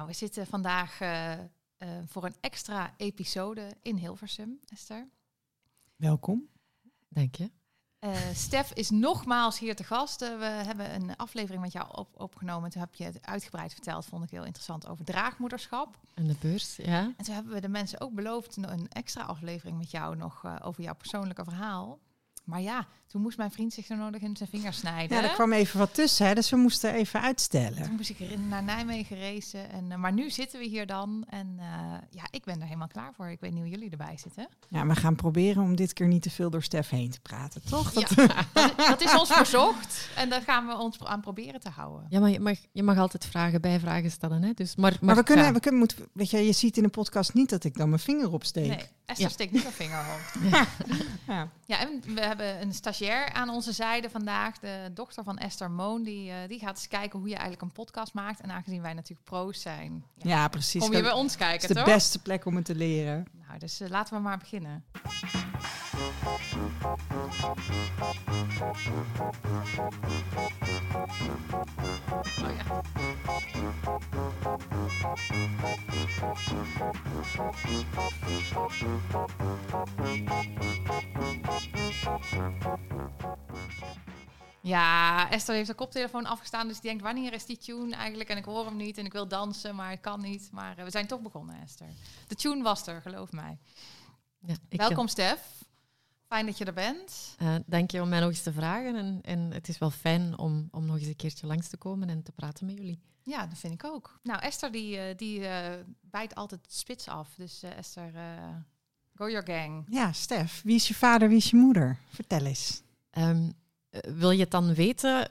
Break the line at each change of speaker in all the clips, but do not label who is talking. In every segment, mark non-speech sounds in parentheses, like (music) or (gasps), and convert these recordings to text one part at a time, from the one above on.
Nou, we zitten vandaag uh, uh, voor een extra episode in Hilversum, Esther.
Welkom.
Dank je.
Uh, Stef is nogmaals hier te gast. we hebben een aflevering met jou op, opgenomen. Toen heb je het uitgebreid verteld, vond ik heel interessant, over draagmoederschap.
En de beurs, ja.
En toen hebben we de mensen ook beloofd een extra aflevering met jou nog over jouw persoonlijke verhaal. Maar ja, toen moest mijn vriend zich zo nodig in zijn vingers snijden.
Ja, er kwam even wat tussen, hè, dus we moesten even uitstellen.
Toen moest ik er naar Nijmegen racen. En, uh, maar nu zitten we hier dan. En uh, ja, ik ben er helemaal klaar voor. Ik weet niet hoe jullie erbij zitten.
Ja, we gaan proberen om dit keer niet te veel door Stef heen te praten, toch?
Dat, ja, (laughs) dat, dat, is ons verzocht. En daar gaan we ons aan proberen te houden.
Ja, maar je mag, je mag altijd vragen bij vragen stellen. Hè? Dus, maar, maar,
maar we kunnen, we kunnen, moet, weet je, je ziet in de podcast niet dat ik dan mijn vinger opsteek.
Nee, Esther ja. steekt niet haar vinger op. Ja. ja. (laughs) ja, en we hebben een stagiair aan onze zijde vandaag, de dochter van Esther Moon, die, uh, die gaat eens kijken hoe je eigenlijk een podcast maakt. En aangezien wij natuurlijk pro's zijn,
ja, ja precies.
Kom je bij ons kijken,
Het is de beste plek om het te leren.
Nou, dus uh, laten we maar beginnen. Oh ja. Ja, Esther heeft haar koptelefoon afgestaan, dus die denkt, wanneer is die tune eigenlijk? En ik hoor hem niet en ik wil dansen, maar het kan niet. Maar uh, we zijn toch begonnen, Esther. De tune was er, geloof mij. Ja, Welkom, Stef. Fijn dat je er bent.
Uh, dank je om mij nog eens te vragen. En, en het is wel fijn om, om nog eens een keertje langs te komen en te praten met jullie.
Ja, dat vind ik ook. Nou, Esther die, uh, die bijt altijd spits af. Dus Esther, go your gang.
Ja, Stef, wie is je vader, wie is je moeder? Vertel eens.
Um, wil je het dan weten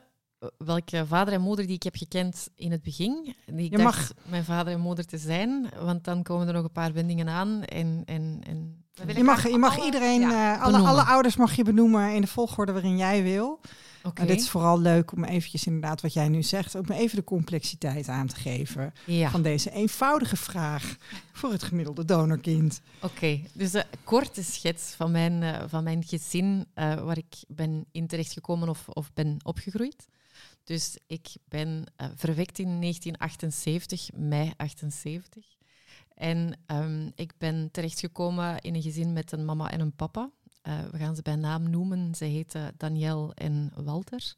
welke vader en moeder die ik heb gekend in het begin? Die ik je dacht mag. mijn vader en moeder te zijn, want dan komen er nog een paar wendingen aan. En, en, en
je mag, je mag alle, iedereen, ja, uh, alle, alle ouders mag je benoemen in de volgorde waarin jij wil. Okay. dit is vooral leuk om eventjes inderdaad wat jij nu zegt, om even de complexiteit aan te geven ja. van deze eenvoudige vraag voor het gemiddelde donorkind.
Oké, dus een korte schets van mijn, uh, van mijn gezin uh, waar ik ben in terechtgekomen of, of ben opgegroeid. Dus ik ben uh, verwekt in 1978, mei 78. En um, ik ben terechtgekomen in een gezin met een mama en een papa. Uh, we gaan ze bij naam noemen. Ze heten Daniel en Walter.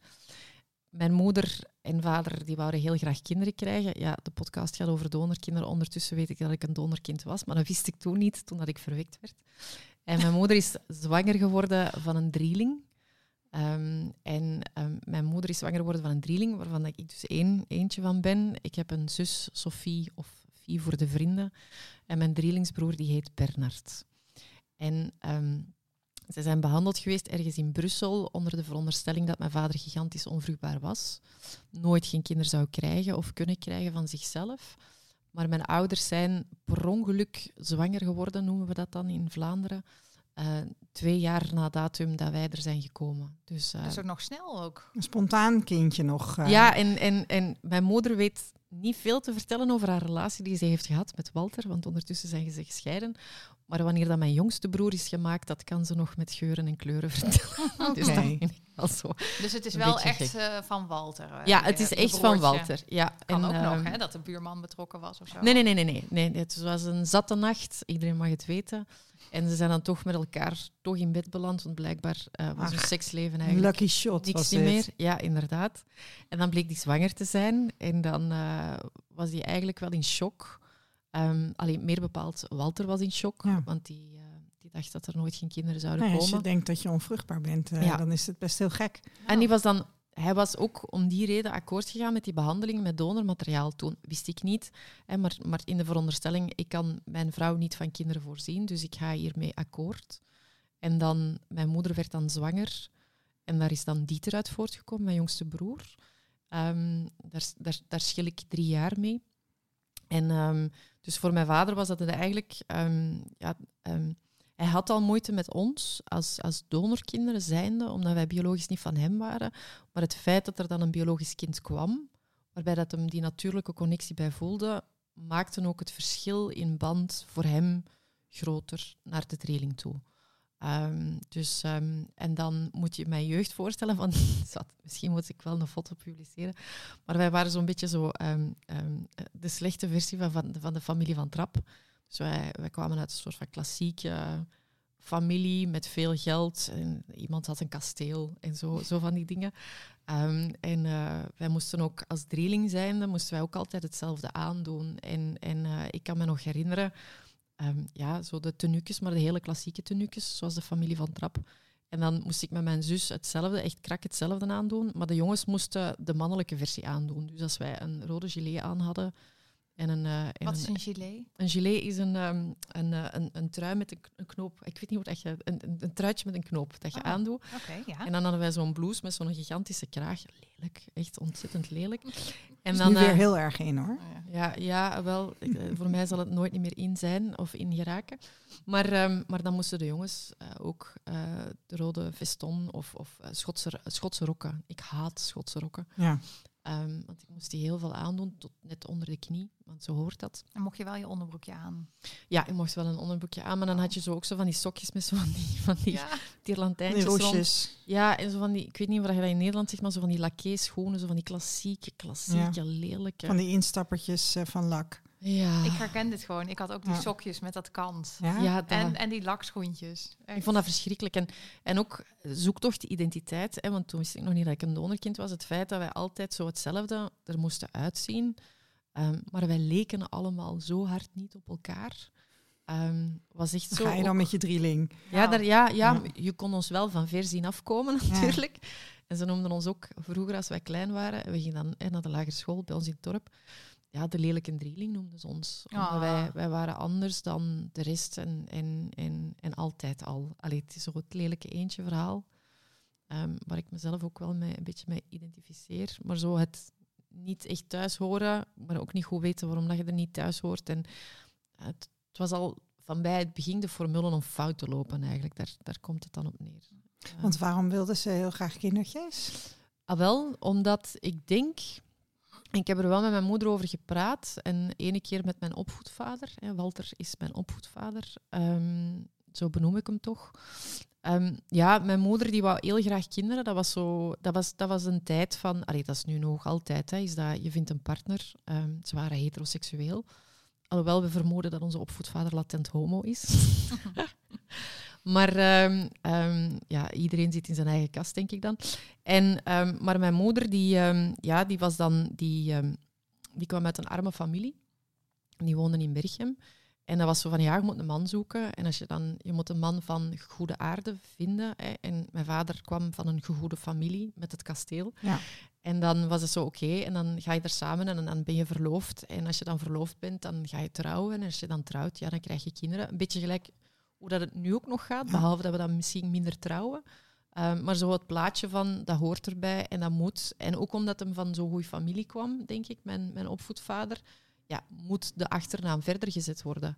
Mijn moeder en vader die wouden heel graag kinderen krijgen. Ja, de podcast gaat over donorkinderen. Ondertussen weet ik dat ik een donorkind was, maar dat wist ik toen niet, toen dat ik verwekt werd. En mijn moeder is zwanger geworden van een drieling. Um, en is zwanger geworden van een drieling, waarvan ik dus één, eentje van ben. Ik heb een zus, Sophie, of Fie voor de vrienden. En mijn drielingsbroer, die heet Bernard. En um, ze zijn behandeld geweest ergens in Brussel onder de veronderstelling dat mijn vader gigantisch onvruchtbaar was. Nooit geen kinderen zou krijgen of kunnen krijgen van zichzelf. Maar mijn ouders zijn per ongeluk zwanger geworden, noemen we dat dan in Vlaanderen. Uh, twee jaar na datum dat wij er zijn gekomen. Dus,
uh, ook nog snel ook.
Een spontaan kindje nog.
Uh. Ja, en, en, en mijn moeder weet niet veel te vertellen over haar relatie die ze heeft gehad met Walter, want ondertussen zijn ze gescheiden. Maar wanneer dat mijn jongste broer is gemaakt, dat kan ze nog met geuren en kleuren (laughs) vertellen.
Okay. Dus, dat zo dus het is wel echt uh, van Walter? Uh,
ja, het is echt van Walter. Ja.
Kan en, ook uh, nog, hè, dat de buurman betrokken was of zo?
Nee, nee, nee. nee, nee. nee het was een zatte nacht, iedereen mag het weten. En ze zijn dan toch met elkaar toch in bed beland, want blijkbaar uh, was hun seksleven eigenlijk
lucky shot
niks niet meer. Ja, inderdaad. En dan bleek die zwanger te zijn en dan uh, was hij eigenlijk wel in shock. Um, alleen meer bepaald, Walter was in shock, ja. want die, uh, die dacht dat er nooit geen kinderen zouden
nee,
komen.
Als je denkt dat je onvruchtbaar bent, ja. dan is het best heel gek.
En die was dan hij was ook om die reden akkoord gegaan met die behandeling met donormateriaal. Toen wist ik niet, hè, maar, maar in de veronderstelling, ik kan mijn vrouw niet van kinderen voorzien, dus ik ga hiermee akkoord. En dan, mijn moeder werd dan zwanger en daar is dan Dieter uit voortgekomen, mijn jongste broer. Um, daar, daar, daar schil ik drie jaar mee. En um, dus voor mijn vader was dat eigenlijk um, ja, hij had al moeite met ons als, als donorkinderen zijnde, omdat wij biologisch niet van hem waren. Maar het feit dat er dan een biologisch kind kwam, waarbij dat hem die natuurlijke connectie bij voelde, maakte ook het verschil in band voor hem groter naar de trailing toe. Ehm, dus, ehm, en dan moet je mijn jeugd voorstellen. Van, (laughs) misschien moet ik wel een foto publiceren. Maar wij waren zo'n beetje zo de slechte versie van, van, van de familie van Trap. Dus wij, kwamen uit een soort van klassieke familie met veel geld. En iemand had een kasteel en zo, zo van die dingen. Ehm, en uh, wij moesten ook als drieling zijn, dan moesten wij ook altijd hetzelfde aandoen. En, en uh, ik kan me nog herinneren, um, ja, zo de tenuques, maar de hele klassieke tenuques, zoals de familie van Trap. En dan moest ik met mijn zus hetzelfde, echt krak hetzelfde aandoen. Maar de jongens moesten de mannelijke versie aandoen. Dus als wij een rode gilet aan hadden, en een, uh,
Wat is een gilet?
Een gilet is een, um, een, uh, een, een, trui met een, een, knoop. Ik weet niet hoe dat je... Een, een, een truitje met een knoop dat je oh, aandoet.
Okay, ja.
En dan hadden wij zo'n blouse met zo'n gigantische kraag. Lelijk. Echt ontzettend lelijk. (laughs)
En dan, nu weer uh, heel erg in, hoor.
Oh, ja, ja, wel. voor mij zal het nooit niet meer in zijn of in geraken. Maar, um, maar dan moesten de jongens ook de rode veston of, of Schotse, Schotse rokken. Ik haat Schotse rokken.
Ja.
Um, want ik moest die heel veel aandoen, tot net onder de knie, want zo hoort dat.
En mocht je wel je onderbroekje aan?
Ja, ik mocht wel een onderbroekje aan, maar dan had je zo ook zo van die sokjes met zo van die, (laughs) van die ja. Ja, en zo van die, ik weet niet of je dat in Nederland zegt, maar zo van die laké schoenen, zo van die klassieke, klassieke, ja. lelijke.
Van die instappertjes uh, van lak.
Ja.
Ik herken dit gewoon. Ik had ook die sokjes met dat kant. Ja? en, en die lakschoentjes.
Echt. Ik vond dat verschrikkelijk. En, en ook zoektocht identiteit. Hè, want toen wist ik nog niet dat ik een donorkind was. Het feit dat wij altijd zo hetzelfde er moesten uitzien. Um, maar wij leken allemaal zo hard niet op elkaar. Um, was echt zo.
Ga je dan met je drieling?
Ja, daar, ja, ja, je kon ons wel van ver zien afkomen (laughs) natuurlijk. En ze noemden ons ook vroeger als wij klein waren. We gingen dan naar de lagere school bij ons in het dorp ja, de lelijke drieling noemden ze ons. Ah. Wij, wij waren anders dan de rest en, en, en, en altijd al. Allee, het is zo het lelijke eentje verhaal, um, waar ik mezelf ook wel mee, een beetje mee identificeer. Maar zo het niet echt thuis horen, maar ook niet goed weten waarom dat je er niet thuis hoort. En het, het was al van bij het begin de formule om fout te lopen eigenlijk. Daar, daar komt het dan op neer.
Want waarom wilden ze heel graag kindertjes?
Ah, wel, omdat ik denk ik heb er wel met mijn moeder over gepraat. En ene keer met mijn opvoedvader. Walter is mijn opvoedvader. Um, zo benoem ik hem toch. Um, ja, mijn moeder die wou heel graag kinderen. Dat was, zo, dat was, dat was een tijd van... Allee, dat is nu nog altijd. Hè, is dat je vindt een partner. Um, ze waren heteroseksueel. Alhoewel we vermoeden dat onze opvoedvader latent homo is. (laughs) Maar um, um, ja, iedereen zit in zijn eigen kast, denk ik dan. En, um, maar mijn moeder, die, ja, die, was dan, die, die kwam uit een arme familie. Die woonde in Berchem. En dat was zo van, ja, je moet een man zoeken. En als je dan, je moet een man van goede aarde vinden. Hè. En mijn vader kwam van een goede familie met het kasteel.
Ja.
En dan was het zo, oké, en dan ga je er samen en dan ben je verloofd. En als je dan verloofd bent, dan ga je trouwen. En als je dan trouwt, ja, dan krijg je kinderen. Een beetje gelijk hoe dat het nu ook nog gaat, behalve dat we dan misschien minder trouwen. Um, maar zo het plaatje van, dat hoort erbij en dat moet. En ook omdat hem van zo'n goede familie kwam, denk ik, mijn, mijn opvoedvader, ja, moet de achternaam verder gezet worden.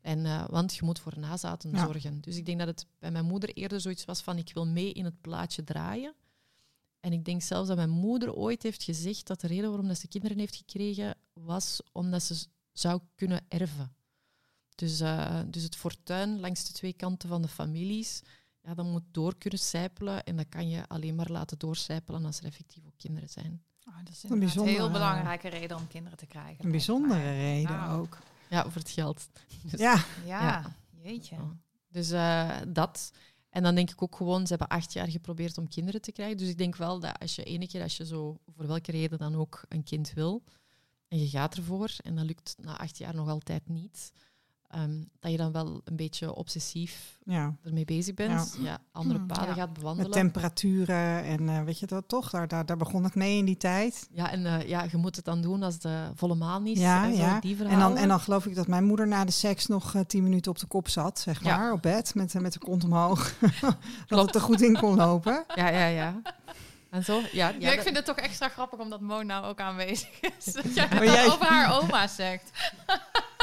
En, uh, want je moet voor nazaten zorgen. Dus ik denk dat het bij mijn moeder eerder zoiets was van, ik wil mee in het plaatje draaien. En ik denk zelfs dat mijn moeder ooit heeft gezegd dat de reden waarom dat ze kinderen heeft gekregen, was omdat ze zou kunnen erven. Dus, uh, dus het fortuin langs de twee kanten van de families, ja, dat moet door kunnen sijpelen. En dat kan je alleen maar laten doorcijpelen als er effectief ook kinderen zijn.
Oh, dat is een bijzondere, heel belangrijke reden om kinderen te krijgen.
Een bijzondere reden nou. ook.
Ja, voor het geld. (laughs)
Dus, ja.
ja. jeetje.
Dus uh, dat. En dan denk ik ook gewoon, ze hebben acht jaar geprobeerd om kinderen te krijgen. Dus ik denk wel dat als je ene keer, als je zo, voor welke reden dan ook, een kind wil, en je gaat ervoor, en dat lukt na acht jaar nog altijd niet, Um, dat je dan wel een beetje obsessief
ja.
ermee bezig bent. Ja. andere hmm, paden gaat bewandelen.
Met temperaturen en uh, weet je dat toch? Daar, daar, daar begon het mee in die tijd.
Ja, en uh, ja, je moet het dan doen als de volle maan is.
Ja,
en,
ja. Die en, dan, en dan geloof ik dat mijn moeder na de seks nog uh, tien minuten op de kop zat, zeg maar, op bed, met, met de kont omhoog. (laughs) dat het er goed in kon lopen.
Ja, ja, ja. En zo? Ja,
ja, ik vind het toch extra grappig omdat Mo nou ook aanwezig is. (laughs) Dat jij jij... over haar oma zegt. (laughs)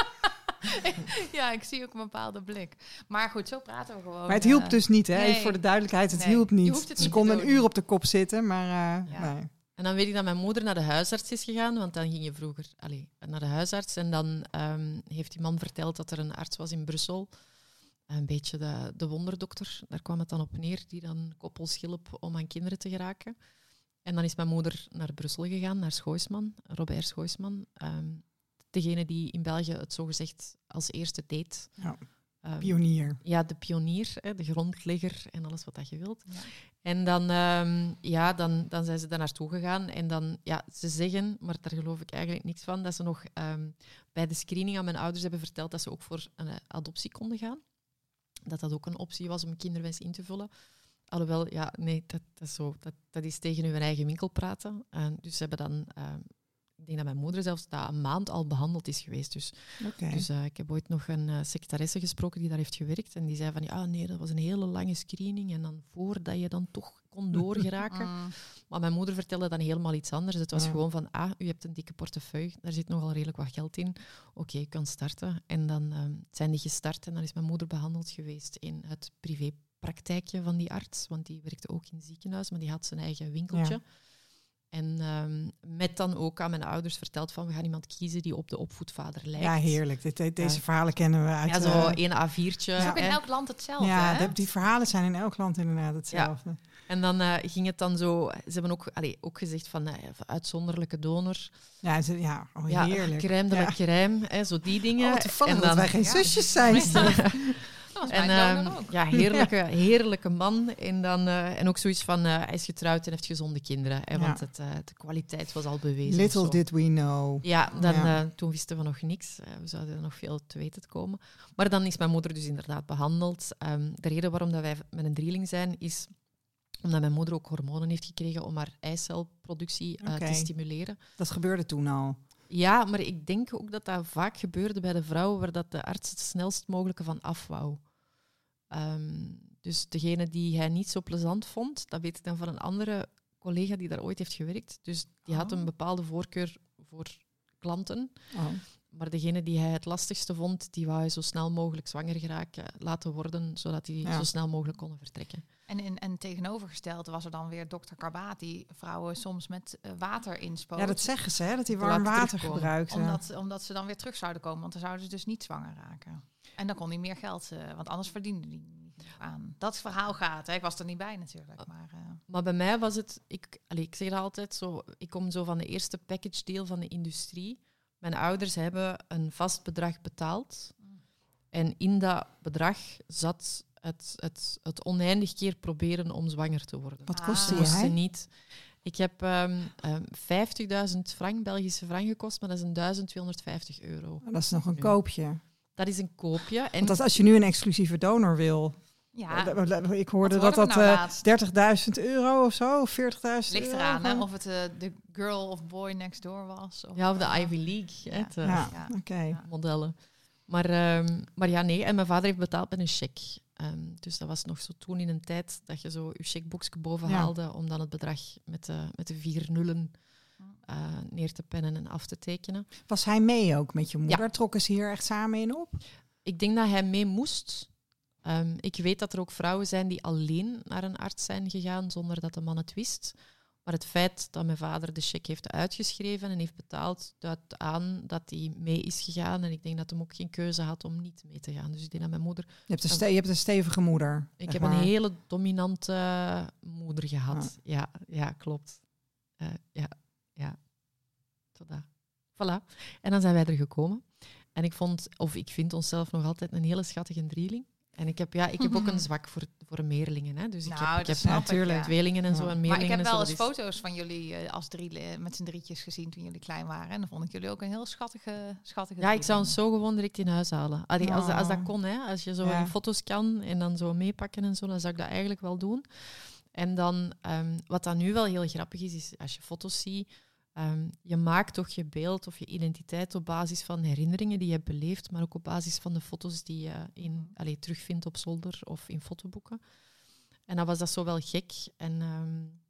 (laughs) ja, ik zie ook een bepaalde blik. Maar goed, zo praten we gewoon.
Maar het hielp eh, dus niet, hè? Voor de duidelijkheid, het hielp niet. Ze konden een uur op de kop zitten, maar uh, nee.
En dan weet ik dat mijn moeder naar de huisarts is gegaan, want dan ging je vroeger allez, naar de huisarts. En dan um, heeft die man verteld dat er een arts was in Brussel een beetje de, de wonderdokter. Daar kwam het dan op neer, die dan koppels hielp om aan kinderen te geraken. En dan is mijn moeder naar Brussel gegaan, naar Schoisman, Robert Schoisman. Um, degene die in België het zogezegd als eerste deed. Ja.
Um, pionier.
Ja, de pionier, hè, de grondlegger en alles wat dat je wilt. Ja. En dan, um, ja, dan, dan zijn ze daar naartoe gegaan. En dan, ja, ze zeggen, maar daar geloof ik eigenlijk niks van, dat ze nog um, bij de screening aan mijn ouders hebben verteld dat ze ook voor een uh, adoptie konden gaan. Dat dat ook een optie was om een kinderwens in te vullen. Alhoewel, ja, nee, dat, dat, is, zo, dat, dat is tegen hun eigen winkel praten. Uh, dus ze hebben dan ik denk dat mijn moeder zelfs dat een maand al behandeld is geweest. Dus, dus uh, ik heb ooit nog een uh, secretaresse gesproken die daar heeft gewerkt. En die zei van, ja nee, dat was een hele lange screening. En dan voordat je dan toch kon (laughs) doorgeraken. Mm. Maar mijn moeder vertelde dan helemaal iets anders. Het was gewoon van, ah, u hebt een dikke portefeuille. Daar zit nogal redelijk wat geld in. Oké, okay, je kan starten. En dan uh, zijn die gestart. En dan is mijn moeder behandeld geweest in het privépraktijkje van die arts. Want die werkte ook in het ziekenhuis, maar die had zijn eigen winkeltje. En um, met dan ook aan mijn ouders verteld van we gaan iemand kiezen die op de opvoedvader lijkt.
Ja, heerlijk. Dit, deze verhalen kennen we uit...
Ja, zo uh, één A4'tje.
is ook in elk land hetzelfde,
Ja, hè? die verhalen zijn in elk land inderdaad hetzelfde. Ja.
En dan uh, ging het dan zo... Ze hebben ook, allee, ook gezegd van uh, uitzonderlijke donor.
Ja, ze, ja oh, heerlijk.
Ja, crème de ja. crème, hè, zo die dingen.
Oh, toevallig en dan, dat wij geen (laughs) zusjes zijn. (laughs) (laughs)
en uh, ja, heerlijke, (laughs) heerlijke man. En, dan, uh, en ook zoiets van, uh, hij is getrouwd en heeft gezonde kinderen. Hè, want het, uh, de kwaliteit was al bewezen.
Little did we know.
Ja, dan, ja. toen wisten we nog niks. we zouden er nog veel te weten komen. Maar dan is mijn moeder dus inderdaad behandeld. Um, de reden waarom dat wij met een drieling zijn, is omdat mijn moeder ook hormonen heeft gekregen om haar eicelproductie okay. te stimuleren.
Dat gebeurde toen al?
Ja, maar ik denk ook dat dat vaak gebeurde bij de vrouwen waar dat de arts het snelst mogelijke van af wou. Um, dus degene die hij niet zo plezant vond, dat weet ik dan van een andere collega die daar ooit heeft gewerkt. Dus die oh. had een bepaalde voorkeur voor klanten. Oh. Maar degene die hij het lastigste vond, die wou hij zo snel mogelijk zwanger geraken, laten worden, zodat hij ja. zo snel mogelijk konden vertrekken.
En, in, en tegenovergesteld was er dan weer dokter Karbaat, die vrouwen soms met uh, water inspoot.
Ja, dat zeggen ze, hè, dat hij warm water gebruikt.
Omdat, omdat ze dan weer terug zouden komen, want dan zouden ze dus niet zwanger raken. En dan kon hij meer geld, uh, want anders verdiende hij niet aan. Dat verhaal gaat. Hè. Ik was er niet bij natuurlijk. Maar, uh.
maar bij mij was het, ik, allez, ik zeg dat altijd zo, ik kom zo van de eerste package deal van de industrie. Mijn ouders hebben een vast bedrag betaald. En in dat bedrag zat het, het, het oneindig keer proberen om zwanger te worden.
Wat kostte ah.
je? niet. Ik heb um, um, 50.000 frank, Belgische frank gekost, maar dat is een 1250 euro.
Dat is nog een koopje.
Dat is een koopje.
En Want als je nu een exclusieve donor wil, ja. Ik hoorde dat dat nou uh, 30.000 euro of zo, 40.000
Ligt eraan, hè, of het uh, de girl of boy next door was.
Of ja, of de Ivy League. Ja, ja. Okay. modellen. Maar, um, maar ja, nee. En mijn vader heeft betaald met een cheque. Um, dus dat was nog zo toen in een tijd dat je zo je checkboekje boven haalde om dan het bedrag met de, met de vier nullen uh, neer te pennen en af te tekenen.
Was hij mee ook met je moeder? Trokken ze hier echt samen in op?
Ik denk dat hij mee moest. Um, ik weet dat er ook vrouwen zijn die alleen naar een arts zijn gegaan zonder dat de man het wist. Maar het feit dat mijn vader de cheque heeft uitgeschreven en heeft betaald, duidt aan dat hij mee is gegaan. En ik denk dat hij ook geen keuze had om niet mee te gaan. Dus ik denk dat mijn moeder...
Je hebt een, je hebt een stevige moeder.
Ik heb een hele dominante moeder gehad. Ja, ja, klopt. Uh, ja, ja. Tada. Voilà. En dan zijn wij er gekomen. En ik vond, of ik vind onszelf nog altijd een hele schattige drieling. En ik heb, ja, ik heb ook een zwak voor, voor meerlingen. Hè. Dus ik nou, heb, ik heb natuurlijk ik, tweelingen en zo. En
maar ik heb wel eens foto's van jullie uh, als drie met z'n drietjes gezien toen jullie klein waren. En dan vond ik jullie ook een heel schattige, schattige
Ja, ik zou ons zo gewoon direct in huis halen. Allee, als, als dat kon, hè. als je zo ja. foto's kan en dan zo meepakken en zo, dan zou ik dat eigenlijk wel doen. En dan, um, wat dan nu wel heel grappig is, is als je foto's ziet Um, je maakt toch je beeld of je identiteit op basis van herinneringen die je hebt beleefd, maar ook op basis van de foto's die je in, mhm. allez, terugvindt op zolder of in fotoboeken. En dan was dat zo wel gek. En, um,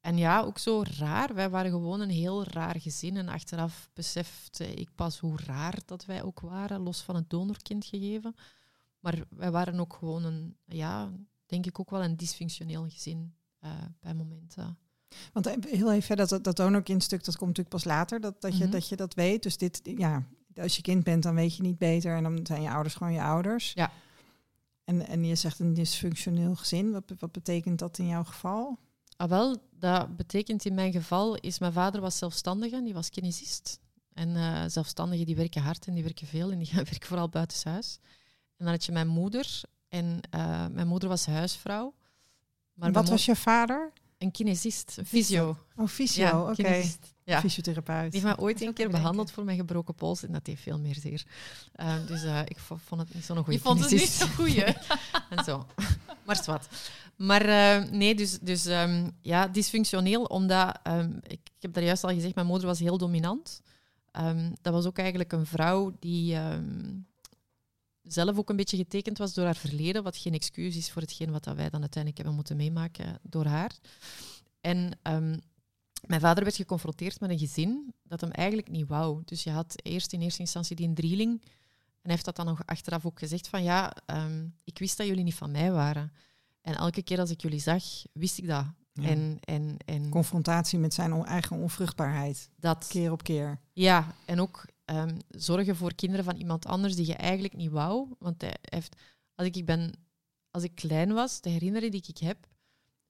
en ja, ook zo raar. Wij waren gewoon een heel raar gezin. En achteraf besefte ik pas hoe raar dat wij ook waren, los van het donorkind gegeven. Maar wij waren ook gewoon een, ja, denk ik ook wel een dysfunctioneel gezin uh, bij momenten.
Want eh, heel even, dat, dat donorkindstuk, dat komt natuurlijk pas later, dat, dat, je, mhm. dat je dat weet. Dus dit, ja, als je kind bent, dan weet je niet beter. En dan zijn je ouders gewoon je ouders.
Ja.
En, en je zegt een dysfunctioneel gezin. Wat, wat betekent dat in jouw geval?
Ah, wel, dat betekent in mijn geval, is mijn vader was zelfstandige, die was kinesist. En uh, zelfstandigen die werken hard en die werken veel en die (laughs) werken vooral buitenshuis. En dan had je mijn moeder en uh, mijn moeder was huisvrouw.
Maar wat was je vader?
Een kinesist, een fysio.
Oh, fysio, ja, oké. Ja. Fysiotherapeut.
Die heeft mij ooit een keer behandeld voor mijn gebroken pols en dat heeft veel meer zeer. Uh, dus uh, ik vond het niet zo'n goede
Je vond het niet zo goeie. (laughs)
en zo. Maar wat. Maar uh, nee, dus, dus um, ja, dysfunctioneel, omdat, um, ik, ik, heb daar juist al gezegd, mijn moeder was heel dominant. Um, dat was ook eigenlijk een vrouw die zelf ook een beetje getekend was door haar verleden, wat geen excuus is voor hetgeen wat dat wij dan uiteindelijk hebben moeten meemaken door haar. En um, mijn vader werd geconfronteerd met een gezin dat hem eigenlijk niet wou. Dus je had eerst in eerste instantie die een drieling. En hij heeft dat dan nog achteraf ook gezegd van ja, um, ik wist dat jullie niet van mij waren. En elke keer als ik jullie zag, wist ik dat. En, en, en
Confrontatie met zijn eigen onvruchtbaarheid. Dat. Keer op keer.
Ja, en ook um, zorgen voor kinderen van iemand anders die je eigenlijk niet wou. Want hij heeft, als ik, ben, als ik klein was, de herinnering die ik heb,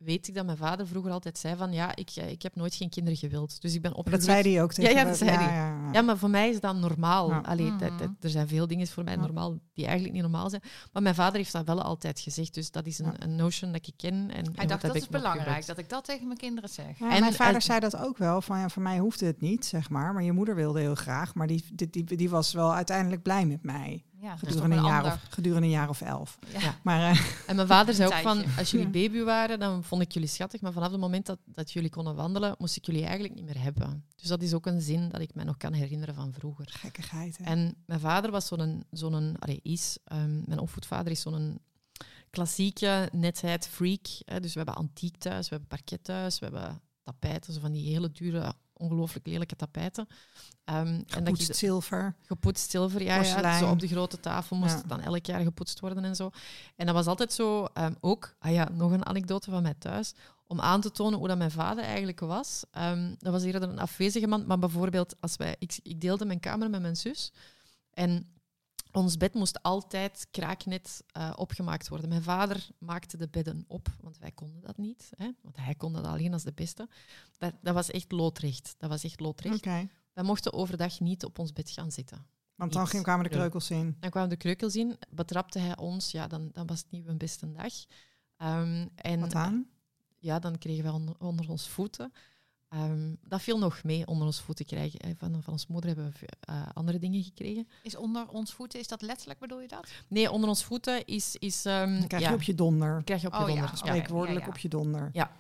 weet ik dat mijn vader vroeger altijd zei van ja, ik, eh, ik heb nooit geen kinderen gewild. Dus ik ben opgegroeid...
Dat zei hij ook tegen
ja, ja, dat zei ja, hij. Ja, ja, maar voor mij is dat normaal. Ja. Allee, dat, dat, er zijn veel dingen voor mij normaal die eigenlijk niet normaal zijn. Maar mijn vader heeft dat wel altijd gezegd. Dus dat is een, een notion dat ik ken. En,
hij dacht, dat is belangrijk, dat ik dat tegen mijn kinderen zeg.
en mijn vader zei dat ook wel, van ja, voor mij hoefde het niet, zeg maar. Maar je moeder wilde heel graag. Maar die, die, die, die was wel uiteindelijk blij met mij. Ja, gedurende, een jaar of, gedurende een jaar of elf. Ja. Maar, uh, (laughs)
en mijn vader zei ook (laughs) van, als jullie baby waren, dan vond ik jullie schattig. Maar vanaf het moment dat, dat jullie konden wandelen, moest ik jullie eigenlijk niet meer hebben. Dus dat is ook een zin dat ik mij nog kan herinneren van vroeger.
Gekkigheid, hè?
En mijn vader was zo'n, zo'n is, um, mijn opvoedvader is zo'n klassieke netheid freak. Hè. Dus we hebben antiek thuis, we hebben parket thuis, we hebben tapijten, zo van die hele dure ongelooflijk lelijke tapijten.
Um, gepoetst en zilver.
Gepoetst zilver, ja, ja. Zo op de grote tafel moest het dan elk jaar gepoetst worden en zo. En dat was altijd zo, um, ook, ah ja, nog een anekdote van mij thuis, om aan te tonen hoe dat mijn vader eigenlijk was. Um, dat was eerder een afwezige man, maar bijvoorbeeld, als wij, ik, ik deelde mijn kamer met mijn zus. En ons bed moest altijd kraaknet uh, opgemaakt worden. Mijn vader maakte de bedden op, want wij konden dat niet. Hè? Want hij kon dat alleen als de beste. Dat, dat was echt loodrecht. Dat was echt loodrecht. Okay. Wij mochten overdag niet op ons bed gaan zitten.
Want dan niet. kwamen de kreukels in.
Dan kwamen de kreukels in. Betrapte hij ons, ja, dan, dan was het niet een beste dag. Um, en,
Wat aan?
Ja, dan kregen wij onder, onder ons voeten. Um, dat viel nog mee onder ons voeten krijgen. Eh, van, van ons moeder hebben we uh, andere dingen gekregen.
Is onder ons voeten, is dat letterlijk bedoel je dat?
Nee, onder ons voeten is... is um,
dan krijg je op je donder.
krijg je op je oh, donder. Ja.
Spreekwoordelijk op je donder.
Ja.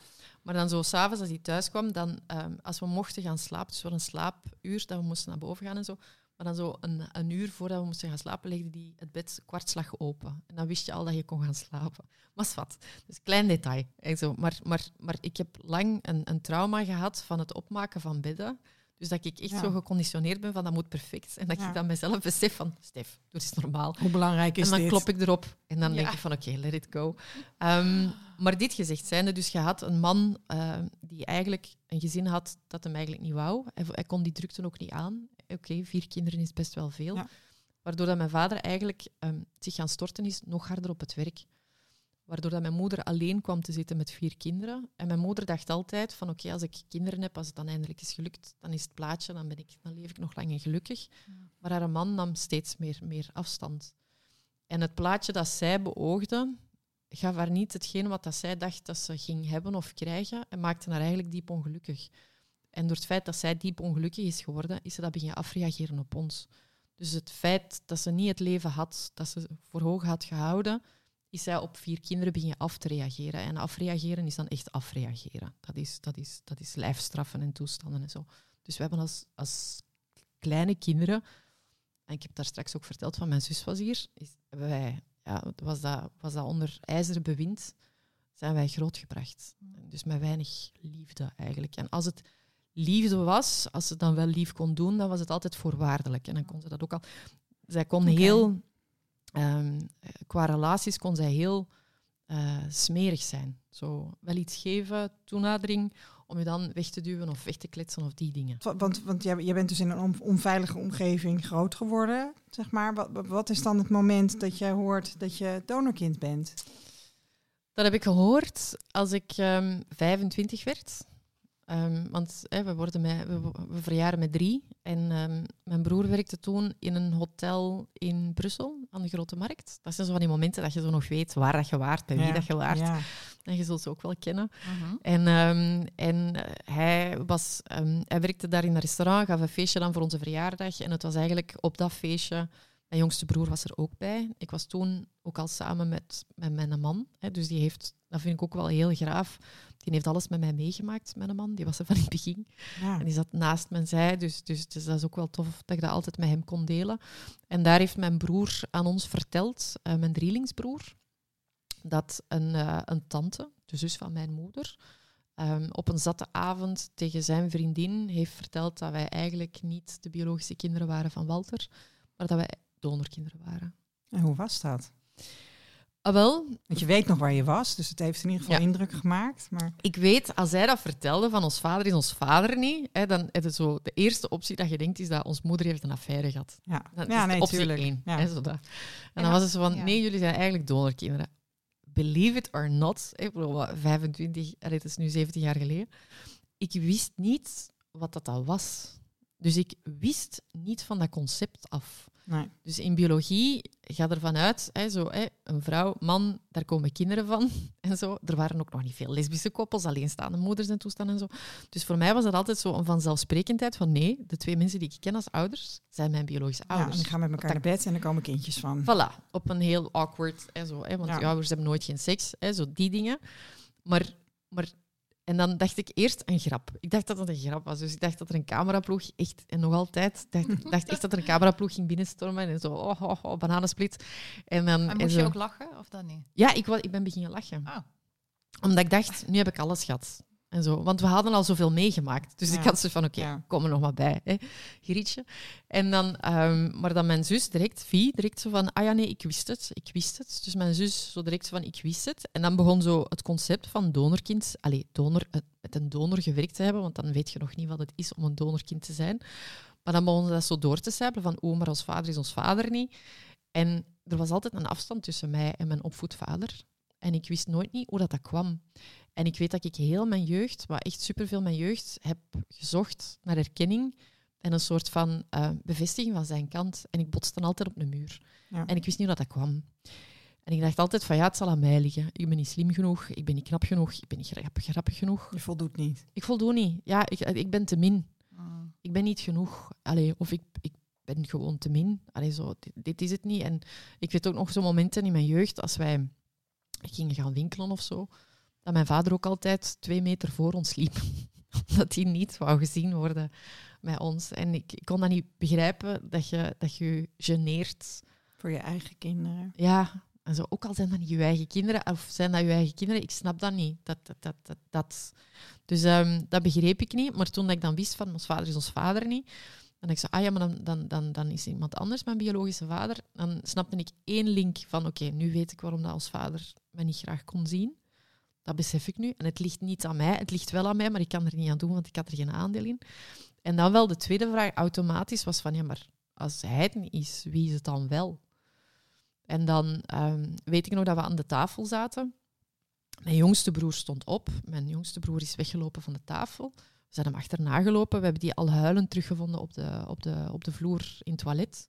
Maar dan zo s'avonds als hij thuis kwam, dan, um, als we mochten gaan slapen, dus voor een slaapuur, dat we moesten naar boven gaan en zo, maar dan zo een, een uur voordat we moesten gaan slapen, legde die het bed kwartslag open. En dan wist je al dat je kon gaan slapen. Maar wat. Dus klein detail. Zo. Maar, maar, maar ik heb lang een, een trauma gehad van het opmaken van bedden. Dus dat ik echt zo geconditioneerd ben van dat moet perfect. En dat ik dan mezelf besef van, Stef, doe eens normaal.
Hoe belangrijk is
dit? En
dan
klop ik erop en dan denk ik van, oké, let it go. Um, maar dit gezegd zijnde, dus je had een man uh, die eigenlijk een gezin had dat hem eigenlijk niet wou. Hij, hij kon die drukte ook niet aan. Oké, vier kinderen is best wel veel. Waardoor dat mijn vader eigenlijk um, zich gaan storten is nog harder op het werk. Waardoor dat mijn moeder alleen kwam te zitten met vier kinderen. En mijn moeder dacht altijd van oké, als ik kinderen heb, als het dan eindelijk is gelukt, dan is het plaatje, dan, ben ik, dan leef ik nog lang en gelukkig. Maar haar man nam steeds meer, meer afstand. En het plaatje dat zij beoogde, gaf haar niet hetgeen wat dat zij dacht dat ze ging hebben of krijgen en maakte haar eigenlijk diep ongelukkig. En door het feit dat zij diep ongelukkig is geworden, is ze dat beginnen afreageren op ons. Dus het feit dat ze niet het leven had dat ze voor hoog had gehouden, is zij op vier kinderen beginnen af te reageren. En afreageren is dan echt afreageren. Dat is, dat is, dat is lijfstraffen en toestanden en zo. Dus we hebben als, als kleine kinderen, en ik heb daar straks ook verteld van mijn zus was hier, is, wij, ja, was, dat, was dat onder ijzeren bewind, zijn wij grootgebracht. Dus met weinig liefde eigenlijk. En als het liefde was, als ze dan wel lief kon doen, dan was het altijd voorwaardelijk. En dan kon ze dat ook al. Zij kon heel, um, qua relaties, kon zij heel uh, smerig zijn. Zo wel iets geven, toenadering, om je dan weg te duwen of weg te kletsen of die dingen.
Want, want jij, jij bent dus in een onveilige omgeving groot geworden, zeg maar. Wat, wat is dan het moment dat jij hoort dat je donorkind bent?
Dat heb ik gehoord als ik um, ehm, 25 werd. Um, want we, worden met, we, we, verjaren met drie. En um, mijn broer werkte toen in een hotel in Brussel, aan de Grote Markt. Dat zijn zo van die momenten dat je zo nog weet waar dat je waart, bij wie dat je waart. Ja. En je zult ze ook wel kennen. Uh-huh. En, um, en uh, hij, was, hij werkte daar in een restaurant, gaf een feestje dan voor onze verjaardag. En het was eigenlijk op dat feestje... Mijn jongste broer was er ook bij. Ik was toen ook al samen met, met mijn man. Hè, dus die heeft, dat vind ik ook wel heel graaf die heeft alles met mij meegemaakt, mijn man. Die was er van in het begin. Ja. En die zat naast mijn zij. Dus, dus, dus, dat is ook wel tof dat ik dat altijd met hem kon delen. En daar heeft mijn broer aan ons verteld, uh, mijn drielingsbroer, dat een, uh, een tante, de zus van mijn moeder, um, op een zatte avond tegen zijn vriendin heeft verteld dat wij eigenlijk niet de biologische kinderen waren van Walter, maar dat wij donorkinderen waren.
En hoe was dat?
Ah, wel.
Want je weet nog waar je was, dus het heeft in ieder geval indruk gemaakt. Maar...
Ik weet, als hij dat vertelde van ons vader is ons vader niet, hè, dan is het zo de eerste optie dat je denkt is dat ons moeder heeft een affaire gehad.
Ja,
dat
ja nee,
optie tuurlijk. één. Hè, zo dat. En dan was het zo van, nee, jullie zijn eigenlijk donorkinderen. Believe it or not, ik bedoel, 25, het is nu 17 jaar geleden. Ik wist niet wat dat al was. Dus ik wist niet van dat concept af.
Nee.
Dus in biologie gaat ervan uit, hè, zo, hè, een vrouw, man, daar komen kinderen van. (laughs) En zo. Er waren ook nog niet veel lesbische koppels, alleenstaande moeders en toestanden en zo. Dus voor mij was dat altijd zo een vanzelfsprekendheid van nee, de twee mensen die ik ken als ouders zijn mijn biologische ouders.
Ja, en die gaan met elkaar naar bed en er komen kindjes van.
Voilà, op een heel awkward, hè, zo, hè, want ja. ouders hebben nooit geen seks, hè, zo die dingen. Maar, maar en dan dacht ik eerst een grap. Ik dacht dat het een grap was. Dus ik dacht dat er een cameraploeg echt, en nog altijd, dacht, dacht echt dat er een cameraploeg ging binnenstormen en zo, oh, oh, oh bananensplit.
En, dan, en moest je ook lachen, of dan niet?
Ja, ik, ik ben beginnen lachen.
Oh.
Omdat ik dacht, nu heb ik alles gehad. En zo. Want we hadden al zoveel meegemaakt. Dus ik had ze van, oké, okay, kom er nog maar bij, hè, Grietje. En dan, um, maar dan mijn zus direct, Vie, direct zo van, ah ja, nee, ik wist het, ik wist het. Dus mijn zus zo direct van, ik wist het. En dan begon zo het concept van donorkind, allee, donor, met een donor gewerkt te hebben, want dan weet je nog niet wat het is om een donorkind te zijn. Maar dan begonnen ze dat zo door te sijpelen van, oh, maar ons vader is ons vader niet. En er was altijd een afstand tussen mij en mijn opvoedvader. En ik wist nooit niet hoe dat, dat kwam. En ik weet dat ik heel mijn jeugd, maar echt superveel mijn jeugd, heb gezocht naar erkenning en een soort van uh, bevestiging van zijn kant. En ik botste dan altijd op een muur. Ja. En ik wist niet hoe dat, dat kwam. En ik dacht altijd van ja, het zal aan mij liggen. Ik ben niet slim genoeg, ik ben niet knap genoeg, ik ben niet grappig, grappig genoeg.
Je voldoet niet.
Ik voldoe niet. Ja, ik, ik ben te min. Ah. Ik ben niet genoeg. Allee, of ik, ik ben gewoon te min. Allee, zo, dit, dit, is het niet. En ik weet ook nog zo'n momenten in mijn jeugd, als wij gingen gaan winkelen of zo, dat mijn vader ook altijd twee meter voor ons liep. (laughs) Omdat hij niet wou gezien worden met ons. En ik, ik, kon dat niet begrijpen, dat je dat je geneert.
Voor je eigen kinderen.
Ja, en zo, ook al zijn dat niet je eigen kinderen, of zijn dat je eigen kinderen, ik snap dat niet. Dat, dat, dat, dat, dat. Dus um, dat begreep ik niet. Maar toen ik dan wist van, ons vader is ons vader niet, dan ik zo, ah ja, maar dan, dan, dan, dan is iemand anders mijn biologische vader. Dan snapte ik één link van, oké, nu weet ik waarom dat ons vader mij niet graag kon zien. Dat besef ik nu. En het ligt niet aan mij. Het ligt wel aan mij, maar ik kan er niet aan doen, want ik had er geen aandeel in. En dan wel de tweede vraag automatisch was van, ja, maar als hij het niet is, wie is het dan wel? En dan um, weet ik nog dat we aan de tafel zaten. Mijn jongste broer stond op. Mijn jongste broer is weggelopen van de tafel. We zijn hem achterna gelopen. We hebben die al huilend teruggevonden op de, op de, op de vloer in het toilet.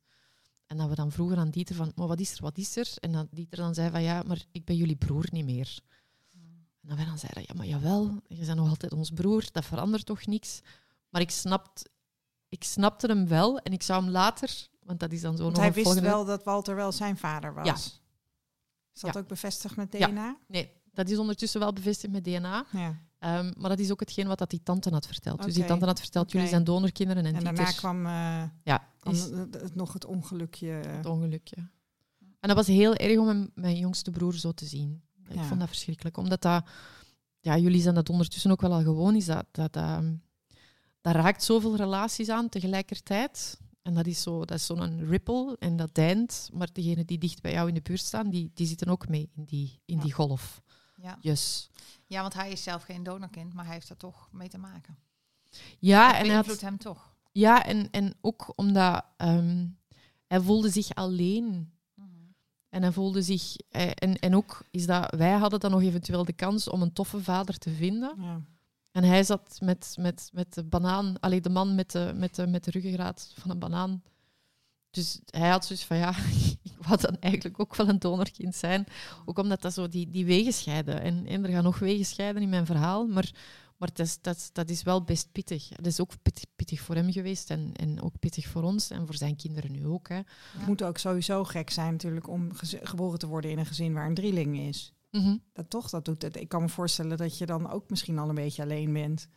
En dat we dan vroegen aan Dieter van, maar wat is er, wat is er? En dat Dieter dan zei van, ja, maar ik ben jullie broer niet meer. En dan wij dan zeiden, ja, maar jawel, je bent nog altijd ons broer, dat verandert toch niks. Maar ik, snapt, ik snapte hem wel en ik zou hem later, want dat is dan zo
nog hij wist wel dat Walter wel zijn vader was. Ja. Is dat ook bevestigd met DNA? Ja.
Nee, dat is ondertussen wel bevestigd met DNA. Ja. Um, maar dat is ook hetgeen wat dat die tante had verteld. Dus die tante had verteld, jullie zijn donorkinderen. En,
en daarna kwam uh, ja, is... het, nog het ongelukje.
Het ongelukje. En dat was heel erg om mijn, mijn jongste broer zo te zien. Ik vond dat verschrikkelijk. Omdat dat, ja, jullie zijn dat ondertussen ook wel al gewoon, is dat, dat, dat, dat raakt zoveel relaties aan tegelijkertijd. En dat is zo'n dat is zo'n ripple en dat deint. Maar degenen die dicht bij jou in de buurt staan, die, die zitten ook mee in die, in die golf.
Ja.
Yes.
ja, want hij is zelf geen donorkind, maar hij heeft er toch mee te maken.
Ja,
Het
en
beïnvloedt
had,
hem toch.
ja en, en ook omdat ehm, hij voelde zich alleen. En hij voelde zich... eh, En, en ook is dat... Wij hadden dan nog eventueel de kans om een toffe vader te vinden.
Ja.
En hij zat met, met, met de banaan... Allee, de man met de, met, de, met de ruggengraat van een banaan. Dus hij had zoiets van, ja, (laughs) ik wou dan eigenlijk ook wel een donorkind zijn. Ook omdat dat zo die, die wegen scheiden. En, en er gaan nog wegen scheiden in mijn verhaal. Maar, maar dat, is, dat, dat is wel best pittig. Het is ook pittig, pittig voor hem geweest en, en ook pittig voor ons. En voor zijn kinderen nu ook. Hè.
Het moet ook sowieso gek zijn natuurlijk om geboren te worden in een gezin waar een drieling is.
Mhm.
Dat toch, dat doet het. Ik kan me voorstellen dat je dan ook misschien al een beetje alleen bent.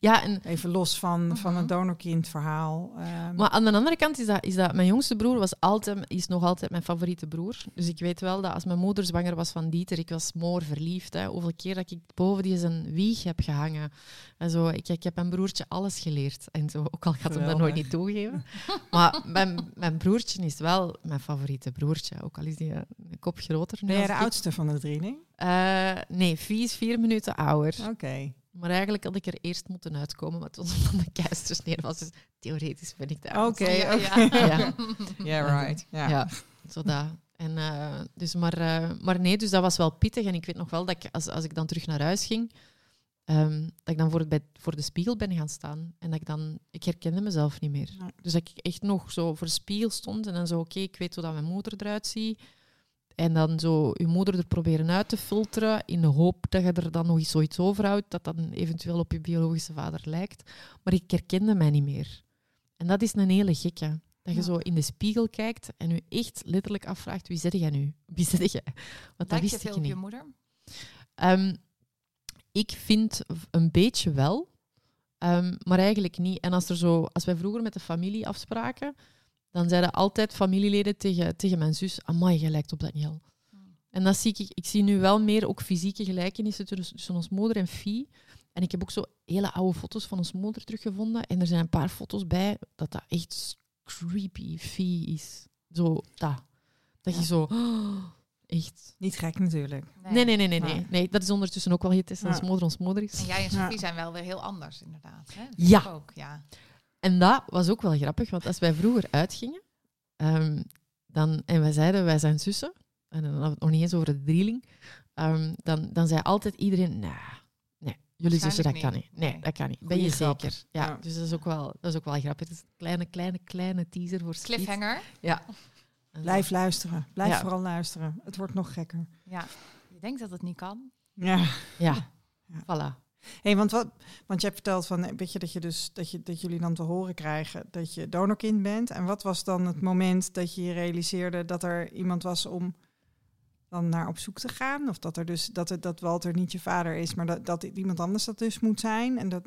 Ja, en
Even los van, van
Mhm.
het donorkindverhaal. Ehm,
Maar aan de andere kant is dat, is dat mijn jongste broer was altijd, is nog altijd mijn favoriete broer. Dus ik weet wel dat als mijn moeder zwanger was van Dieter, ik was moor verliefd. Hè. Hoeveel keer dat ik boven die zijn wieg heb gehangen. En zo, ik, ik heb mijn broertje alles geleerd. En zo, ook al gaat hem dat nooit niet toegeven. Maar mijn, mijn broertje is wel mijn favoriete broertje. Ook al is die een, kop groter. nu
ben jij de
ik.
oudste van de drieling?
Eh, nee, Vie is vier minuten ouder.
Oké.
Maar eigenlijk had ik er eerst moeten uitkomen, maar toen van de keizersneer was. Dus theoretisch ben ik daar.
Oké,
Ja,
oké.
ja.
Ja. (laughs)
Yeah, right. Ja.
Ja, zo dat. En, eh, dus maar, eh, maar nee, dus dat was wel pittig. En ik weet nog wel dat ik, als, als ik dan terug naar huis ging, ehm, dat ik dan voor, het, bij, voor de spiegel ben gaan staan. En dat ik dan, ik herkende mezelf niet meer.
Nee.
Dus dat ik echt nog zo voor de spiegel stond en dan zo, oké, ik weet hoe dat mijn moeder eruit ziet. En dan zo je moeder er proberen uit te filteren in de hoop dat je er dan nog eens zoiets overhoudt dat dan eventueel op je biologische vader lijkt. Maar ik herkende mij niet meer. En dat is een hele gekke. Dat je
Ja.
zo in de spiegel kijkt en je echt letterlijk afvraagt, wie zit jij nu? (laughs) Wie zit jij? Want dat
Lijkt je
wist
veel
ik
op
niet.
je moeder?
Ehm, ik vind een beetje wel, ehm, maar eigenlijk niet. En als, er zo, als wij vroeger met de familie afspraken, dan zeiden altijd familieleden tegen, tegen mijn zus, amai, je lijkt op Daniel. En dat zie ik, ik zie nu wel meer ook fysieke gelijkenissen tussen, tussen ons moeder en Fie. En ik heb ook zo hele oude foto's van ons moeder teruggevonden. En er zijn een paar foto's bij dat dat echt creepy Fie is. Zo, dat. Dat je
Ja.
zo... oh, (gasps) echt...
Niet gek natuurlijk.
Nee, nee, nee, nee, nee. nee. Dat is ondertussen ook wel getest als
Ja.
moeder ons moeder is.
En jij en
Ja.
Sophie zijn wel weer heel anders, inderdaad. Hè?
Ja.
Ook, ja.
En dat was ook wel grappig, want als wij vroeger uitgingen, ehm, dan, en wij zeiden wij zijn zussen, en dan hadden we het nog niet eens over de drieling, ehm, dan, dan zei altijd iedereen, nee, nee, jullie zussen, dat kan niet. Nee, dat kan niet. Ben je
grap.
zeker? Ja,
Ja.
dus dat is, ook wel, dat is ook wel grappig. Het is een kleine, kleine, kleine teaser voor Spiet.
Cliffhanger.
Ja. En (laughs)
Blijf luisteren. Blijf
Ja.
vooral luisteren. Het wordt nog gekker.
Ja. Je denkt dat het niet kan.
Ja.
Ja,
Ja.
voilà.
Hey, want, wat, want je hebt verteld van, eh, weet je, dat, je dus, dat, je, dat jullie dan te horen krijgen dat je donorkind bent. En wat was dan het moment dat je je realiseerde dat er iemand was om dan naar op zoek te gaan? Of dat er dus dat, het, dat Walter niet je vader is, maar dat, dat iemand anders dat dus moet zijn? En dat,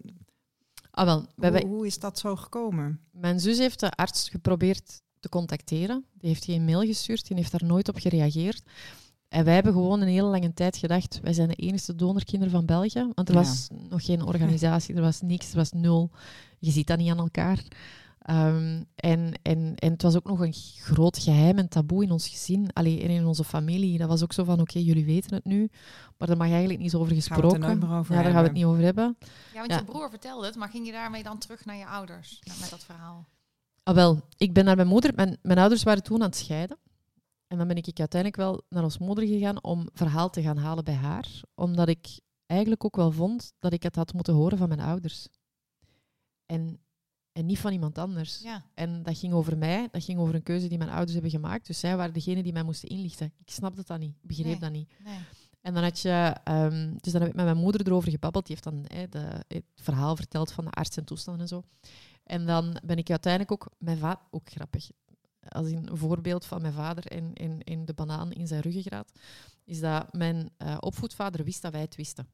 Ah, wel,
hoe is dat zo gekomen?
Mijn zus heeft de arts geprobeerd te contacteren. Die heeft geen mail gestuurd, die heeft daar nooit op gereageerd. En wij hebben gewoon een hele lange tijd gedacht, wij zijn de enige donorkinderen van België. Want er
Ja.
was nog geen organisatie, er was niks, er was nul. Je ziet dat niet aan elkaar. Ehm, en, en, en het was ook nog een groot geheim en taboe in ons gezin, allee, en in onze familie. Dat was ook zo van, oké, jullie weten het nu, maar daar mag eigenlijk niet over
Gaan we het
gesproken.
er nooit meer over
ja, daar gaan we het
hebben.
niet over hebben.
Ja, want
Ja.
je broer vertelde het, maar ging je daarmee dan terug naar je ouders met dat verhaal?
Ah, wel, ik ben naar mijn moeder. Mijn, mijn ouders waren toen aan het scheiden. En dan ben ik uiteindelijk wel naar ons moeder gegaan om verhaal te gaan halen bij haar. Omdat ik eigenlijk ook wel vond dat ik het had moeten horen van mijn ouders. En, en niet van iemand anders.
Ja.
En dat ging over mij, dat ging over een keuze die mijn ouders hebben gemaakt. Dus zij waren degene die mij moesten inlichten. Ik snapte dat niet, begreep
Nee.
dat niet.
Nee.
En dan had je, ehm, dus dan heb ik met mijn moeder erover gebabbeld. Die heeft dan de, het verhaal verteld van de arts en toestanden en zo. En dan ben ik uiteindelijk ook, mijn vader, ook grappig, als een voorbeeld van mijn vader en, de banaan in zijn ruggengraat, is dat mijn eh, opvoedvader wist dat wij het wisten.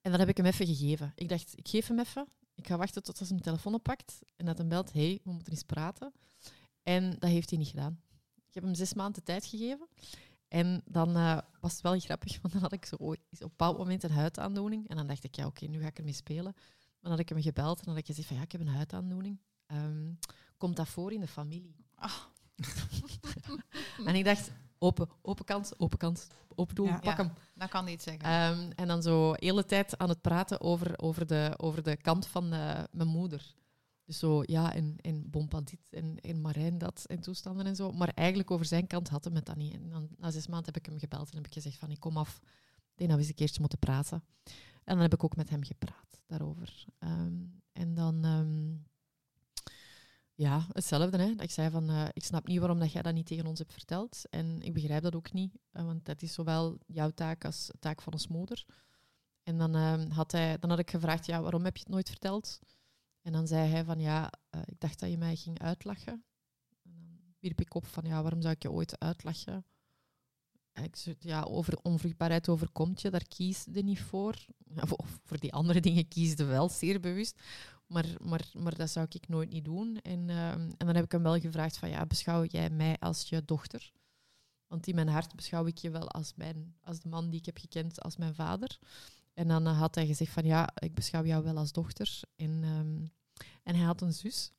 En dan heb ik hem even gegeven. Ik dacht, ik geef hem even. Ik ga wachten tot hij zijn telefoon oppakt en dat hem belt, hey, we moeten eens praten. En dat heeft hij niet gedaan. Ik heb hem zes maanden tijd gegeven. En dan eh, was het wel grappig, want dan had ik zo op een bepaald moment een huidaandoening. En dan dacht ik, ja, oké, nu ga ik ermee spelen. Dan had ik hem gebeld en dan had ik gezegd van, ja, ik heb een huidaandoening. Ehm, komt dat voor in de familie?
Ah. (laughs)
En ik dacht, open, open kant, open kant, open doel, pak hem.
dat kan niet zeggen. Um,
en dan zo de hele tijd aan het praten over, over, de, over de kant van uh, mijn moeder. Dus zo, ja, en, en Bompadit en, en Marijn dat en toestanden en zo. Maar eigenlijk over zijn kant had hij het dat niet. En dan, na zes maanden heb ik hem gebeld en heb ik gezegd van, ik kom af. Ik denk dat we eens een keertje moeten praten. En dan heb ik ook met hem gepraat daarover. Um, en dan... Um, ja, hetzelfde. Hè? Ik zei van, uh, ik snap niet waarom dat jij dat niet tegen ons hebt verteld. En ik begrijp dat ook niet, want dat is zowel jouw taak als de taak van ons moeder. En dan, uh, had hij, dan had ik gevraagd, ja, waarom heb je het nooit verteld? En dan zei hij van, ja, eh, ik dacht dat je mij ging uitlachen. En dan wierp ik op van, ja, waarom zou ik je ooit uitlachen? ik zei, ja, over onvruchtbaarheid overkomt je, daar kies je niet voor. (laughs) Voor die andere dingen kies je wel, zeer bewust. Maar, maar, maar dat zou ik nooit niet doen. En, ehm, en dan heb ik hem wel gevraagd van, ja, beschouw jij mij als je dochter? Want in mijn hart beschouw ik je wel als, mijn, als de man die ik heb gekend als mijn vader. En dan had hij gezegd van, ja, ik beschouw jou wel als dochter. En, ehm, en hij had een zus.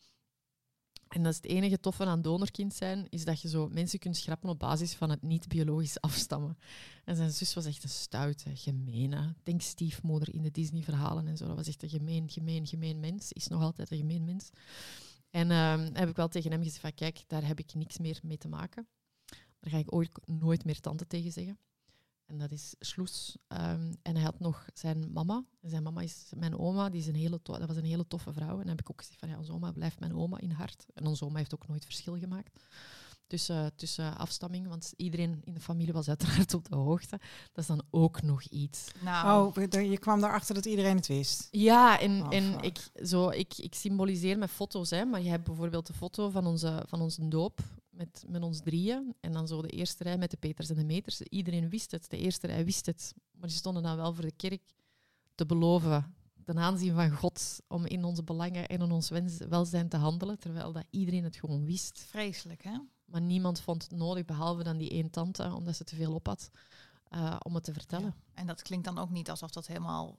En dat is het enige toffe aan donorkind zijn, is dat je zo mensen kunt schrappen op basis van het niet-biologisch afstammen. En zijn zus was echt een stoute, gemene, denk stiefmoeder in de Disney-verhalen en zo. Dat was echt een gemeen, gemeen, gemeen mens. Is nog altijd een gemeen mens. En uh, heb ik wel tegen hem gezegd van, kijk, daar heb ik niks meer mee te maken. Daar ga ik ooit nooit meer tante tegen zeggen. En dat is Sloes. Ehm, en hij had nog zijn mama. En zijn mama is mijn oma. Die is een hele dat was een hele toffe vrouw. En dan heb ik ook gezegd van ja, onze oma blijft mijn oma in hart. En onze oma heeft ook nooit verschil gemaakt tussen, tussen afstamming. Want iedereen in de familie was uiteraard op de hoogte. Dat is dan ook nog iets.
Nou. Oh, je kwam erachter dat iedereen het wist?
Ja, en, oh, en ik, zo, ik, ik symboliseer met foto's. Hè, maar je hebt bijvoorbeeld de foto van onze, van onze doop met, met ons drieën. En dan zo de eerste rij met de Peters en de Meters. Iedereen wist het, de eerste rij wist het. Maar ze stonden dan wel voor de kerk te beloven, ten aanzien van God, om in onze belangen en in ons welzijn te handelen. Terwijl dat iedereen het gewoon wist.
Vreselijk, hè?
Maar niemand vond het nodig, behalve dan die één tante, omdat ze te veel op had, uh, om het te vertellen.
En dat klinkt dan ook niet alsof dat helemaal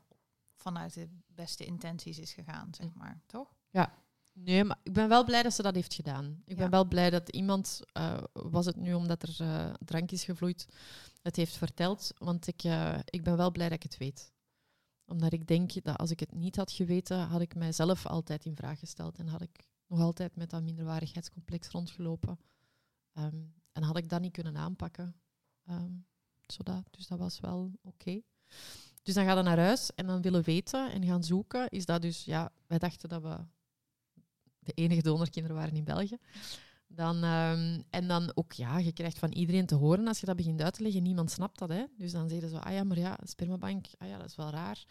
vanuit de beste intenties is gegaan, zeg maar, toch?
Ja, Nee, maar ik ben wel blij dat ze dat heeft gedaan. Ik ben wel blij dat iemand, uh, was het nu omdat er uh, drank is gevloeid, het heeft verteld. Want ik, uh, ik ben wel blij dat ik het weet. Omdat ik denk dat als ik het niet had geweten, had ik mijzelf altijd in vraag gesteld. En had ik nog altijd met dat minderwaardigheidscomplex rondgelopen. Um, en had ik dat niet kunnen aanpakken. Um, zodat, dus dat was wel oké. Dus dan gaan we naar huis en dan willen weten en gaan zoeken. Is dat dus, ja, wij dachten dat we de enige donorkinderen waren in België. Dan, um, en dan ook, ja, je krijgt van iedereen te horen als je dat begint uit te leggen. Niemand snapt dat, hè. Dus dan zeggen ze ah ja, maar ja, spermabank, ah ja, dat is wel raar.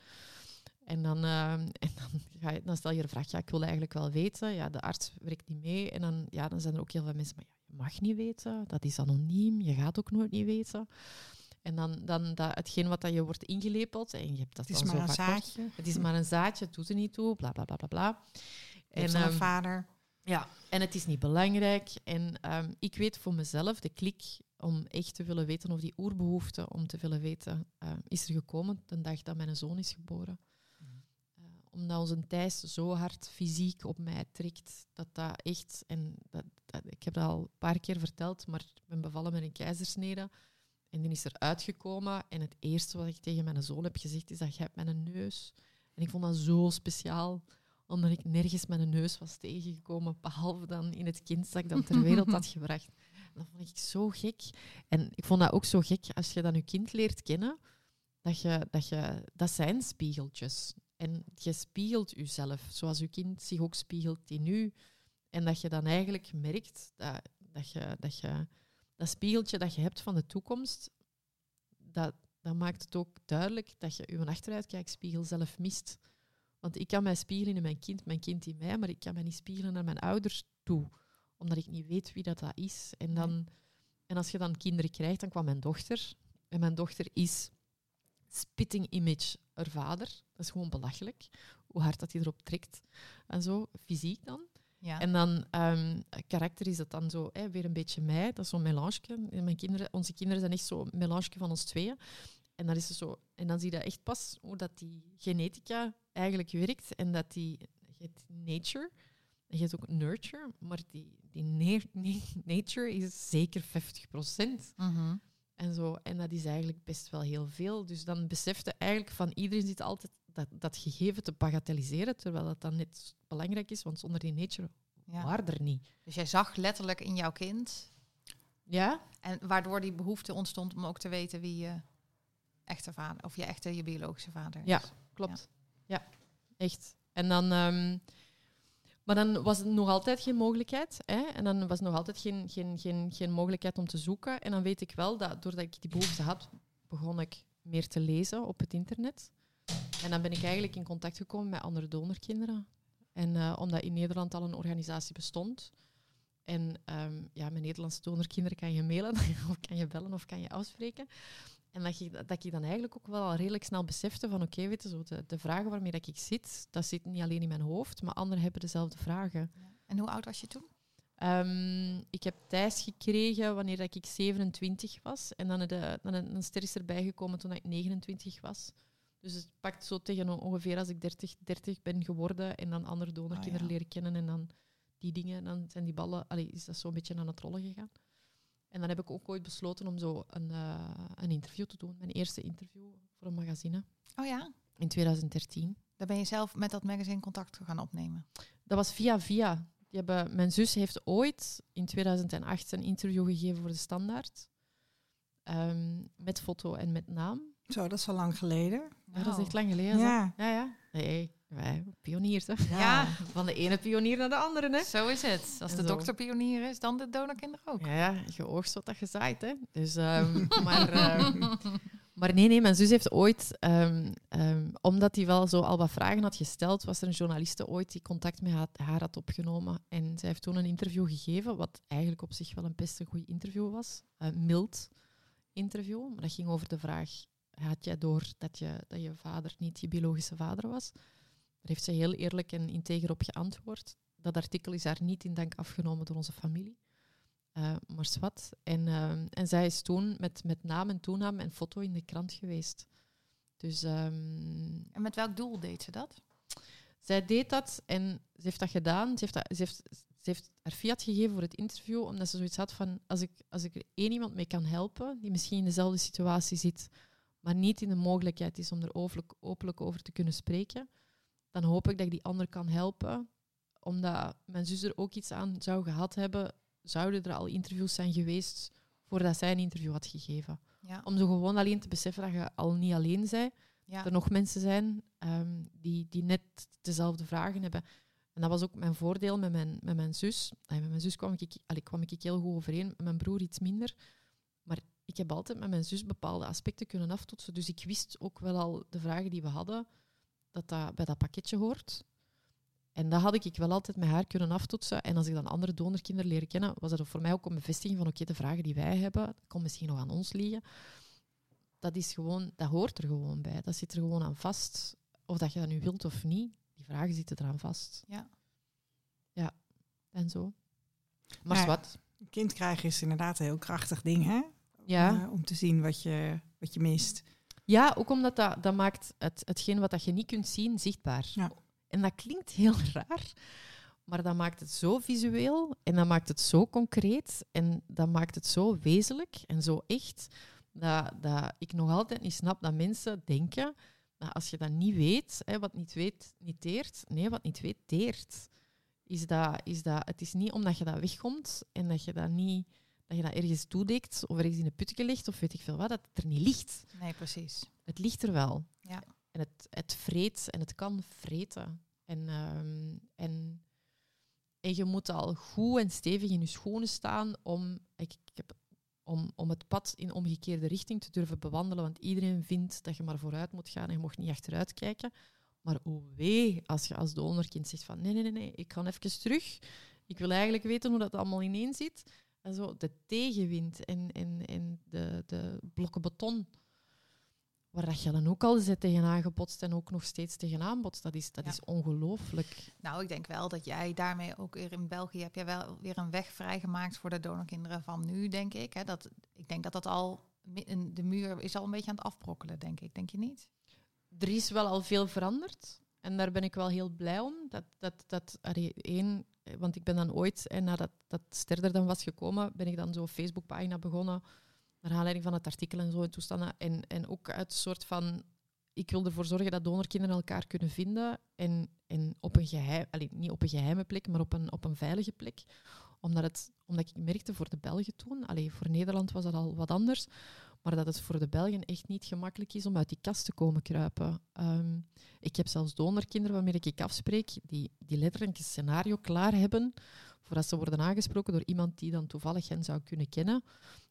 En dan, uh, (laughs) en dan, ga je, dan stel je de vraag, ja, ik wil eigenlijk wel weten. Ja, de arts werkt niet mee. En dan, ja, dan zijn er ook heel veel mensen, maar ja, je mag niet weten. Dat is anoniem, je gaat ook nooit niet weten. En dan, dan dat, hetgeen wat dat je wordt ingelepeld, en je hebt dat
het is maar een zaadje.
Het is maar een zaadje, het doet er niet toe, bla bla bla bla bla.
En een ehm, vader.
Ja, en het is niet belangrijk. En ehm, ik weet voor mezelf, de klik om echt te willen weten of die oerbehoefte om te willen weten, ehm, is er gekomen de dag dat mijn zoon is geboren. Mm. Uh, omdat onze Thijs zo hard fysiek op mij trekt, dat dat echt, en dat, dat, ik heb dat al een paar keer verteld, maar ik ben bevallen met een keizersnede. En die is er uitgekomen. En het eerste wat ik tegen mijn zoon heb gezegd, is dat jij hebt mijn neus. En ik vond dat zo speciaal omdat ik nergens mijn neus was tegengekomen, behalve dan in het kind dat ik ter wereld had gebracht. dat vond ik zo gek. En ik vond dat ook zo gek als je dan je kind leert kennen, dat, je, dat, je, dat zijn spiegeltjes. En je spiegelt jezelf, zoals je kind zich ook spiegelt in u. En dat je dan eigenlijk merkt dat, dat, je, dat je dat spiegeltje dat je hebt van de toekomst, dat, dat maakt het ook duidelijk dat je je achteruitkijkspiegel zelf mist. Want ik kan mij spiegelen in mijn kind, mijn kind in mij, maar ik kan mij niet spiegelen naar mijn ouders toe, omdat ik niet weet wie dat, dat is. En, dan, en als je dan kinderen krijgt, dan kwam mijn dochter. En mijn dochter is spitting image haar vader. Dat is gewoon belachelijk, hoe hard dat hij erop trekt. En zo, fysiek dan. Ja. En dan, um, karakter is dat dan zo, hè, weer een beetje mij. Dat is zo'n melange. Mijn kinderen, onze kinderen zijn echt zo'n melange van ons tweeën. En dan, is het zo, en dan zie je echt pas hoe dat die genetica eigenlijk werkt en dat die nature, je hebt ook nurture, maar die, die (laughs) nature is zeker 50 procent. Mm En, zo. en dat is eigenlijk best wel heel veel. Dus dan besefte eigenlijk van iedereen zit altijd dat, dat gegeven te bagatelliseren, terwijl dat dan net belangrijk is, want zonder die nature ja. waren er niet.
Dus jij zag letterlijk in jouw kind.
Ja.
En waardoor die behoefte ontstond om ook te weten wie je echte vader, of je echte, je biologische vader is.
Ja, klopt. Ja, echt. En dan, um, maar dan was het nog altijd geen mogelijkheid. Hè? En dan was nog altijd geen, geen, geen, geen mogelijkheid om te zoeken. En dan weet ik wel dat doordat ik die behoefte had, begon ik meer te lezen op het internet. En dan ben ik eigenlijk in contact gekomen met andere donorkinderen. En uh, omdat in Nederland al een organisatie bestond. En um, ja, met Nederlandse donorkinderen kan je mailen, (laughs) of kan je bellen of kan je afspreken. En dat ik, dat ik dan eigenlijk ook wel al redelijk snel besefte van oké, weet je, zo de, de vragen waarmee dat ik zit, dat zit niet alleen in mijn hoofd, maar anderen hebben dezelfde vragen. Ja.
En hoe oud was je toen?
Um, ik heb Thijs gekregen wanneer dat ik 27 was. En dan, de, dan een, een ster is erbij gekomen toen ik 29 was. Dus het pakt zo tegen ongeveer als ik 30, 30 ben geworden en dan andere donorkinderen ah, leren kennen en dan die dingen, dan zijn die ballen, allee, is dat zo'n beetje aan het rollen gegaan. En dan heb ik ook ooit besloten om zo een, uh, een interview te doen. Mijn eerste interview voor een magazine.
Oh ja?
In 2013.
Daar ben je zelf met dat magazine contact gaan opnemen?
Dat was via via. Die hebben, mijn zus heeft ooit in 2008 een interview gegeven voor de Standaard. Um, met foto en met naam.
Zo, dat is al lang geleden.
Ja, dat is echt lang geleden.
Ja.
Ja, ja. Nee, wij, pioniers, hè? Ja. Van de ene pionier naar de andere, hè?
Zo is het. Als de dokter pionier is, dan de donorkinder ook.
Ja, ja je oogst wat dat gezaaid, hè? Dus, um, (laughs) maar, um, maar nee, nee, mijn zus heeft ooit, um, omdat hij wel zo al wat vragen had gesteld, was er een journaliste ooit die contact met haar, haar had opgenomen. En zij heeft toen een interview gegeven, wat eigenlijk op zich wel een best een goed interview was. Een mild interview, maar dat ging over de vraag had jij door dat je, dat je vader niet je biologische vader was? Daar heeft ze heel eerlijk en integer op geantwoord. Dat artikel is haar niet in dank afgenomen door onze familie. Uh, maar zwart. En, uh, en zij is toen met, met naam en toenaam en foto in de krant geweest. Dus, um,
en met welk doel deed ze dat?
Zij deed dat en ze heeft dat gedaan. Ze heeft, dat, ze heeft, ze heeft haar fiat gegeven voor het interview, omdat ze zoiets had van: als ik, als ik er één iemand mee kan helpen, die misschien in dezelfde situatie zit, maar niet in de mogelijkheid is om er openlijk, openlijk over te kunnen spreken, dan hoop ik dat ik die ander kan helpen. Omdat mijn zus er ook iets aan zou gehad hebben, zouden er al interviews zijn geweest voordat zij een interview had gegeven. Ja. Om zo gewoon alleen te beseffen dat je al niet alleen bent. Ja. Dat er nog mensen zijn ehm, die, die net dezelfde vragen hebben. En dat was ook mijn voordeel met mijn, met mijn zus. Met mijn zus kwam ik, allee, kwam ik heel goed overeen, met mijn broer iets minder. Maar ik heb altijd met mijn zus bepaalde aspecten kunnen aftoetsen. Dus ik wist ook wel al de vragen die we hadden, dat dat bij dat pakketje hoort. En dat had ik wel altijd met haar kunnen aftoetsen. En als ik dan andere donorkinderen leren kennen, was dat voor mij ook een bevestiging van oké, de vragen die wij hebben, dat misschien nog aan ons liggen. Dat, is gewoon, dat hoort er gewoon bij. Dat zit er gewoon aan vast. Of dat je dat nu wilt of niet, die vragen zitten eraan vast.
Ja.
Ja, en zo. Maar wat?
Kind krijgen is inderdaad een heel krachtig ding, hè?
Ja.
Uh, om te zien wat je, wat je mist.
Ja, ook omdat dat, dat maakt het, hetgeen wat dat je niet kunt zien zichtbaar.
Ja.
En dat klinkt heel (laughs) raar, maar dat maakt het zo visueel en dat maakt het zo concreet en dat maakt het zo wezenlijk en zo echt, dat, dat ik nog altijd niet snap dat mensen denken dat als je dat niet weet, hè, wat niet weet, niet teert. Nee, wat niet weet, teert. Is dat, is dat, het is niet omdat je dat wegkomt en dat je dat niet dat je dat ergens toedekt of ergens in een putje ligt of weet ik veel wat, dat het er niet ligt.
Nee, precies.
Het ligt er wel.
Ja.
En het, het vreet en het kan vreten. En, um, en, en je moet al goed en stevig in je schoenen staan om, ik, ik heb, om, om het pad in omgekeerde richting te durven bewandelen. Want iedereen vindt dat je maar vooruit moet gaan en je mocht niet achteruit kijken. Maar oh wee, als je als donorkind zegt van nee, nee, nee, nee, ik ga even terug. Ik wil eigenlijk weten hoe dat allemaal ineen zit zo de tegenwind en, en, en de, de blokken beton, waar dat je dan ook al zit tegenaan gebotst en ook nog steeds tegenaan botst, dat is, dat is ongelooflijk.
Nou, ik denk wel dat jij daarmee ook weer in België heb jij wel weer een weg vrijgemaakt voor de donorkinderen van nu, denk ik. Hè? Dat, ik denk dat dat al, de muur is al een beetje aan het afbrokkelen, denk ik. Denk je niet?
Er is wel al veel veranderd. En daar ben ik wel heel blij om. Dat, dat, dat één, want ik ben dan ooit, en nadat dat Ster er dan was gekomen, ben ik dan zo'n Facebookpagina begonnen, naar aanleiding van het artikel en zo en toestanden. En, en ook uit een soort van, ik wil ervoor zorgen dat donorkinderen elkaar kunnen vinden en, en op een geheim, allee, niet op een geheime plek, maar op een, op een veilige plek. Omdat, het, omdat ik merkte voor de Belgen toen, allee, voor Nederland was dat al wat anders, maar dat het voor de Belgen echt niet gemakkelijk is om uit die kast te komen kruipen. Ehm, ik heb zelfs donorkinderen waarmee ik afspreek, die, die letterlijk een scenario klaar hebben voordat ze worden aangesproken door iemand die dan toevallig hen zou kunnen kennen.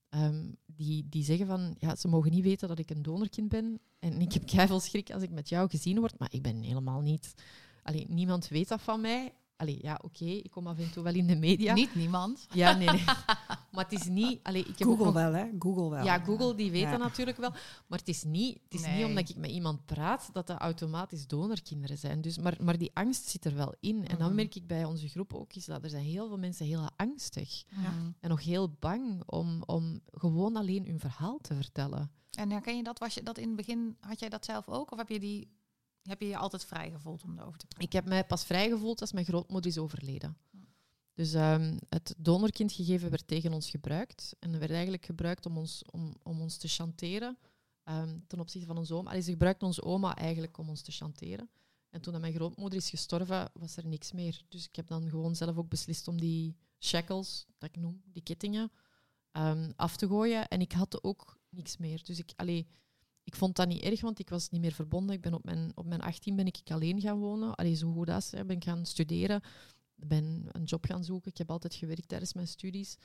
Ehm, die, die zeggen van, ja, ze mogen niet weten dat ik een donorkind ben. En ik heb keihard schrik als ik met jou gezien word, maar ik ben helemaal niet... Allee, niemand weet dat van mij. Allee, ja, oké, ik kom af en toe wel in de media.
Niet niemand.
Ja, nee, nee. (laughs) maar het is niet... Allee, ik
heb Google wel, hè? Google wel.
Ja, Google, die weet dat natuurlijk wel. Maar het is, niet, het is niet omdat ik met iemand praat dat dat automatisch donorkinderen zijn. Dus, maar, maar die angst zit er wel in. En dan mhm. merk ik bij onze groep ook is dat er zijn heel veel mensen heel angstig. Ja. En nog heel bang om, om gewoon alleen hun verhaal te vertellen.
En herken je dat? Was je dat in het begin, had jij dat zelf ook? Of heb je die heb je je altijd vrij gevoeld om erover te praten?
Ik heb mij pas vrij gevoeld als mijn grootmoeder is overleden. Dus um, het donorkindgegeven werd tegen ons gebruikt. En werd eigenlijk gebruikt om ons, om, om ons te chanteren um, ten opzichte van onze oma. Allee, ze gebruikte onze oma eigenlijk om ons te chanteren. En toen mijn grootmoeder is gestorven, was er niks meer. Dus ik heb dan gewoon zelf ook beslist om die shackles, dat ik noem, die kettingen, um, af te gooien. En ik had ook niks meer. Dus ik, allee, ik vond dat niet erg, want ik was niet meer verbonden. Ik ben op mijn, op mijn 18 ben ik alleen gaan wonen. Allee, zo goed als. Hè. Ben gaan studeren. Ben een job gaan zoeken. Ik heb altijd gewerkt tijdens mijn studies.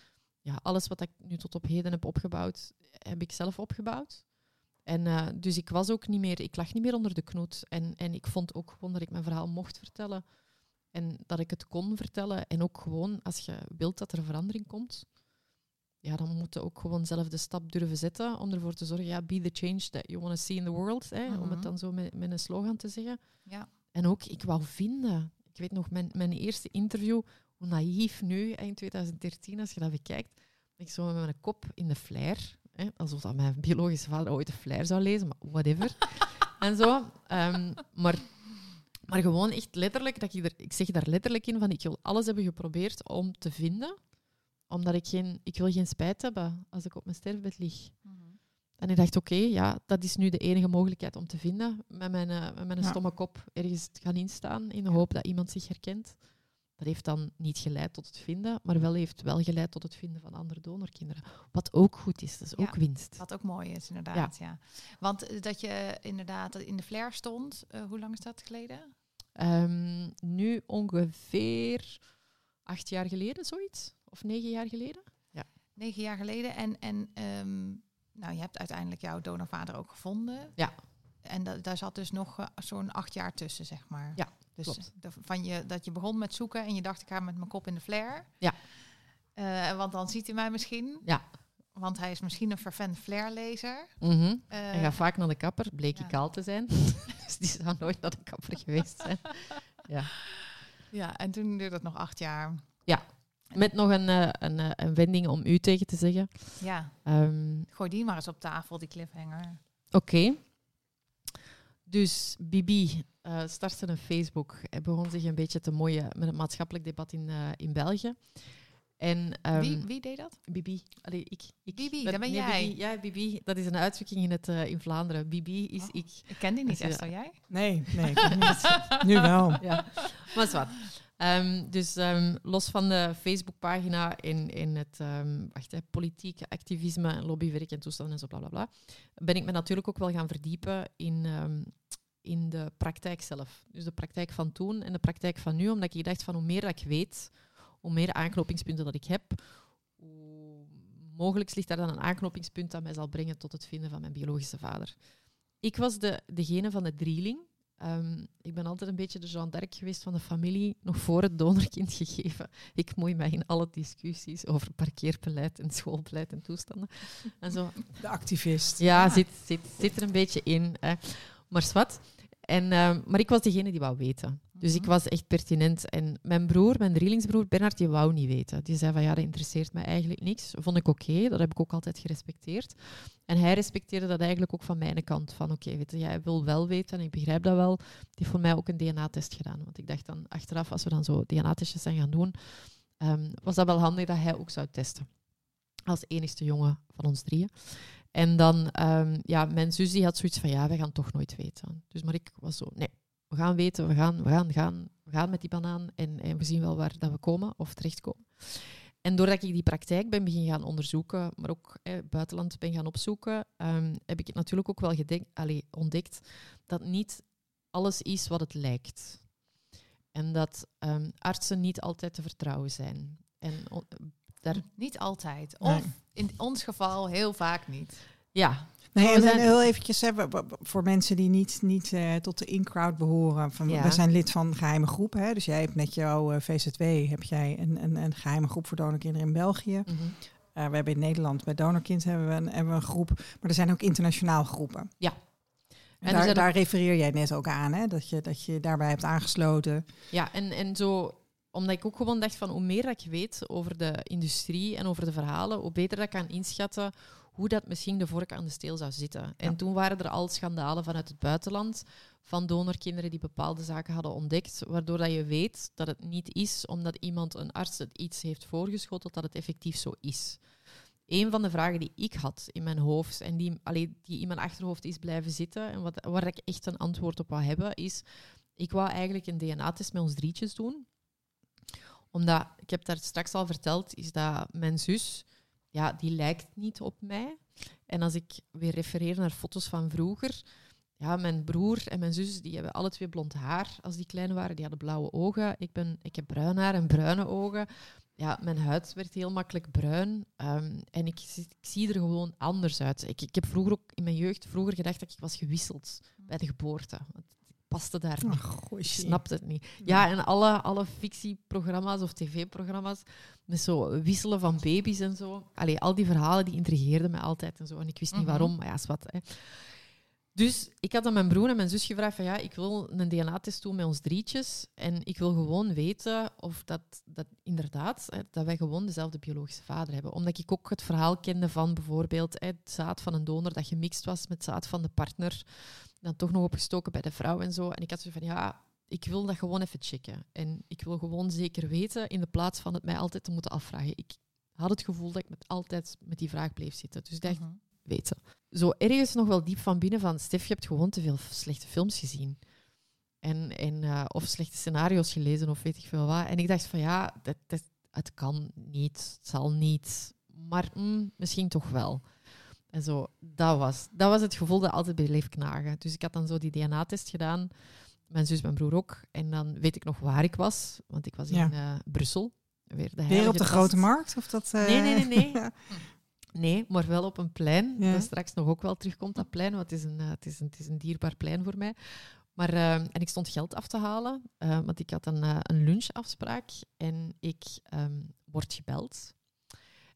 Ja, alles wat ik nu tot op heden heb opgebouwd, heb ik zelf opgebouwd. En uh, dus ik was ook niet meer, ik lag niet meer onder de knoet. En, en ik vond ook gewoon dat ik mijn verhaal mocht vertellen. En dat ik het kon vertellen. En ook gewoon, als je wilt dat er verandering komt, ja, dan moet je ook gewoon zelf de stap durven zetten om ervoor te zorgen, ja, be the change that you want to see in the world, hè, om het mhm. dan zo met, met een slogan te zeggen. Ja. En ook, ik wou vinden. Ik weet nog, mijn, mijn eerste interview, hoe naïef nu, in 2013, als je dat bekijkt, ik zo met mijn kop in de flair, hè, alsof dat mijn biologische vader ooit de flair zou lezen, maar whatever. (laughs) en zo. Um, maar, maar gewoon echt letterlijk, dat ik, er, ik zeg daar letterlijk in van, ik wil alles hebben geprobeerd om te vinden omdat ik geen, ik wil geen spijt hebben als ik op mijn sterfbed lig. Mhm. En ik dacht, oké, ja, dat is nu de enige mogelijkheid om te vinden. Met mijn, uh, met mijn stomme kop ergens gaan instaan in de hoop dat iemand zich herkent. Dat heeft dan niet geleid tot het vinden, maar wel heeft wel geleid tot het vinden van andere donorkinderen. Wat ook goed is, dat is ook winst.
Wat ook mooi is, inderdaad. Ja. Want eh, dat je inderdaad in de flair stond, uh, hoe lang is dat geleden?
Um, nu ongeveer acht jaar geleden, zoiets of negen jaar geleden.
Ja. Negen jaar geleden. En, en um, nou, je hebt uiteindelijk jouw donorvader ook gevonden.
Ja.
En da daar zat dus nog uh, zo'n acht jaar tussen, zeg maar.
Ja,
dus de, van je, dat je begon met zoeken en je dacht, ik ga met mijn kop in de flare.
Ja.
Uh, want dan ziet hij mij misschien.
Ja.
Want hij is misschien een vervent flair-lezer.
Mm -hmm. uh, hij gaat vaak naar de kapper, bleek ja. ik kaal te zijn. (laughs) dus die zou nooit naar de kapper geweest zijn. ja.
Ja, en toen duurde het nog acht jaar.
Ja, met nog een, uh, een, uh, een wending om u tegen te zeggen.
Ja. Um, Gooi die maar eens op tafel, die cliffhanger.
Oké. Okay. Dus Bibi uh, startte een Facebook. Hij begon zich een beetje te mooien met het maatschappelijk debat in, in België. En,
um, wie, wie, deed dat?
Bibi. Allee, ik,
ik, Bibi, dat ben jij.
Bibi, ja, Bibi. Dat is een uitdrukking in, het, in Vlaanderen. Bibi is oh. ik.
Ik ken die niet, Esther, jij?
Nee, nee, ik (laughs) niet. nu wel.
Ja. Maar is wat. Um, dus um, los van de Facebookpagina in, in het um, wacht, hè, politieke activisme en lobbywerk en toestanden en zo, bla, bla, bla, ben ik me natuurlijk ook wel gaan verdiepen in, in de praktijk zelf. Dus de praktijk van toen en de praktijk van nu, omdat ik dacht van hoe meer dat ik weet, hoe meer aanknopingspunten dat ik heb, hoe mogelijk ligt daar dan een aanknopingspunt dat mij zal brengen tot het vinden van mijn biologische vader. Ik was de, degene van de drieling Um, ik ben altijd een beetje de Jean d'Arc geweest van de familie, nog voor het donorkind (laughs) gegeven. Ik moei mij in alle discussies over parkeerbeleid en schoolbeleid en toestanden. En zo.
De activist.
Ja, Zit, zit, zit er een beetje in. Hè. Maar zwart. En, um, maar ik was degene die wou weten. Dus ik was echt pertinent. En mijn broer, mijn drielingsbroer Bernard, die wou niet weten. Die zei van ja, dat interesseert mij eigenlijk niks. Vond ik oké, dat heb ik ook altijd gerespecteerd. En hij respecteerde dat eigenlijk ook van mijn kant. Van oké, jij wil wel weten en ik begrijp dat wel. Die heeft voor mij ook een DNA-test gedaan. Want ik dacht dan achteraf, als we dan zo DNA-testjes zijn gaan doen, um, was dat wel handig dat hij ook zou testen. Als enigste jongen van ons drieën. En dan, um, ja, mijn zus die had zoiets van, ja, we gaan toch nooit weten. Dus maar ik was zo, nee, we gaan weten, we gaan, we gaan, gaan, we gaan met die banaan en, en we zien wel waar dat we komen of terechtkomen. En doordat ik die praktijk ben begin gaan onderzoeken, maar ook eh, buitenland ben gaan opzoeken, um, heb ik het natuurlijk ook wel allee, ontdekt dat niet alles is wat het lijkt. En dat um, artsen niet altijd te vertrouwen zijn. En
daar... Niet altijd. Of in ons geval heel vaak niet.
Ja.
Nee, en, zijn... heel eventjes hè, voor mensen die niet, niet uh, tot de in-crowd behoren. Van, We zijn lid van een geheime groep. Hè? Dus jij hebt met jouw uh, VZW heb jij een, een, een geheime groep voor donorkinderen in België. Mm -hmm. uh, we hebben in Nederland bij Donorkind hebben we, een, hebben we een groep. Maar er zijn ook internationaal groepen.
Ja.
En daar, daar refereer jij net ook aan, hè? Dat, je, dat je daarbij hebt aangesloten.
Ja, en, en zo omdat ik ook gewoon dacht van hoe meer dat ik weet over de industrie en over de verhalen, hoe beter dat ik kan inschatten hoe dat misschien de vork aan de steel zou zitten. En toen waren er al schandalen vanuit het buitenland van donorkinderen die bepaalde zaken hadden ontdekt, waardoor dat je weet dat het niet is omdat iemand, een arts, het iets heeft voorgeschoteld, dat het effectief zo is. Een van de vragen die ik had in mijn hoofd en die, allee, die in mijn achterhoofd is blijven zitten en wat, waar ik echt een antwoord op wou hebben, is ik wou eigenlijk een DNA-test met ons drietjes doen omdat, ik heb daar straks al verteld, is dat mijn zus, ja, die lijkt niet op mij. En als ik weer refereer naar foto's van vroeger, ja, mijn broer en mijn zus, die hebben alle twee blond haar als die klein waren. Die hadden blauwe ogen. Ik, ben, ik heb bruin haar en bruine ogen. Ja, mijn huid werd heel makkelijk bruin. Ehm, en ik, ik, zie er gewoon anders uit. Ik, ik heb vroeger ook in mijn jeugd vroeger gedacht dat ik was gewisseld bij de geboorte paste daar niet. ik snapte het niet. Ja, en alle, alle fictieprogramma's of tv-programma's met zo wisselen van baby's en zo. Allee, al die verhalen die intrigeerden mij altijd en zo. En ik wist niet mhm. waarom, maar ja, is wat. Hè. Dus ik had aan mijn broer en mijn zus gevraagd van ja, ik wil een DNA-test doen met ons drietjes. En ik wil gewoon weten of dat, dat inderdaad, hè, dat wij gewoon dezelfde biologische vader hebben. Omdat ik ook het verhaal kende van bijvoorbeeld hè, het zaad van een donor dat gemixt was met zaad van de partner dan toch nog opgestoken bij de vrouw en zo. En ik had zo van, ja, ik wil dat gewoon even checken. En ik wil gewoon zeker weten, in de plaats van het mij altijd te moeten afvragen. Ik had het gevoel dat ik met, altijd met die vraag bleef zitten. Dus ik dacht, mhm. weten. Zo ergens nog wel diep van binnen van, Stef, je hebt gewoon te veel slechte films gezien. En, en, uh, of slechte scenario's gelezen of weet ik veel wat. En ik dacht van, ja, dat, dat, het kan niet, het zal niet. Maar mm, misschien toch wel. En zo, dat was, dat was het gevoel dat altijd bleef knagen. Dus ik had dan zo die DNA-test gedaan. Mijn zus, mijn broer ook. En dan weet ik nog waar ik was. Want ik was in uh, Brussel.
Weer, de Weer op de grote markt? Of dat,
uh... Nee, nee, nee. nee. (laughs) nee, maar wel op een plein. Ja. Dat straks nog ook wel terugkomt, dat plein. Want het is een, uh, het is een, het is een dierbaar plein voor mij. Maar, en ik stond geld af te halen. want ik had een, een lunchafspraak. En ik um, word gebeld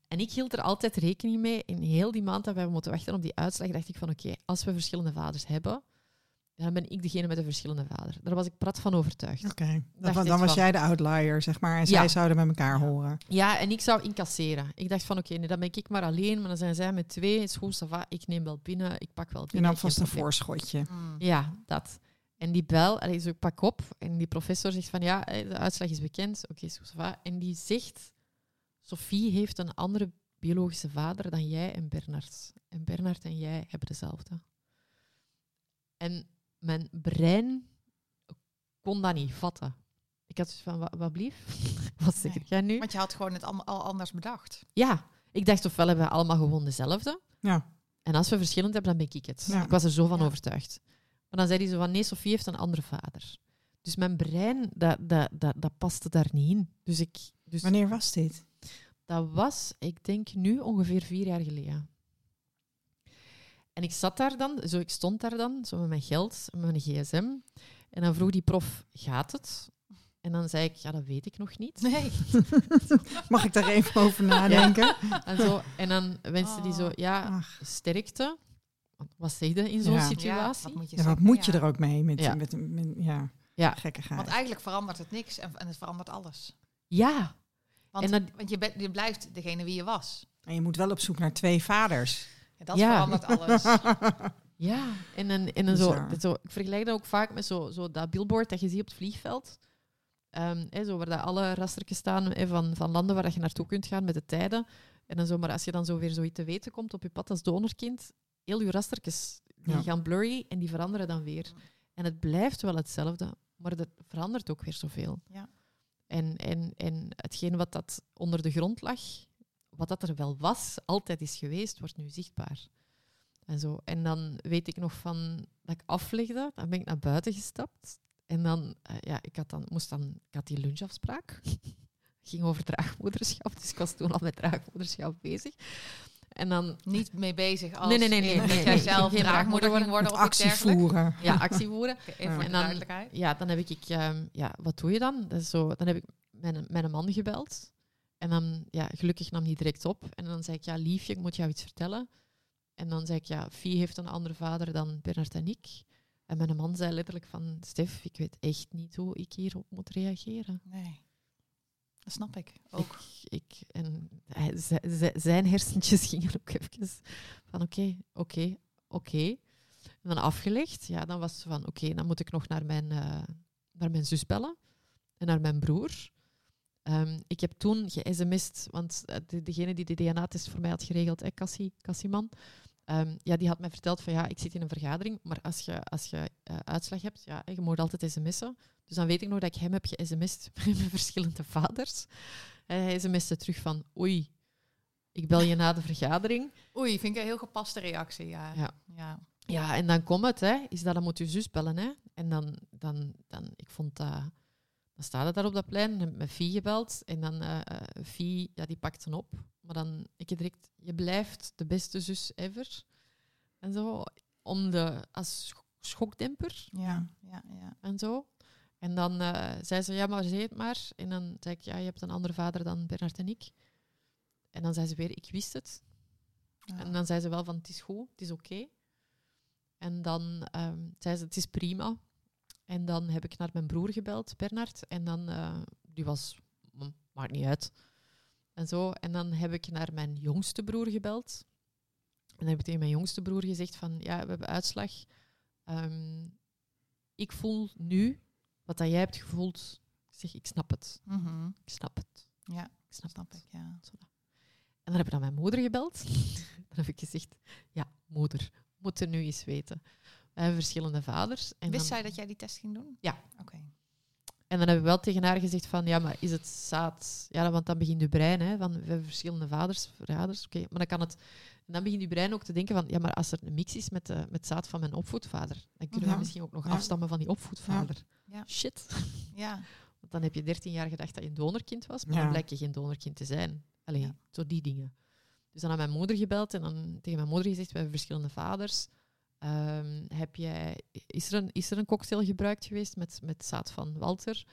en ik hield er altijd rekening mee. In heel die maand dat we moeten wachten op die uitslag, dacht ik van oké, als we verschillende vaders hebben, dan ben ik degene met een verschillende vader. Daar was ik prat van overtuigd.
Oké, dan, dan was jij de outlier, zeg maar. En zij zouden met elkaar horen.
Ja, en ik zou incasseren. Ik dacht van, oké, nee, dan ben ik maar alleen. Maar dan zijn zij met twee. is goed, va, ik neem wel binnen. Ik pak wel binnen.
En dan vast een voorschotje.
Hmm. Ja, dat. En die bel, allee, zo, ik pak op. En die professor zegt van, ja, de uitslag is bekend. Oké, okay, En die zegt Sophie heeft een andere biologische vader dan jij en Bernard. En Bernard en jij hebben dezelfde. En mijn brein kon dat niet vatten. Ik had van, wat, wat blief? (laughs) wat zeg jij nu?
Want je had gewoon het allemaal al anders bedacht.
Ja, ik dacht ofwel hebben we allemaal gewoon dezelfde.
Ja.
En als we verschillend hebben, dan ben ik het. Ik was er zo van overtuigd. Maar dan zei hij zo van, nee, Sophie heeft een andere vader. Dus mijn brein, dat, dat, dat, dat paste daar niet in. Dus ik, dus
Wanneer was dit?
Dat was, ik denk nu ongeveer vier jaar geleden. En ik zat daar dan, zo ik stond daar dan, zo met mijn geld, met mijn gsm. En dan vroeg die prof, gaat het? En dan zei ik, ja, dat weet ik nog niet.
Nee. (laughs)
Mag ik daar even over nadenken?
En, zo, en dan wenste die zo, ja, sterkte. Wat zeg je in zo'n situatie?
wat moet je, wat moet je er ook mee? Met, met, met, ja. Ja. Gekkigheid.
Want eigenlijk verandert het niks en, en het verandert alles.
Ja.
Want, en want je, bent, je blijft degene wie je was.
En je moet wel op zoek naar twee vaders.
Ja, dat verandert alles. (laughs)
ja, en, een, en een zo, zo, ik vergelijk dat ook vaak met zo, zo dat billboard dat je ziet op het vliegveld. Um, zo waar dat alle rastertjes staan van, van landen waar je naartoe kunt gaan met de tijden. En dan zo, maar als je dan zo weer zoiets te weten komt op je pad als donorkind, heel je rastertjes die gaan blurry en die veranderen dan weer. En het blijft wel hetzelfde, maar dat verandert ook weer zoveel. Ja. En, en, en hetgeen wat dat onder de grond lag, wat dat er wel was, altijd is geweest, wordt nu zichtbaar. En, zo. en dan weet ik nog van dat ik aflegde, dan ben ik naar buiten gestapt. En dan, uh, ja, ik had dan, moest dan, ik had die lunchafspraak. (laughs) ging over draagmoederschap, dus ik was toen al met draagmoederschap bezig. En dan
niet mee bezig als
nee, nee, nee, nee, nee,
jij zelf draagmoeder worden, worden
of actie voeren.
Ja, actie voeren.
even en dan,
Ja, dan heb ik, um, ja, wat doe je dan? Dat is zo, dan heb ik mijn, mijn man gebeld. En dan, ja, gelukkig nam hij direct op. En dan zei ik, ja, liefje, ik moet jou iets vertellen. En dan zei ik, ja, Fie heeft een andere vader dan Bernard en ik. En mijn man zei letterlijk van, Stef, ik weet echt niet hoe ik hierop moet reageren.
Nee. Dat snap ik ook.
Ik, ik en zijn hersentjes gingen ook even van oké, oké, oké. En dan afgelegd, ja, dan was het van oké, dan moet ik nog naar mijn, uh, naar mijn zus bellen en naar mijn broer. Um, ik heb toen ge-sms'd, want eh, de, degene die de DNA-test voor mij had geregeld, hè, Cassie, Cassieman, um, ja, die had mij verteld van ja, ik zit in een vergadering, maar als je, als je uh, uitslag hebt, ja, je moet altijd sms'en. Dus dan weet ik nog dat ik hem heb ge-sms'd (laughs) met verschillende vaders. En hij sms'te terug van oei, ik bel je na de vergadering.
Oei, vind ik een heel gepaste reactie, ja.
Ja, ja. ja en dan komt het, hè, is dat dan moet je zus bellen. Hè. En dan, dan, dan, ik vond dat... Dan staat het daar op dat plein, heb met Fie gebeld. En dan uh, Fie, ja, die pakt hem op. Maar dan, ik direct, je blijft de beste zus ever. En zo, om de, als schokdemper.
Ja, ja, ja.
En zo. En dan uh, zei ze, ja, maar zeg het maar. En dan zei ik, ja, je hebt een andere vader dan Bernard en ik. En dan zei ze weer, ik wist het. En dan zei ze wel van, het is goed, het is oké. En dan um, zei ze, het is prima. En dan heb ik naar mijn broer gebeld, Bernard. En dan, uh, die was, maakt niet uit. En zo. En dan heb ik naar mijn jongste broer gebeld. En dan heb ik tegen mijn jongste broer gezegd van, ja, we hebben uitslag. Um, ik voel nu wat dat jij hebt gevoeld. Ik zeg, ik snap het.
Mhm.
Ik snap het.
Ja, ik snap, snap ik, ja.
En dan heb ik naar mijn moeder gebeld. (laughs) dan heb ik gezegd, ja, moeder, moet er nu eens weten. We hebben verschillende vaders.
En Wist zij dat jij die test ging doen?
Ja.
Oké.
En dan heb ik wel tegen haar gezegd van, ja, maar is het zaad? Ja, want dan begint je brein, hè, van we hebben verschillende vaders, vaders. Oké, maar dan kan het... En dan begint je brein ook te denken van, ja, maar als er een mix is met, de, met het zaad van mijn opvoedvader, dan kunnen we misschien ook nog afstammen van die opvoedvader.
Ja.
Shit. (laughs)
Ja.
Want dan heb je 13 jaar gedacht dat je een donorkind was, maar dan blijkt je geen donorkind te zijn. Alleen, zo die dingen. Dus dan aan mijn moeder gebeld en dan tegen mijn moeder gezegd, we hebben verschillende vaders. Um, heb jij, is, er een, is er een cocktail gebruikt geweest met, met zaad van Walter?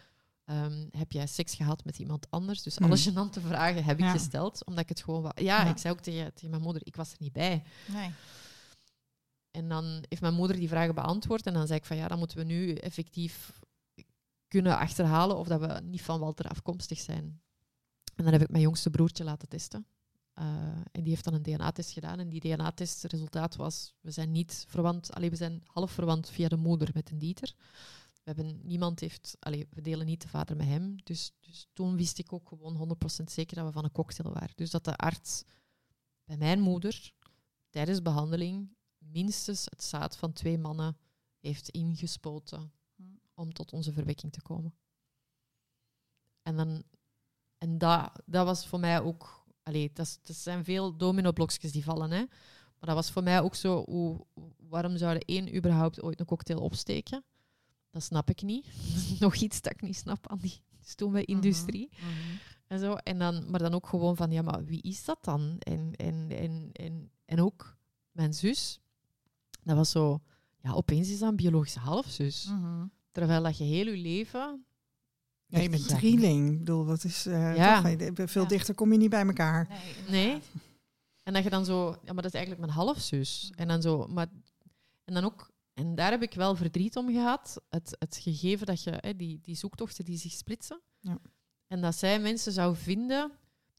Um, heb jij seks gehad met iemand anders? Dus alle hmm. gênante vragen heb ik gesteld, omdat ik het gewoon... Ja, ja, ik zei ook tegen, tegen mijn moeder, ik was er niet bij.
Nee.
En dan heeft mijn moeder die vragen beantwoord en dan zei ik van ja, dan moeten we nu effectief kunnen achterhalen of dat we niet van Walter afkomstig zijn. En dan heb ik mijn jongste broertje laten testen. Uh, en die heeft dan een DNA-test gedaan. En die DNA-test, resultaat was, we zijn niet verwant, alleen we zijn half verwant via de moeder met een dieter. We hebben, niemand heeft, allee, we delen niet de vader met hem. Dus, dus toen wist ik ook gewoon 100% zeker dat we van een cocktail waren. Dus dat de arts bij mijn moeder tijdens behandeling minstens het zaad van twee mannen heeft ingespoten om tot onze verwekking te komen. En, dan, en dat, dat was voor mij ook allee, dat, zijn veel domino-blokjes die vallen. Hè. Maar dat was voor mij ook zo, hoe, waarom zou de één überhaupt ooit een cocktail opsteken? Dat snap ik niet. (laughs) Nog iets dat ik niet snap aan die stomme-industrie. Mhm, mhm. En, zo. en dan, maar dan ook gewoon van, ja, maar wie is dat dan? En, en, en, en, en ook mijn zus, dat was zo, ja, opeens is dat een biologische halfzus. Mm Terwijl dat je heel je leven
Nee, met drieling. Ik bedoel, dat is uh, ja. toch, veel dichter kom je niet bij elkaar.
Nee, nee. En dat je dan zo, ja, maar dat is eigenlijk mijn halfzus. En dan zo, maar en dan ook en daar heb ik wel verdriet om gehad. Het, het gegeven dat je hè, die, die zoektochten die zich splitsen. Ja. En dat zij mensen zou vinden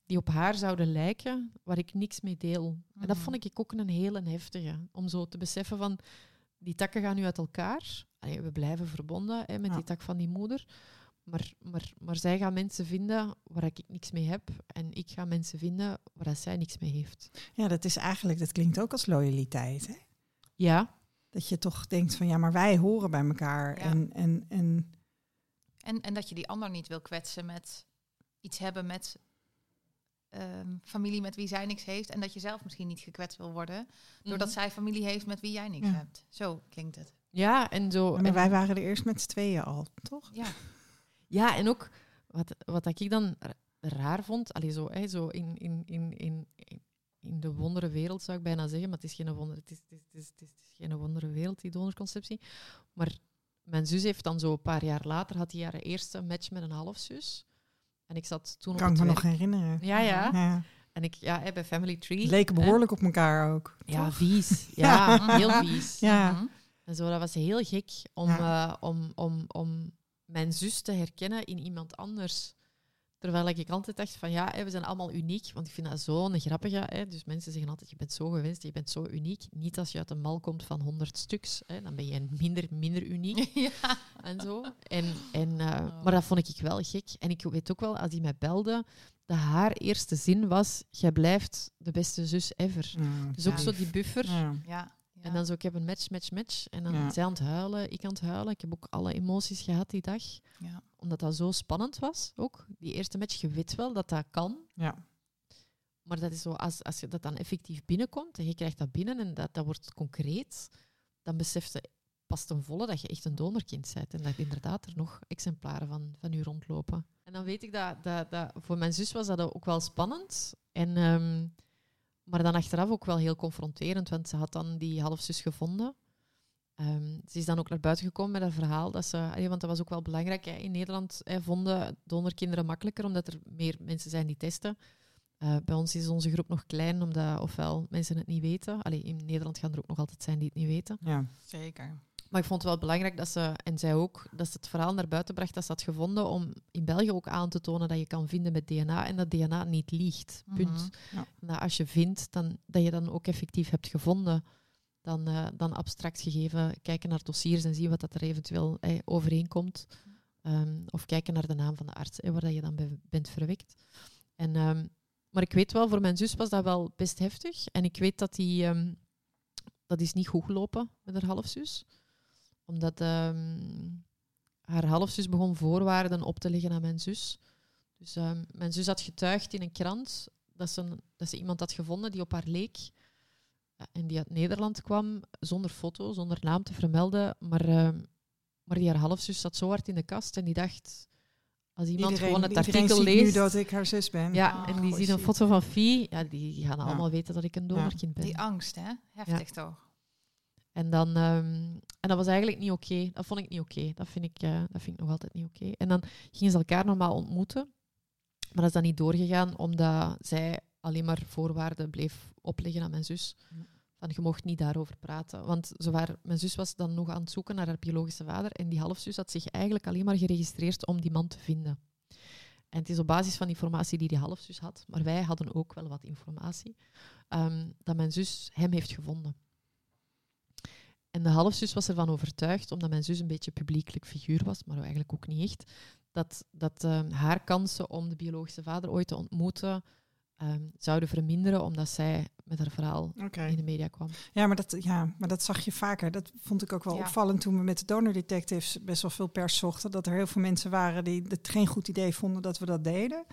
die op haar zouden lijken, waar ik niks mee deel. En dat mhm. vond ik ook een hele heftige. Om zo te beseffen van, die takken gaan nu uit elkaar. we blijven verbonden hè, met die tak van die moeder. Maar, maar, maar zij gaan mensen vinden waar ik niks mee heb. En ik ga mensen vinden waar zij niks mee heeft.
Ja, dat is eigenlijk, dat klinkt ook als loyaliteit. Hè?
Ja.
Dat je toch denkt van ja, maar wij horen bij elkaar. En, en, en...
En, en dat je die ander niet wil kwetsen met iets hebben met um, familie met wie zij niks heeft. En dat je zelf misschien niet gekwetst wil worden. Doordat mhm. zij familie heeft met wie jij niks hebt. Zo klinkt het.
Ja, en zo.
maar wij waren er eerst met z'n tweeën al, toch?
Ja. (laughs)
Ja, en ook wat, wat ik dan raar vond, allee, zo, hè, zo in, in, in, in, in de wondere wereld zou ik bijna zeggen, maar het is geen wonder, het is, het is, het is, het is geen wondere wereld, die donorconceptie. Maar mijn zus heeft dan zo een paar jaar later, had hij haar eerste match met een halfzus. En ik zat toen
kan
op
ik me nog herinneren.
Ja, ja. ja. En ik, ja, bij Family Tree.
Leken behoorlijk op elkaar ook.
Ja, vies. (laughs) Ja, heel vies. Ja. Mhm. En zo, dat was heel gek om, uh, om, om, om mijn zus te herkennen in iemand anders. Terwijl ik altijd dacht van ja, we zijn allemaal uniek. Want ik vind dat zo'n grappige. Hè. Dus mensen zeggen altijd, je bent zo gewenst, je bent zo uniek. Niet als je uit een mal komt van 100 stuks. Hè, dan ben je minder, minder uniek. (laughs) Ja. En zo. En, en, uh, Maar dat vond ik wel gek. En ik weet ook wel, als hij mij belde, dat haar eerste zin was, jij blijft de beste zus ever. dus ook zo die buffer.
Ja.
En dan zo, ik heb een match, match, match. En dan ja. zij aan het huilen, ik aan het huilen. Ik heb ook alle emoties gehad die dag. Ja. Omdat dat zo spannend was ook. Die eerste match, je weet wel dat dat kan.
Ja.
Maar dat is zo, als, als je dat dan effectief binnenkomt en je krijgt dat binnen en dat, dat wordt concreet, dan beseft je pas ten volle dat je echt een donorkind bent. En dat inderdaad er nog exemplaren van, van u rondlopen. En dan weet ik dat, dat, dat voor mijn zus was dat ook wel spannend. En... Ehm, maar dan achteraf ook wel heel confronterend, want ze had dan die halfzus gevonden. Um, ze is dan ook naar buiten gekomen met haar verhaal. Dat ze, want dat was ook wel belangrijk. in Nederland hè, vonden donorkinderen makkelijker, omdat er meer mensen zijn die testen. Uh, bij ons is onze groep nog klein, omdat ofwel mensen het niet weten. Allee, in Nederland gaan er ook nog altijd zijn die het niet weten.
Ja,
zeker.
Maar ik vond het wel belangrijk dat ze, en zij ook, dat ze het verhaal naar buiten bracht dat ze had gevonden om in België ook aan te tonen dat je kan vinden met DNA en dat DNA niet liegt. Punt. Mhm. ja. Dat als je vindt, dan, dat je dan ook effectief hebt gevonden. Dan, uh, dan abstract gegeven kijken naar dossiers en zien wat dat er eventueel eh, overeenkomt. Um, of kijken naar de naam van de arts, eh, waar dat je dan bij bent verwekt. En, um, maar ik weet wel, voor mijn zus was dat wel best heftig. En ik weet dat die, um, dat is niet goed gelopen met haar halfzus omdat um, haar halfzus begon voorwaarden op te leggen aan mijn zus. Dus um, mijn zus had getuigd in een krant dat ze, dat ze iemand had gevonden die op haar leek. En die uit Nederland kwam, zonder foto, zonder naam te vermelden. Maar, um, maar die haar halfzus zat zo hard in de kast en die dacht... Als iemand
iedereen,
gewoon het artikel ziet leest...
nu dat ik haar zus ben.
Ja, oh, en die zien een foto van Fie. Ja, die gaan allemaal weten dat ik een donorkind ben.
Die angst, hè? Heftig toch?
En, dan, um, en dat was eigenlijk niet oké. Dat vond ik niet oké. Dat, vind ik, uh, dat vind ik nog altijd niet oké. En dan gingen ze elkaar normaal ontmoeten. Maar dat is dan niet doorgegaan, omdat zij alleen maar voorwaarden bleef opleggen aan mijn zus. Van je mocht niet daarover praten. Want zowaar, mijn zus was dan nog aan het zoeken naar haar biologische vader. En die halfzus had zich eigenlijk alleen maar geregistreerd om die man te vinden. En het is op basis van informatie die die halfzus had, maar wij hadden ook wel wat informatie, um, dat mijn zus hem heeft gevonden. En de halfzus was ervan overtuigd, omdat mijn zus een beetje publiekelijk figuur was, maar eigenlijk ook niet echt, dat, dat uh, haar kansen om de biologische vader ooit te ontmoeten um, zouden verminderen, omdat zij met haar verhaal in de media kwam.
Ja maar, dat, ja, maar dat zag je vaker. Dat vond ik ook wel opvallend toen we met de donor detectives best wel veel pers zochten. Dat er heel veel mensen waren die het geen goed idee vonden dat we dat deden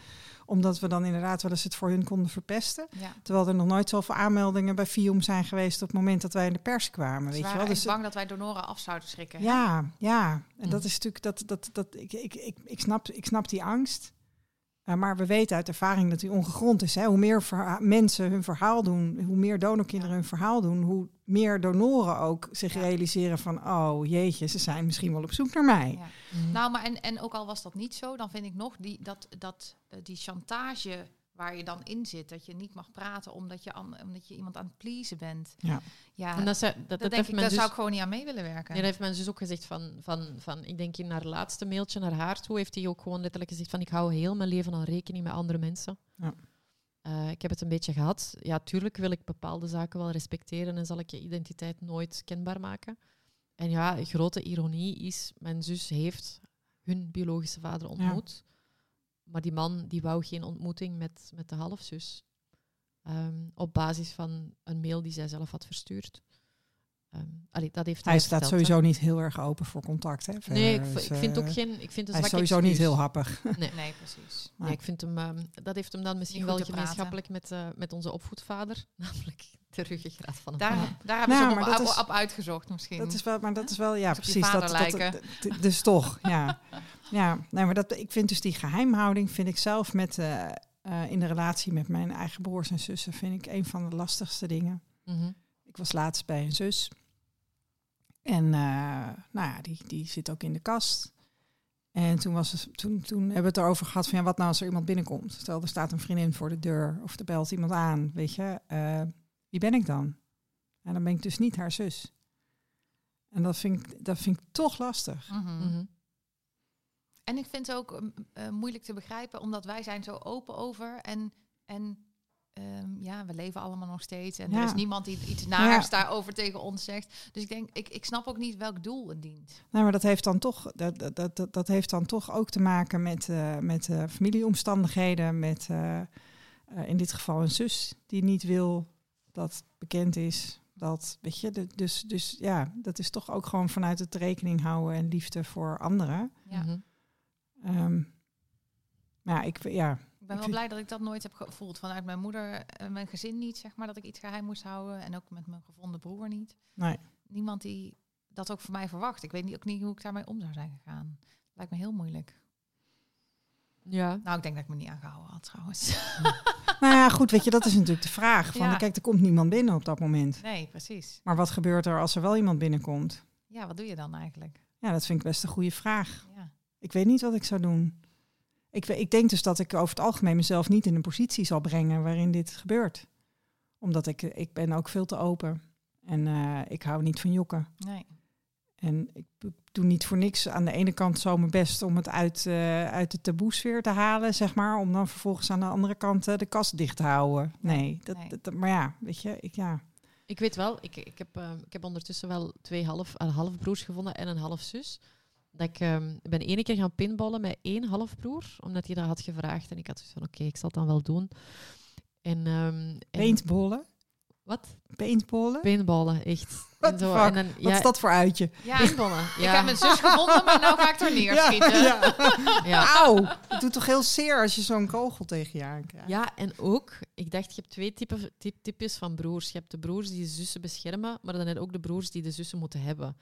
omdat we dan inderdaad wel eens het voor hun konden verpesten. Terwijl er nog nooit zoveel aanmeldingen bij FIOM zijn geweest op het moment dat wij in de pers kwamen.
Ze
weet je wel?
Dus bang dat wij donoren af zouden schrikken.
Ja, ja. En dat is natuurlijk dat, dat, dat ik, ik, ik, ik, snap, ik snap die angst. Uh, maar we weten uit ervaring dat die ongegrond is. Hè? Hoe meer mensen hun verhaal doen, hoe meer donorkinderen hun verhaal doen, hoe meer donoren ook zich realiseren van, oh jeetje, ze zijn misschien wel op zoek naar mij.
Mhm. Nou, maar en, en ook al was dat niet zo, dan vind ik nog die, dat, dat, uh, die chantage waar je dan in zit. Dat je niet mag praten omdat je, an, omdat je iemand aan het pleasen bent.
Ja,
ja en dat, ze, dat, dat, denk ik, daar zou ik gewoon niet aan mee willen werken.
Ja, dat heeft mijn zus ook gezegd van, van, van, ik denk in haar laatste mailtje naar haar toe, heeft hij ook gewoon letterlijk gezegd van, ik hou heel mijn leven aan rekening met andere mensen. Ja. Uh, ik heb het een beetje gehad. Ja, tuurlijk wil ik bepaalde zaken wel respecteren en zal ik je identiteit nooit kenbaar maken. En ja, grote ironie is, mijn zus heeft hun biologische vader ontmoet. Maar die man die wou geen ontmoeting met, met de halfzus. Um, op basis van een mail die zij zelf had verstuurd. Um, dat heeft
hij staat sowieso niet heel erg open voor contact. Hè,
nee, ik, ik, vind ook geen. Ik vind
hij is sowieso niet heel happig.
Nee, nee precies.
Nee, ik vind hem, um, dat heeft hem dan misschien wel gemeenschappelijk met, uh, met onze opvoedvader, (laughs) namelijk de ruggengraat van
het Daar, daar hebben ze hem op, op, uitgezocht misschien.
Dat is wel, maar dat is wel, ja, precies. Dat, dat, dat, dus toch, ja. (laughs) ja, nee, maar dat, ik vind dus die geheimhouding, vind ik zelf met, uh, uh, in de relatie met mijn eigen broers en zussen, vind ik een van de lastigste dingen. Mm -hmm. Ik was laatst bij een zus. En uh, nou ja, die, die zit ook in de kast. En toen, was het, toen, toen hebben we het erover gehad van ja, wat nou als er iemand binnenkomt. Stel, er staat een vriendin voor de deur of er belt iemand aan, weet je. Uh, wie ben ik dan? En dan ben ik dus niet haar zus. En dat vind ik, dat vind ik toch lastig. Mm -hmm.
En ik vind het ook uh, moeilijk te begrijpen, omdat wij zijn zo open over. En, en um, ja, we leven allemaal nog steeds. En er is niemand die iets naars ja. daarover tegen ons zegt. Dus ik denk, ik, ik snap ook niet welk doel het dient.
Nou, maar dat heeft dan toch, dat, dat, dat, dat heeft dan toch ook te maken met, uh, met uh, familieomstandigheden. Met uh, in dit geval een zus die niet wil dat bekend is. Dat, weet je, dus, dus ja, dat is toch ook gewoon vanuit het rekening houden en liefde voor anderen. Ja. Um, ja, ik, ja,
ben wel blij dat ik dat nooit heb gevoeld. Vanuit mijn moeder en mijn gezin niet, zeg maar, dat ik iets geheim moest houden. En ook met mijn gevonden broer niet.
Nee.
Niemand die dat ook voor mij verwacht. Ik weet niet, ook niet hoe ik daarmee om zou zijn gegaan. Lijkt me heel moeilijk.
Ja.
Nou, ik denk dat ik me niet aangehouden had trouwens. (laughs)
nou ja, goed, weet je, dat is natuurlijk de vraag. Van, Kijk, er komt niemand binnen op dat moment.
Nee, precies.
Maar wat gebeurt er als er wel iemand binnenkomt?
Ja, wat doe je dan eigenlijk?
Ja, dat vind ik best een goede vraag. Ja. Ik weet niet wat ik zou doen. Ik, ik denk dus dat ik over het algemeen mezelf niet in een positie zal brengen waarin dit gebeurt. Omdat ik, ik ben ook veel te open. En uh, ik hou niet van jokken.
Nee.
En ik doe niet voor niks aan de ene kant zo mijn best om het uit, uh, uit de taboesfeer te halen, zeg maar. Om dan vervolgens aan de andere kant uh, de kast dicht te houden. Nee, dat, nee. Dat, maar ja, weet je, ik, ja.
Ik weet wel, ik, ik, heb, ik heb ondertussen wel twee half, een half broers gevonden en een half zus. Dat ik um, ben ene keer gaan pinballen met één halfbroer, omdat hij dat had gevraagd. En ik had zoiets van, oké, ik zal het dan wel doen. En, um,
Paintballen?
Wat?
Paintballen?
Paintballen, echt. (laughs)
En zo, en dan, ja, Wat is dat voor uitje?
Ja. Paintballen, ja. Ik heb mijn zus gevonden, maar nou ga ik er (laughs) neerschieten. Ja,
ja. ja. Auw, het doet toch heel zeer als je zo'n kogel tegen je aan krijgt.
Ja, en ook, ik dacht, je hebt twee typen, types van broers. Je hebt de broers die de zussen beschermen, maar dan heb je ook de broers die de zussen moeten hebben.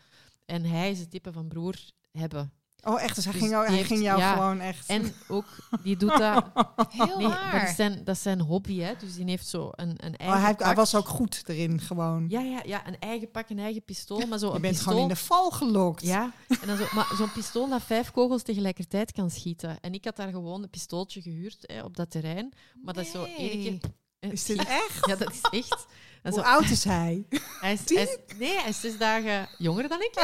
En hij is het type van broer hebben.
Oh, echt? Dus hij, dus ging, jou, hij ging jou gewoon echt...
En ook, die doet dat...
Heel (laughs) nee,
Dat is, zijn, dat is zijn hobby, hè. Dus die heeft zo een, een eigen
oh, hij, hij, was ook goed erin, gewoon.
Ja, ja, ja. Een eigen pak, een eigen pistool. Maar zo
Je
een
bent
pistool,
gewoon in de val gelokt.
Ja. En dan zo, maar zo'n pistool dat vijf kogels tegelijkertijd kan schieten. En ik had daar gewoon een pistooltje gehuurd hè, op dat terrein. Maar dat is zo één keer...
Is dit (laughs) echt?
Ja, dat is echt.
Hoe zo, oud is hij? (laughs)
Hij is, hij is, nee, hij is zes dagen jonger dan ik.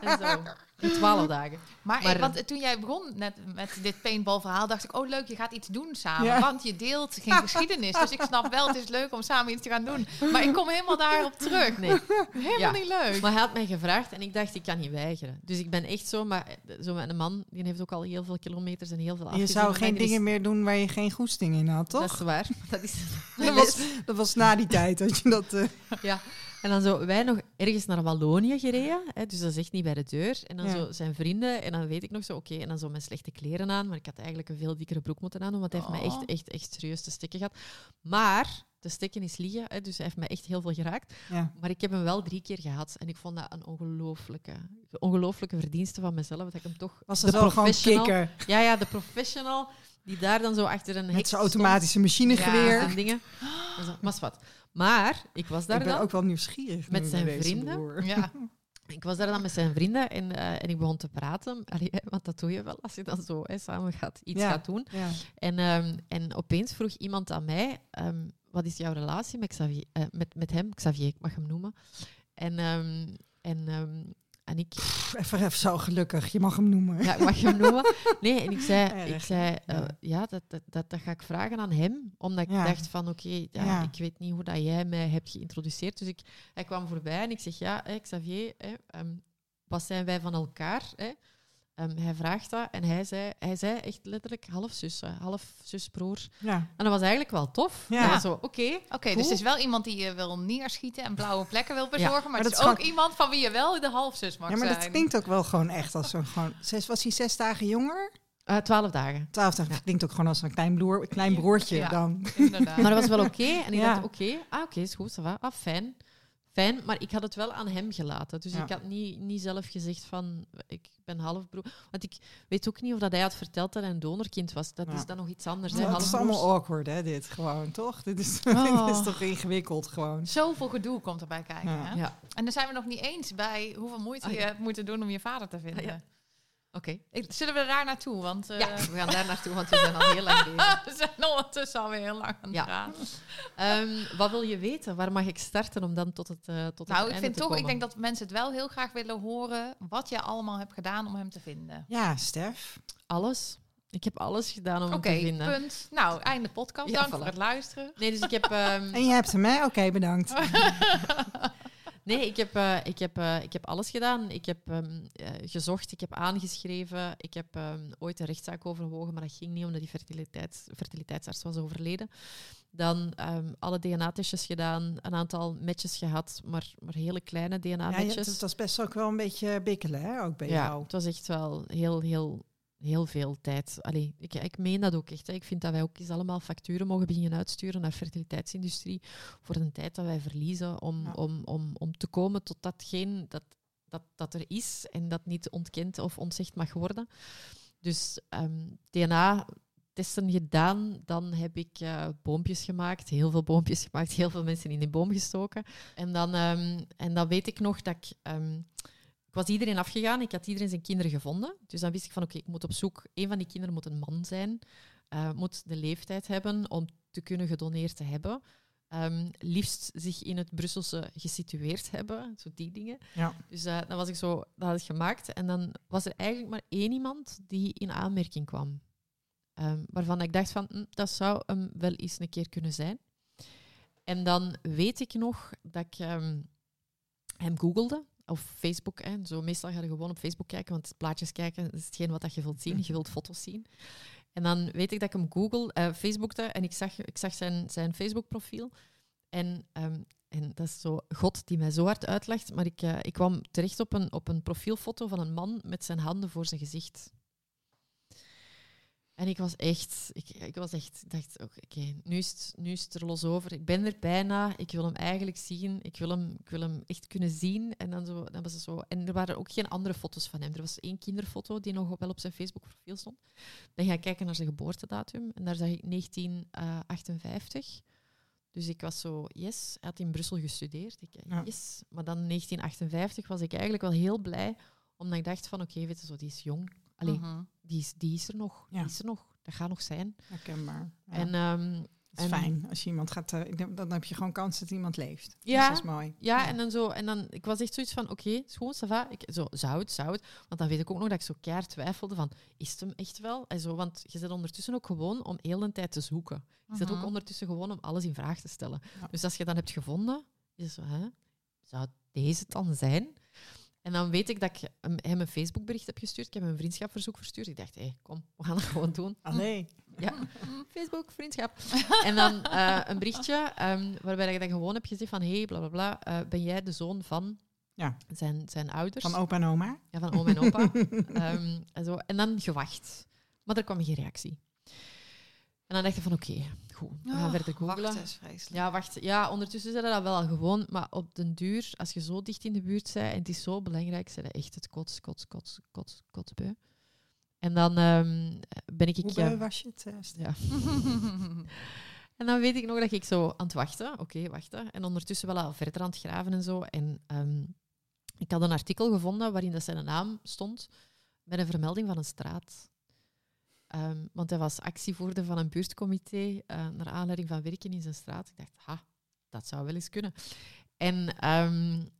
en zo. Twaalf dagen.
Maar, maar want toen jij begon net met dit paintball-verhaal, dacht ik, oh leuk, je gaat iets doen samen. Want je deelt geen geschiedenis. Dus ik snap wel, het is leuk om samen iets te gaan doen. Maar ik kom helemaal daarop terug. Nee, helemaal niet leuk.
Maar hij had mij gevraagd en ik dacht, ik kan niet weigeren. Dus ik ben echt zo, maar zo met een man, die heeft ook al heel veel kilometers en heel veel
Je zou geen dingen meer doen waar je geen goesting in had, toch?
Dat is waar. (laughs) Dat, is,
dat, was, dat was na die tijd dat je dat... Uh...
Ja, en dan zo, wij nog ergens naar Wallonië gereden, hè, dus dat is echt niet bij de deur. En dan zo zijn vrienden, en dan weet ik nog zo, oké, en dan zo mijn slechte kleren aan, maar ik had eigenlijk een veel dikkere broek moeten aandoen, want hij heeft mij echt, oh. echt, echt serieus te stikken gehad. Maar de stikken is liegen, hè, dus hij heeft mij echt heel veel geraakt.
Ja.
Maar ik heb hem wel drie keer gehad en ik vond dat een ongelooflijke, ongelooflijke verdienste van mezelf, dat ik hem toch...
Was de kicken?
Ja, ja, de professional die daar dan zo achter een
Met zijn automatische machinegeweer.
Ja, en dingen. Maar wat. Maar ik was daar
ik ben
dan.
ook wel nieuwsgierig.
Met zijn vrienden.
Ja. (laughs)
ik was daar dan met zijn vrienden en, uh, en ik begon te praten. Allee, want dat doe je wel als je dan zo hè, samen gaat, iets gaat doen. Ja. En, um, en opeens vroeg iemand aan mij: um, Wat is jouw relatie met, Xavier, uh, met, met hem? Xavier, ik mag hem noemen. En, um, en en ik...
even, even zo gelukkig, je mag hem noemen.
Ja, ik mag hem noemen. (laughs) Nee, en ik zei, ik zei uh, ja, dat, dat, dat, dat, ga ik vragen aan hem. Omdat ik dacht van, oké, okay, ja, ja. ik weet niet hoe dat jij mij hebt geïntroduceerd. Dus ik, hij kwam voorbij en ik zeg, ja, hè, Xavier, hè, um, wat zijn wij van elkaar? Hè? Um, hij vraagt dat en hij zei, hij zei echt letterlijk half zus, half zusbroer. Ja. En dat was eigenlijk wel tof. Ja. Zo, oké.
Oké, dus het is wel iemand die je wil neerschieten en blauwe plekken wil bezorgen, maar, maar het is ook iemand van wie je wel de halfzus mag zijn. Ja, maar
dat klinkt ook wel gewoon echt als zo'n gewoon... Zes, was hij zes dagen jonger?
Uh, twaalf dagen.
Twaalf dagen. Klinkt ook gewoon als een klein, broer, klein broertje dan.
Inderdaad. maar dat was wel oké. En ik dacht, oké, ah, oké, is goed, ça Ah, fijn fijn, maar ik had het wel aan hem gelaten. Dus ik had niet, niet zelf gezegd van ik ben halfbroer. Want ik weet ook niet of dat hij had verteld dat hij een donorkind was. Dat is dan nog iets anders.
Ja,
het
is allemaal awkward, hè, dit gewoon, toch? Dit is, (laughs) dit oh. is toch ingewikkeld gewoon.
Zoveel gedoe komt erbij kijken. Hè? Ja. En dan zijn we nog niet eens bij hoeveel moeite oh, je hebt moeten doen om je vader te vinden.
Oké.
Zullen we daar naartoe? Want, uh,
ja, we gaan daar naartoe, want we zijn al heel lang bezig. (laughs)
we zijn ondertussen alweer heel lang aan het gaan.
Um, wat wil je weten? Waar mag ik starten om dan tot het uh, tot
Nou, ik vind toch, ik denk dat mensen het wel heel graag willen horen wat je allemaal hebt gedaan om hem te vinden.
Ja, Stef.
Alles. Ik heb alles gedaan om hem te vinden.
Oké, punt. Nou, einde podcast. Dank voor het luisteren.
Nee, dus ik heb... Um... (laughs)
En je hebt hem, hè? Oké, bedankt. (laughs)
Nee, ik heb, uh, ik, heb, uh, ik heb alles gedaan. Ik heb um, uh, gezocht, ik heb aangeschreven. Ik heb um, ooit een rechtszaak overwogen, maar dat ging niet omdat die fertiliteits, fertiliteitsarts was overleden. Dan um, alle DNA-testjes gedaan, een aantal matches gehad, maar, maar hele kleine DNA-matches. Ja,
het was best ook wel een beetje bikkelen, hè? Ook bij
ja,
jou.
het was echt wel heel, heel heel veel tijd. Allee, ik, ik meen dat ook echt. Hè. Ik vind dat wij ook eens allemaal facturen mogen beginnen uitsturen naar de fertiliteitsindustrie voor de tijd dat wij verliezen om, om, om, om te komen tot datgene dat, dat, dat er is en dat niet ontkend of ontzegd mag worden. Dus um, ehm, DNA-testen gedaan, dan heb ik uh, boompjes gemaakt, heel veel boompjes gemaakt, (laughs) heel veel mensen in die boom gestoken. En dan, um, en dan weet ik nog dat ik... Um, ik was iedereen afgegaan, ik had iedereen zijn kinderen gevonden. Dus dan wist ik van oké, ik moet op zoek. Een van die kinderen moet een man zijn, uh, moet de leeftijd hebben om te kunnen gedoneerd te hebben. Um, liefst zich in het Brusselse gesitueerd hebben, zo die dingen. Ja. Dus uh, dan was ik zo, dat had ik gemaakt. En dan was er eigenlijk maar één iemand die in aanmerking kwam. Um, waarvan ik dacht van, hm, dat zou hem wel eens een keer kunnen zijn. En dan weet ik nog dat ik um, hem googelde of Facebook. Hè. Zo, meestal ga je gewoon op Facebook kijken, want plaatjes kijken is hetgeen wat dat je wilt zien. Je wilt foto's zien. En dan weet ik dat ik hem Google, uh, Facebookte en ik zag, ik zag zijn, zijn Facebook-profiel. En, um, en dat is zo God die mij zo hard uitlegt, maar ik, uh, ik kwam terecht op een, op een profielfoto van een man met zijn handen voor zijn gezicht. En ik was echt, ik, ik was echt, dacht, oké, nu, is het, nu is het er los over. Ik ben er bijna, ik wil hem eigenlijk zien, ik wil hem, ik wil hem echt kunnen zien. En dan, zo, dan was het zo. En er waren ook geen andere foto's van hem. Er was één kinderfoto die nog wel op zijn Facebook-profiel stond. Dan ga ik kijken naar zijn geboortedatum en daar zag ik 1958. Dus ik was zo, yes, hij had in Brussel gestudeerd. Ik, yes. Maar dan 1958 was ik eigenlijk wel heel blij, omdat ik dacht van, oké, okay, weet je, zo, die is jong. Allee, uh die, is, die is er nog. Die is er nog. Dat gaat nog zijn.
Herkenbaar.
Ja. En, um,
het is fijn als je iemand gaat. Uh, dan heb je gewoon kans dat iemand leeft. Ja, dat is mooi.
Ja, ja, en dan zo. En dan, ik was echt zoiets van: oké, okay, schoon, va. Ik, zo, zou het, zou het. Want dan weet ik ook nog dat ik zo keihard twijfelde: van, is het hem echt wel? En zo, want je zit ondertussen ook gewoon om heel een tijd te zoeken. Je zit ook mhm. ondertussen gewoon om alles in vraag te stellen. Dus als je dan hebt gevonden, is zo, hè, zou deze het dan zijn? En dan weet ik dat ik hem een Facebookbericht heb gestuurd. Ik heb hem een vriendschapverzoek verstuurd. Ik dacht, hé, hey, kom, we gaan het gewoon doen.
Ah, nee.
Ja, Facebook, vriendschap. en dan uh, een berichtje um, waarbij ik dan gewoon heb gezegd van, hé, hey, bla, bla, bla, uh, ben jij de zoon van ja. zijn, zijn ouders?
Van opa en oma?
Ja, van oma en opa. um, (laughs) en, zo. en dan gewacht. Maar er kwam geen reactie. En dan dacht ik van, oké, okay, goed, we gaan oh, verder googlen.
Wacht, is vreselijk.
Ja, wacht. Ja, ondertussen zijn dat wel al gewoon. Maar op den duur, als je zo dicht in de buurt bent en het is zo belangrijk, zijn dat echt het kots, kots, kots, kots, kotsbeu. En dan um, ben ik...
Hoe ja, was je het?
Ja. en dan weet ik nog dat ik zo aan het wachten... Oké, okay, wachten. En ondertussen wel al verder aan het graven en zo. En um, ik had een artikel gevonden waarin dat zijn naam stond met een vermelding van een straat. Um, want hij was actievoerder van een buurtcomité uh, naar aanleiding van werken in zijn straat. Ik dacht, ha, dat zou wel eens kunnen. En um,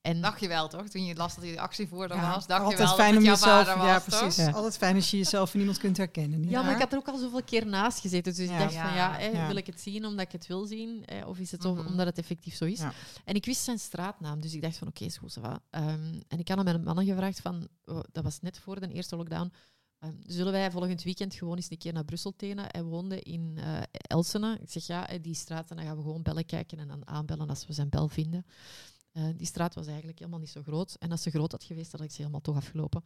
en dacht je wel, toch? Toen je las dat hij de actievoerder ja, was, dacht
altijd
je wel
fijn
dat
om
jezelf,
was, Ja, precies. Ja. Altijd fijn als je jezelf in iemand kunt herkennen.
Ja, maar ik had er ook al zoveel keer naast gezeten. Dus ik dacht van, ja, wil ik het zien omdat ik het wil zien? of is het mm omdat het effectief zo is? En ik wist zijn straatnaam, dus ik dacht van, oké, okay, is goed, um, En ik had aan mijn mannen gevraagd van, oh, dat was net voor de eerste lockdown, um, zullen wij volgend weekend gewoon eens een keer naar Brussel tenen? Hij woonde in uh, Elsene. Ik zeg, ja, die straat, en dan gaan we gewoon bellen kijken en dan aanbellen als we zijn bel vinden. Uh, die straat was eigenlijk helemaal niet zo groot. En als ze groot had geweest, had ik ze helemaal toch afgelopen.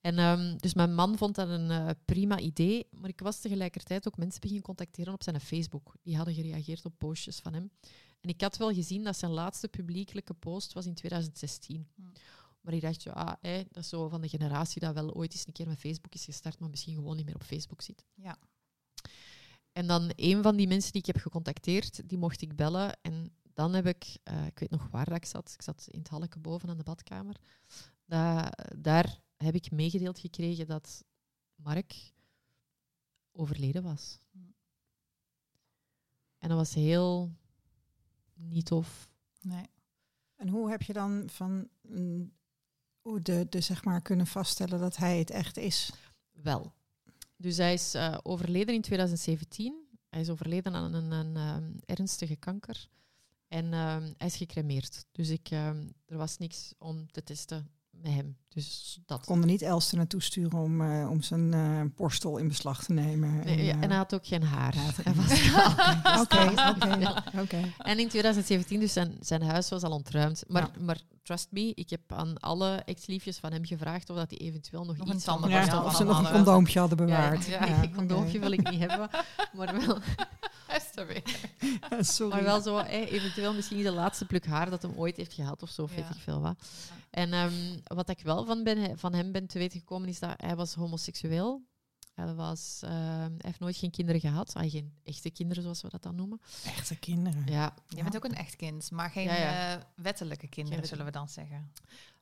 En um, dus mijn man vond dat een uh, prima idee, maar ik was tegelijkertijd ook mensen beginnen contacteren op zijn Facebook. Die hadden gereageerd op postjes van hem. En ik had wel gezien dat zijn laatste publiekelijke post was in 2016. Hmm. Maar ik dacht, ja, ah, dat is zo van de generatie dat wel ooit eens een keer met Facebook is gestart, maar misschien gewoon niet meer op Facebook zit.
Ja.
En dan een van die mensen die ik heb gecontacteerd, die mocht ik bellen. En dan heb ik, uh, ik weet nog waar dat ik zat, ik zat in het halleke boven aan de badkamer. daar heb ik meegedeeld gekregen dat Mark overleden was. En dat was heel niet tof.
Nee.
En hoe heb je dan van hoe de, de, zeg maar kunnen vaststellen dat hij het echt is?
Wel. Dus hij is uh, overleden in 2017. Hij is overleden aan een, een, um, ernstige kanker. En uh, hij is gecremeerd. Dus ik, uh, er was niks om te testen met hem. Dus dat.
Konden niet Elster naartoe sturen om, uh, om zijn uh, borstel in beslag te nemen.
Nee, en, ja, en, hij had ook geen haar. (laughs)
Oké, oké.
En in 2017, dus zijn, zijn huis was al ontruimd. Maar, ja. maar trust me, ik heb aan alle ex-liefjes van hem gevraagd of dat hij eventueel nog, nog iets
een ja, Of ze nog een condoompje hadden bewaard.
Ja, ja, (laughs) een condoompje wil ik niet hebben. Maar wel... (laughs)
Sorry.
Maar wel zo, eventueel misschien de laatste pluk haar dat hem ooit heeft gehad of zo, weet ik veel wat. En um, wat ik wel van, ben, van hem ben te weten gekomen, is dat hij was homoseksueel. Hij, was, uh, hij heeft nooit geen kinderen gehad. Ah, geen echte kinderen, zoals we dat dan noemen.
Echte kinderen?
Ja.
Je bent ook een echt kind, maar geen ja, uh, wettelijke kinderen, zullen we dan zeggen.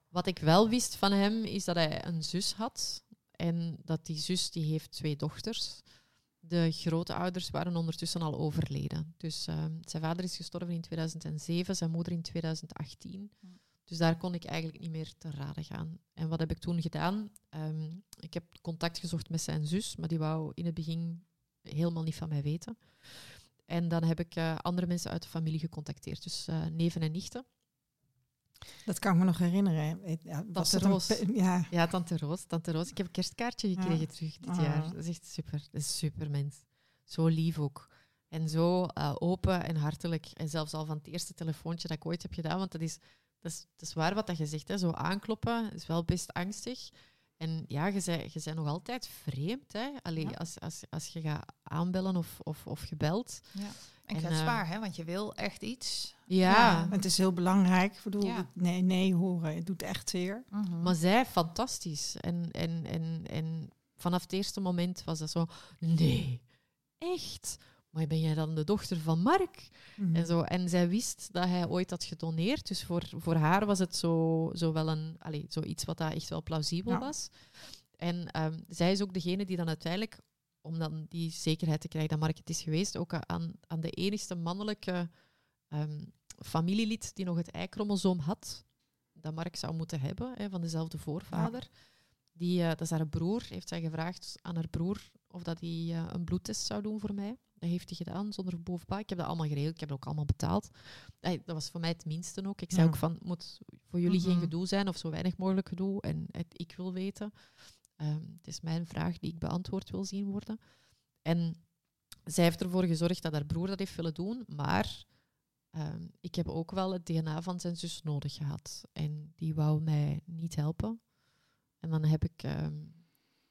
Wat ik wel wist van hem, is dat hij een zus had. En dat die zus, die heeft twee dochters. De grote ouders waren ondertussen al overleden. Dus uh, zijn vader is gestorven in 2007, zijn moeder in 2018. Dus daar kon ik eigenlijk niet meer te raden gaan. En wat heb ik toen gedaan? Um, ik heb contact gezocht met zijn zus, maar die wou in het begin helemaal niet van mij weten. En dan heb ik uh, andere mensen uit de familie gecontacteerd, dus uh, neven en nichten.
Dat kan ik me nog herinneren.
Ja, tante Roos. ja. ja, tante Roos. Tante Roos. Ik heb een kerstkaartje gekregen ja. terug dit ah. jaar. Dat is echt super. Dat is super mens. Zo lief ook. En zo uh, open en hartelijk. En zelfs al van het eerste telefoontje dat ik ooit heb gedaan, want dat is dat is, dat is waar wat dat je zegt. Hè. Zo aankloppen is wel best angstig. En ja, je bent, je bent nog altijd vreemd. Hè? Allee, als, als, als je gaat aanbellen of, of, of gebeld.
Ja. En kwetsbaar, uh, hè? want je wil echt iets.
Ja. ja.
Het is heel belangrijk. Ik bedoel, nee, nee horen. Het doet echt zeer.
Mhm. Maar zij, fantastisch. En, en, en, en vanaf het eerste moment was dat zo... Nee, echt? Maar ben jij dan de dochter van Mark? Mhm. en, zo. en zij wist dat hij ooit had gedoneerd. Dus voor, voor haar was het zo, zo wel een, allez, zoiets wat dat echt wel plausibel was. En um, zij is ook degene die dan uiteindelijk, om dan die zekerheid te krijgen dat Mark het is geweest, ook aan, aan de enigste mannelijke um, familielid die nog het Y-chromosoom had, dat Mark zou moeten hebben, hè, van dezelfde voorvader. Die, uh, dat is haar broer, heeft zij gevraagd aan haar broer of dat hij uh, een bloedtest zou doen voor mij. Dat heeft hij gedaan, zonder bovenpa. Ik heb dat allemaal geregeld, ik heb het ook allemaal betaald. dat was voor mij het minste ook. Ik zei ook van, moet voor jullie geen mhm. gedoe zijn of zo weinig mogelijk gedoe. En het, ik wil weten. Ehm, het is mijn vraag die ik beantwoord wil zien worden. En zij heeft ervoor gezorgd dat haar broer dat heeft willen doen, maar ehm, ik heb ook wel het DNA van zijn zus nodig gehad. En die wou mij niet helpen. En dan heb ik ehm,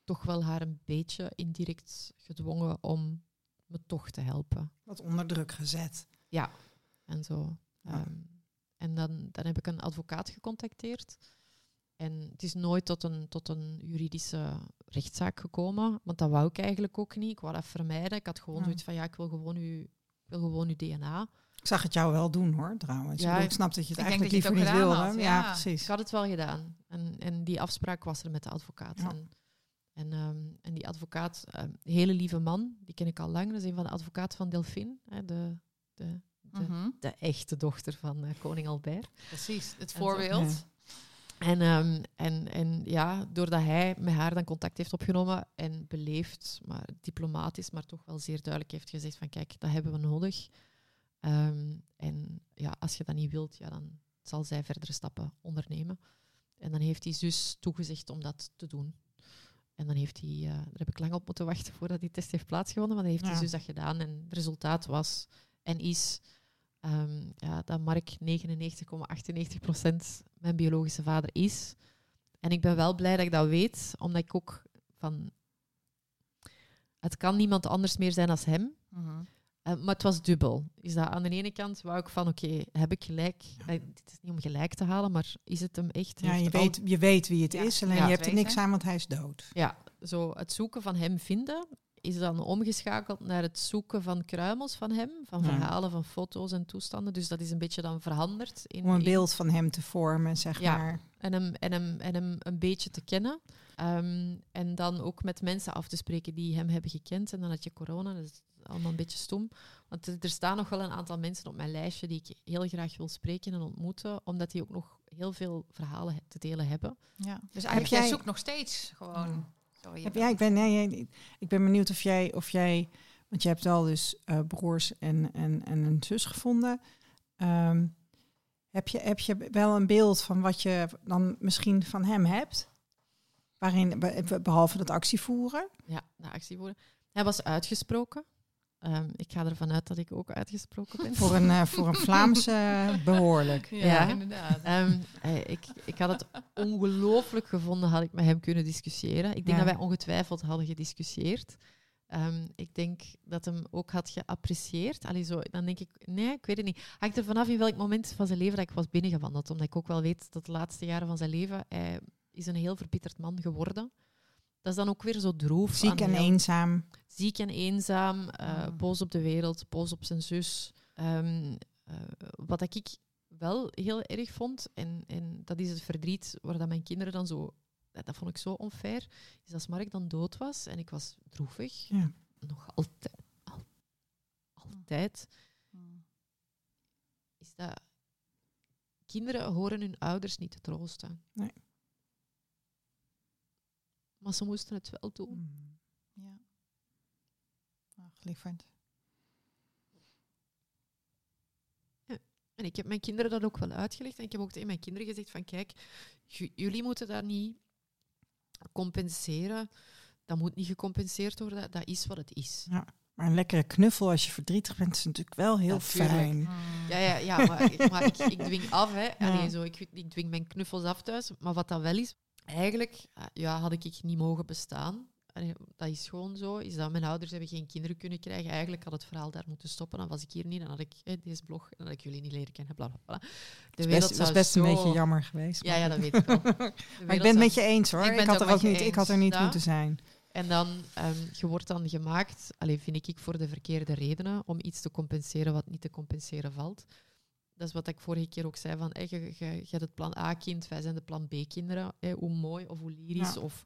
toch wel haar een beetje indirect gedwongen om me toch te helpen.
Wat onder druk gezet.
Ja, en zo. Ehm, en dan, dan heb ik een advocaat gecontacteerd. En het is nooit tot een, tot een juridische rechtszaak gekomen, want dat wou ik eigenlijk ook niet. Ik wou dat vermijden. Ik had gewoon zoiets van, ja, ik wil gewoon uw, wil gewoon uw DNA.
Ik zag het jou wel doen hoor, trouwens. Ja, ik snap dat je het eigenlijk liever niet wilde. Ja. ja. precies.
Ik had het wel gedaan. En, en die afspraak was er met de advocaat. En, en, ehm, en, die advocaat, um, hele lieve man, die ken ik al lang. Dat is een van de advocaten van Delphine, hè, de, de, de, mhm. de, echte dochter van uh, koning Albert.
Precies, het voorbeeld.
En, um, en, en ja, doordat hij met haar dan contact heeft opgenomen en beleefd, maar diplomatisch, maar toch wel zeer duidelijk heeft gezegd van kijk, dat hebben we nodig. Um, en ja, als je dat niet wilt, ja, dan zal zij verdere stappen ondernemen. En dan heeft die zus toegezegd om dat te doen. En dan heeft hij, uh, daar heb ik lang op moeten wachten voordat die test heeft plaatsgevonden, maar dan heeft ja. die zus dat gedaan. En het resultaat was en is um, ja, dat Mark 99,98% mijn biologische vader is. En ik ben wel blij dat ik dat weet, omdat ik ook van... Het kan niemand anders meer zijn als hem. Mhm. Eh, maar het was dubbel. Is dat aan de ene kant wou ik van, oké, heb ik gelijk? Uh, het is niet om gelijk te halen, maar is het hem echt?
Ja, je weet, je weet wie het is, alleen je hebt er niks aan, want hij is dood.
Ja, zo het zoeken van hem vinden is dan omgeschakeld naar het zoeken van kruimels van hem, van verhalen, van foto's en toestanden. Dus dat is een beetje dan veranderd.
In, Om een beeld van hem te vormen, zeg
ja,
maar.
En hem, en, hem, en hem een beetje te kennen. Ehm, en dan ook met mensen af te spreken die hem hebben gekend. En dan had je corona, dat is allemaal een beetje stom. Want er staan nog wel een aantal mensen op mijn lijstje die ik heel graag wil spreken en ontmoeten, omdat die ook nog heel veel verhalen te delen hebben.
Ja. Dus eigenlijk jij zoekt nog steeds gewoon...
Heb jij, ik, ben, nee, ik ben benieuwd of jij, of jij want je hebt al dus uh, broers en, en, en een zus gevonden. Um, heb, je, heb je wel een beeld van wat je dan misschien van hem hebt? Waarin, behalve dat actievoeren?
Ja, de actievoeren. Hij was uitgesproken. Um, ik ga ervan uit dat ik ook uitgesproken ben.
voor, een, uh, (laughs) voor een Vlaamse behoorlijk.
Ja, ja. inderdaad. Um, ik, ik had het ongelooflijk gevonden, had ik met hem kunnen discussiëren. Ik denk dat wij ongetwijfeld hadden gediscussieerd. Um, ik denk dat hem ook had geapprecieerd. Allee, zo, dan denk ik, nee, ik weet het niet. Hangt er vanaf in welk moment van zijn leven dat ik was binnengewandeld. Omdat ik ook wel weet dat de laatste jaren van zijn leven, hij is een heel verbitterd man geworden. Dat is dan ook weer zo droef.
Ziek en eenzaam.
Ziek en eenzaam, uh, boos op de wereld, boos op zijn zus. Um, uh, wat ik wel heel erg vond, en, en dat is het verdriet waar dat mijn kinderen dan zo... Dat vond ik zo onfair, is als Mark dan dood was en ik was droevig. Ja. Nog altijd. Al, altijd. Is dat... Kinderen horen hun ouders niet te troosten.
Nee.
Maar ze moesten het wel doen. Hmm.
Ja. Ach.
En ik heb mijn kinderen dat ook wel uitgelegd. En ik heb ook tegen mijn kinderen gezegd van kijk, jullie moeten dat niet compenseren. Dat moet niet gecompenseerd worden. Dat is wat het is.
Ja. Maar een lekkere knuffel als je verdrietig bent is natuurlijk wel heel fijn.
Ja, ja, ja maar, ik, maar ik, ik, dwing af. Hè. Ja. zo, ik, ik dwing mijn knuffels af thuis. Maar wat dat wel is, eigenlijk eh, ja, had ik niet mogen bestaan. Dat is gewoon zo. Is dat mijn ouders hebben geen kinderen kunnen krijgen. Eigenlijk had het verhaal daar moeten stoppen. Dan was ik hier niet. Dan had ik deze blog. Dan had ik jullie niet leren kennen. Bla, bla, bla.
De wereld best, was best een beetje jammer geweest.
Ja, ja, dat weet ik wel. (laughs)
maar ik ben het met je eens hoor. Ik, had er ook niet, ik had er niet moeten zijn.
En dan, um, je wordt dan gemaakt, alleen vind ik, voor de verkeerde redenen, om iets te compenseren wat niet te compenseren valt dat is wat ik vorige keer ook zei, van je, je, je, hebt het plan A-kind, wij zijn de plan B-kinderen. Hoe mooi of hoe lyrisch. Of,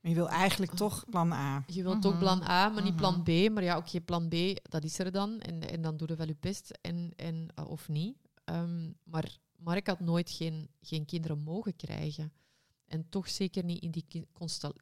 je wil eigenlijk toch plan A.
Je wilt toch plan A, maar niet plan B. Maar ja, oké, plan B, dat is er dan. En, en dan doe je wel je best, en, en, uh, of niet. Um, maar Mark had nooit geen, geen kinderen mogen krijgen. En toch zeker niet in die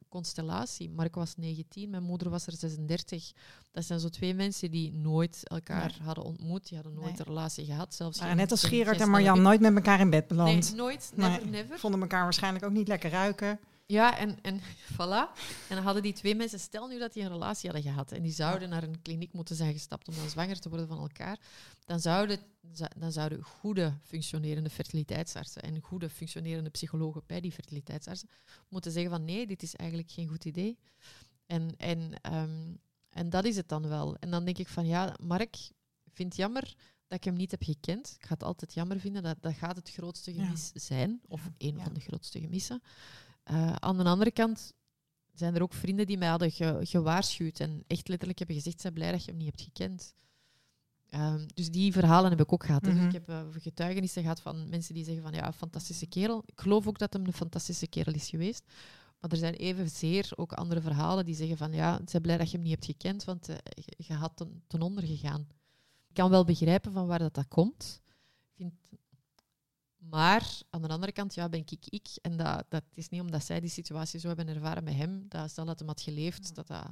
constellatie. Mark was 19, mijn moeder was er 36. Dat zijn zo twee mensen die nooit elkaar hadden ontmoet. Die hadden nooit een relatie gehad. Zelfs
maar net als Gerard en Marjan, nooit met elkaar in bed beland.
Nee, nooit. Never, never.
Vonden elkaar waarschijnlijk ook niet lekker ruiken.
Ja, en, en (laughs) voilà. En dan hadden die twee mensen, stel nu dat die een relatie hadden gehad en die zouden naar een kliniek moeten zijn gestapt om dan zwanger te worden van elkaar, dan zouden, dan zouden goede functionerende fertiliteitsartsen en goede functionerende psychologen bij die fertiliteitsartsen moeten zeggen van nee, dit is eigenlijk geen goed idee. En, en, ehm, en dat is het dan wel. En dan denk ik van ja, Mark vindt jammer dat ik hem niet heb gekend. Ik ga het altijd jammer vinden, dat, dat gaat het grootste gemis zijn, of een van de grootste gemissen. Uh, aan de andere kant zijn er ook vrienden die mij hadden gewaarschuwd en echt letterlijk hebben gezegd, zijn blij dat je hem niet hebt gekend. Ehm, dus die verhalen heb ik ook gehad. Dus mhm. ik heb uh, getuigenissen gehad van mensen die zeggen van ja, fantastische kerel. Ik geloof ook dat hem een fantastische kerel is geweest. Maar er zijn evenzeer ook andere verhalen die zeggen van ja, blij dat je hem niet hebt gekend, want uh, je, had ten, ten, onder gegaan. Ik kan wel begrijpen van waar dat, dat komt. Vind... Maar aan de andere kant, ja, ben ik ik. En dat, dat is niet omdat zij die situatie zo hebben ervaren met hem, dat stel dat hem had geleefd, dat dat,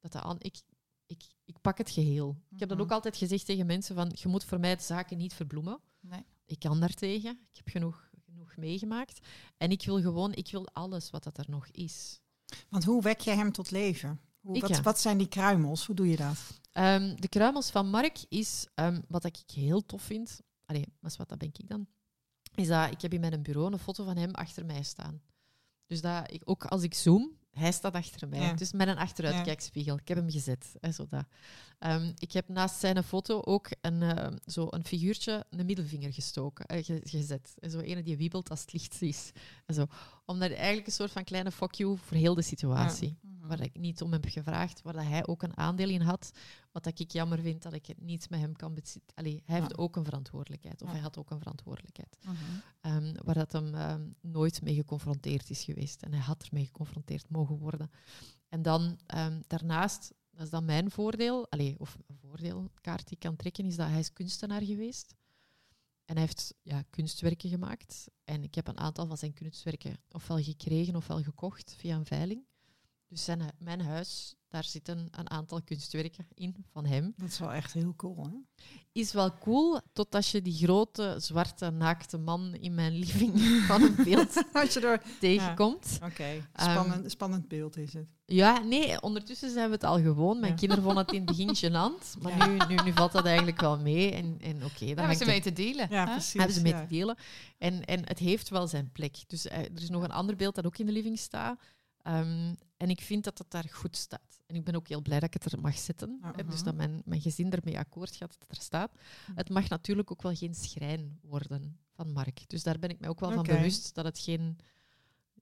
dat, dat aan... Ik, ik, ik pak het geheel. Ik heb dat ook mhm. altijd gezegd tegen mensen van, je moet voor mij de zaken niet verbloemen. Nee. Ik kan daartegen. Ik heb genoeg, genoeg meegemaakt. En ik wil gewoon, ik wil alles wat dat er nog is.
Want hoe wek je hem tot leven? Hoe, wat, wat, zijn die kruimels? Hoe doe je dat?
Um, de kruimels van Mark is, um, wat ik heel tof vind, allee, maar wat dat ben ik dan, is dat ik heb in mijn bureau een foto van hem achter mij staan. Dus dat ik, ook als ik zoom, hij staat achter mij. Dus met een achteruitkijkspiegel. Ik heb hem gezet. Hè, zo dat. Ehm, ik heb naast zijn foto ook een, uh, zo een figuurtje, een middelvinger gestoken, uh, gezet. Zo ene die wiebelt als het licht is. En zo. Omdat eigenlijk een soort van kleine fuck you voor heel de situatie. Waar ik niet om heb gevraagd, waar dat hij ook een aandeel in had. Wat dat ik jammer vind dat ik het niet met hem kan bezitten. Allee, hij heeft ook een verantwoordelijkheid. Of hij had ook een verantwoordelijkheid. Ehm, waar dat hem ehm, nooit mee geconfronteerd is geweest. En hij had ermee geconfronteerd mogen worden. En dan daarnaast dat is dan mijn voordeel, Allee, of een voordeel, kaart die ik kan trekken, is dat hij is kunstenaar geweest. En hij heeft ja, kunstwerken gemaakt. En ik heb een aantal van zijn kunstwerken ofwel gekregen ofwel gekocht via een veiling. Dus zijn, mijn huis, daar zitten een aantal kunstwerken in van hem.
Dat is wel echt heel cool, hè?
Is wel cool, totdat je die grote, zwarte, naakte man in mijn living (laughs) van een beeld (laughs) Als je door... tegenkomt.
Oké, spannend, spannend beeld is het.
Ja, nee, ondertussen zijn we het al gewoon. Mijn kinderen vonden het in het begin (laughs) gênant, maar nu, nu, nu, valt dat eigenlijk wel mee. En, en oké, okay, dan
hebben ze mee te delen.
Ja, precies. Hebben ze mee te delen. En, en het heeft wel zijn plek. Dus uh, er is nog een ander beeld dat ook in de living staat. Um, en ik vind dat het daar goed staat. En ik ben ook heel blij dat ik het er mag zetten. Dus dat mijn, mijn gezin ermee akkoord gaat dat het er staat. Hm. Het mag natuurlijk ook wel geen schrijn worden van Mark. Dus daar ben ik mij ook wel van bewust dat het geen,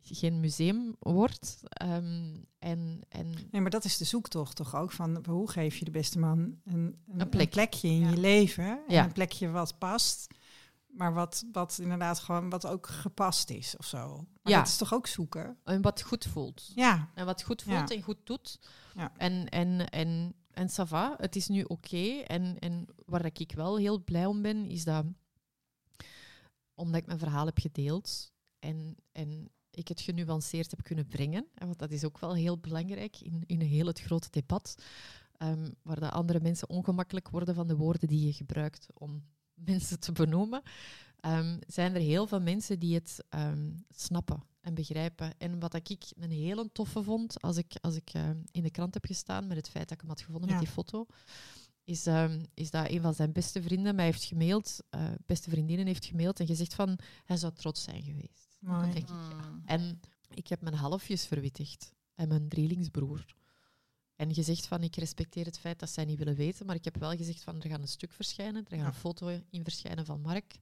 geen museum wordt. Um, en, en
nee, maar dat is de zoektocht toch ook van hoe geef je de beste man een, een, plekje in je leven. En Een plekje wat past. Maar wat, wat inderdaad gewoon wat ook gepast is of zo. Maar ja. dat is toch ook zoeken?
En wat goed voelt. Ja. En wat goed voelt en goed doet. Ja. En, en, en, en ça va, het is nu oké. En, en waar ik wel heel blij om ben, is dat omdat ik mijn verhaal heb gedeeld en, en ik het genuanceerd heb kunnen brengen, en want dat is ook wel heel belangrijk in, in een heel het grote debat, um, waar de andere mensen ongemakkelijk worden van de woorden die je gebruikt om mensen te benoemen, um, zijn er heel veel mensen die het ehm, snappen en begrijpen. En wat ik een hele toffe vond, als ik, als ik ehm, in de krant heb gestaan met het feit dat ik hem had gevonden met die foto, is, is dat een van zijn beste vrienden mij heeft gemaild, uh, beste vriendinnen heeft gemaild en gezegd van, hij zou trots zijn geweest. Denk ik, mm. En ik heb mijn halfjes verwittigd en mijn drielingsbroer. En gezegd van ik respecteer het feit dat zij niet willen weten, maar ik heb wel gezegd van er gaat een stuk verschijnen, er gaat een foto in verschijnen van Mark.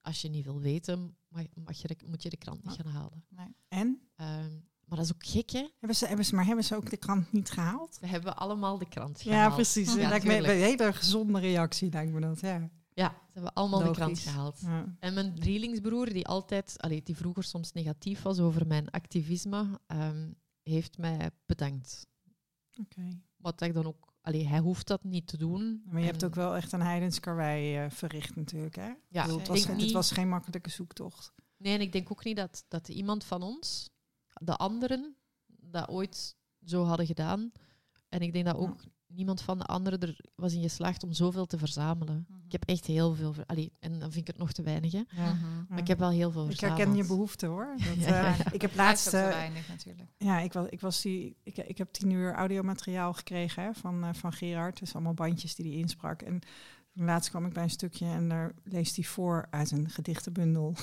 Als je niet wil weten, mag, je moet je de krant niet gaan halen. Nee.
En?
Ehm, maar dat is ook gek, hè?
Hebben ze, hebben ze, maar hebben ze ook de krant niet gehaald?
We hebben allemaal de krant
gehaald. Ja, precies. Ja, een hele gezonde reactie, lijkt me dat. Ja,
ja ze hebben allemaal de krant gehaald. En mijn drielingsbroer, die altijd, allee, die vroeger soms negatief was over mijn activisme, um, heeft mij bedankt. Wat ik dan ook... Allee, hij hoeft dat niet te doen.
Maar je hebt ook wel echt een heidens karwei uh, verricht natuurlijk, hè? Ja. het, was, het was geen makkelijke zoektocht.
Nee, en ik denk ook niet dat, dat iemand van ons, de anderen, dat ooit zo hadden gedaan. En ik denk dat ook niemand van de anderen er was in geslaagd om zoveel te verzamelen. Mhm. Ik heb echt heel veel... Allee, en dan vind ik het nog te weinig, hè. Ja. Mhm. Maar ik heb wel heel veel verzameld.
Ik herken je behoefte, hoor. (laughs) Dat, uh, ik heb laatst... te weinig, natuurlijk. Ja, ik, was, ik, was die, ik, ik heb tien uur audiomateriaal gekregen hè, van, uh, van Gerard. Dus allemaal bandjes die hij insprak. En laatst kwam ik bij een stukje en daar leest hij voor uit een gedichtenbundel.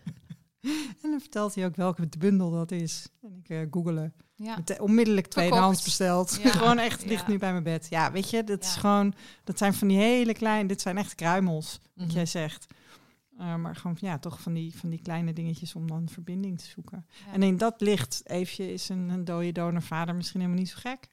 (laughs) en dan vertelt hij ook welke bundel dat is. En ik uh, googelen. Ja. onmiddellijk tweedehands besteld. (laughs) gewoon echt, ligt nu bij mijn bed. Ja, weet je, dat is gewoon, dat zijn van die hele kleine, dit zijn echt kruimels, wat mhm. jij zegt. Uh, maar gewoon, ja, toch van die, van die kleine dingetjes om dan verbinding te zoeken. En in dat licht, even is een, een dode donorvader misschien helemaal niet zo gek.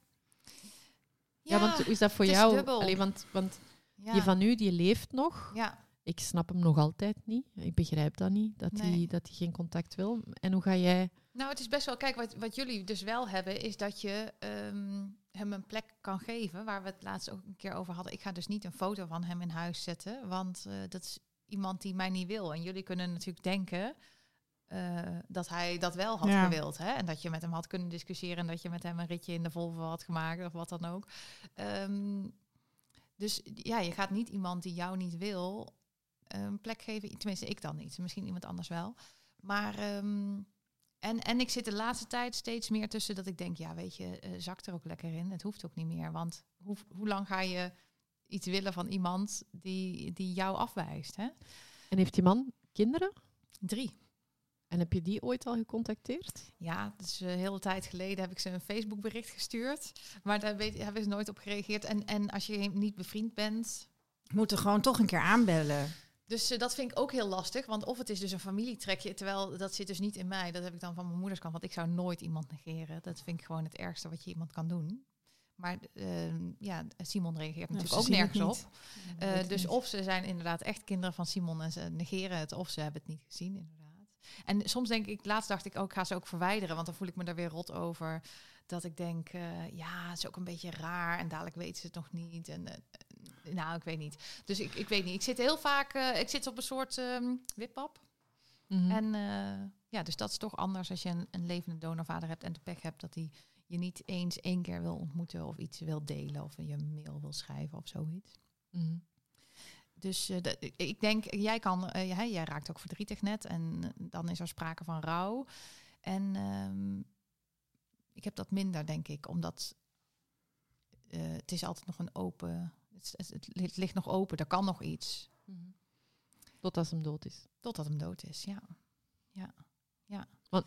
Ja, want hoe is dat voor jou? Allee, want, want Die van nu, die leeft nog. Ja. Ik snap hem nog altijd niet. Ik begrijp dat niet, dat hij dat geen contact wil. En hoe ga jij...
Nou, het is best wel... Kijk, wat, wat jullie dus wel hebben, is dat je ehm, hem een plek kan geven... waar we het laatst ook een keer over hadden. Ik ga dus niet een foto van hem in huis zetten, want uh, dat is iemand die mij niet wil. En jullie kunnen natuurlijk denken... Uh, dat hij dat wel had gewild. Hè? En dat je met hem had kunnen discussiëren en dat je met hem een ritje in de Volvo had gemaakt of wat dan ook. Um, dus ja, je gaat niet iemand die jou niet wil een plek geven. Tenminste, ik dan niet. Misschien iemand anders wel. Maar um, en, en ik zit de laatste tijd steeds meer tussen dat ik denk, ja, weet je, uh, zakt er ook lekker in. Het hoeft ook niet meer. Want hoe, hoe lang ga je iets willen van iemand die, die jou afwijst? Hè?
En heeft die man kinderen?
Drie.
En heb je die ooit al gecontacteerd?
Ja, dus een hele tijd geleden heb ik ze een Facebook bericht gestuurd. Maar daar weet, hebben ze nooit op gereageerd. En, en als je niet bevriend bent...
Moeten gewoon toch een keer aanbellen.
Dus uh, dat vind ik ook heel lastig. Want of het is dus een familietrekje, terwijl dat zit dus niet in mij. Dat heb ik dan van mijn moeders kant. Want ik zou nooit iemand negeren. Dat vind ik gewoon het ergste wat je iemand kan doen. Maar uh, ja, Simon reageert nou, natuurlijk ook nergens op. (laughs) Uh, dus of ze zijn inderdaad echt kinderen van Simon en ze negeren het, of ze hebben het niet gezien, inderdaad. En soms denk ik, laatst dacht ik ook, ga ze ook verwijderen, want dan voel ik me daar weer rot over. Dat ik denk, uh, ja, het is ook een beetje raar en dadelijk weten ze het nog niet. En nou, ik weet niet. Dus ik, ik weet niet. Ik zit heel vaak, uh, ik zit op een soort um, wippap. Mm -hmm. En ja, dus dat is toch anders als je een, een levende donorvader hebt en de pech hebt dat hij je niet eens één keer wil ontmoeten of iets wil delen of je een mail wil schrijven of zoiets. Mm -hmm. Dus uh, ik denk, jij kan, uh, jij, jij raakt ook verdrietig net en dan is er sprake van rouw. En um, ik heb dat minder, denk ik, omdat het is altijd nog een open, het, het, het, ligt nog open, er kan nog iets. Mm
-hmm. Totdat hem dood is.
Totdat hem dood is, ja. Ja, ja. Want,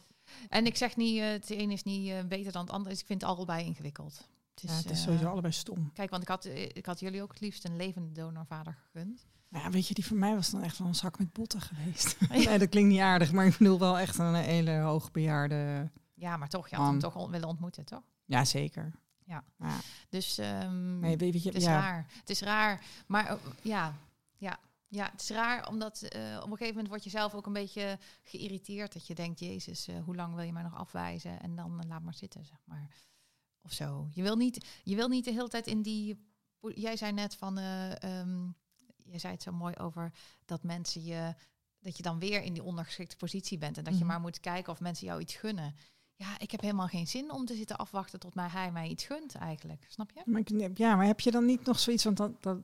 en ik zeg niet, het een is niet beter dan het ander, dus ik vind het allebei ingewikkeld.
Het is, ja, het is sowieso uh, allebei stom.
Kijk, want ik had, ik had jullie ook het liefst een levende donorvader gegund.
Nou ja, weet je, die voor mij was dan echt wel een zak met botten geweest. (laughs) (laughs) nee, dat klinkt niet aardig, maar ik bedoel wel echt een hele hoogbejaarde...
Ja, maar toch, je had hem toch willen ontmoeten, toch?
Ja, zeker.
Ja, ja. dus um, nee, weet je, het is ja. raar. Het is raar, maar uh, ja, ja, ja, het is raar omdat uh, op een gegeven moment word je zelf ook een beetje geïrriteerd. Dat je denkt, jezus, uh, hoe lang wil je mij nog afwijzen? En dan laat maar zitten, zeg maar of zo. Je wil niet, je wil niet de hele tijd in die. Jij zei net van. Um, je zei het zo mooi over dat mensen je. Dat je dan weer in die ondergeschikte positie bent. En dat mm. je maar moet kijken of mensen jou iets gunnen. Ja, ik heb helemaal geen zin om te zitten afwachten tot mij, hij mij iets gunt eigenlijk. Snap je?
Maar, ja, maar heb je dan niet nog zoiets? Want dat, dat,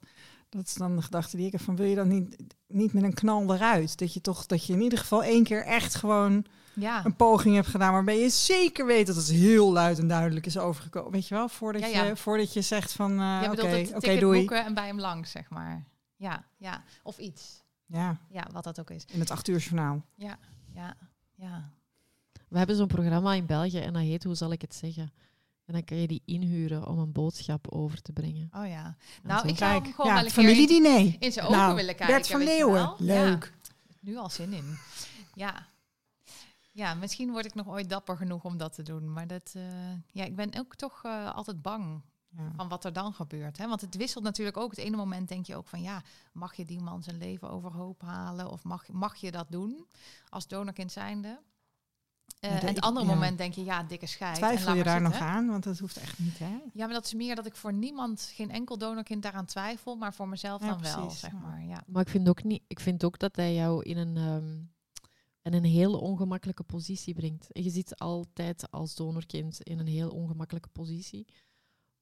dat is dan de gedachte die ik heb van wil je dan niet, niet met een knal eruit? Dat je toch dat je in ieder geval één keer echt gewoon ja. een poging hebt gedaan waarbij je zeker weet dat het heel luid en duidelijk is overgekomen. Weet je wel, voordat, ja, ja. Je, voordat je zegt van uh, oké, okay, okay, doei.
boeken en bij hem langs, zeg maar. Ja, ja. Of iets.
Ja.
Ja, wat dat ook is.
In het acht uur journaal.
Ja, ja, ja.
We hebben zo'n programma in België en dat heet, hoe zal ik het zeggen? En dan kan je die inhuren om een boodschap over te brengen.
Oh ja. Nou, ik zou hem gewoon
ja,
wel een
familiediner.
In, in zijn ogen
nou,
willen kijken.
Bert van Leeuwen, leuk.
Ja. Nu al zin in. Ja. Ja, misschien word ik nog ooit dapper genoeg om dat te doen. Maar dat, uh, ja, ik ben ook toch uh, altijd bang ja. van wat er dan gebeurt. Hè? Want het wisselt natuurlijk ook. Het ene moment denk je ook van ja, mag je die man zijn leven overhoop halen? Of mag, mag je dat doen als donorkind zijnde? Uh, en het andere moment denk je, ja, dikke scheid.
Twijfel je daar zitten. nog aan? Want dat hoeft echt niet, hè?
Ja, maar dat is meer dat ik voor niemand, geen enkel donorkind daaraan twijfel, maar voor mezelf ja, dan precies, wel, zeg maar. Ja.
Maar ik vind ook niet, ik vind ook dat hij jou in een, um, in een heel ongemakkelijke positie brengt. En je zit altijd als donorkind in een heel ongemakkelijke positie.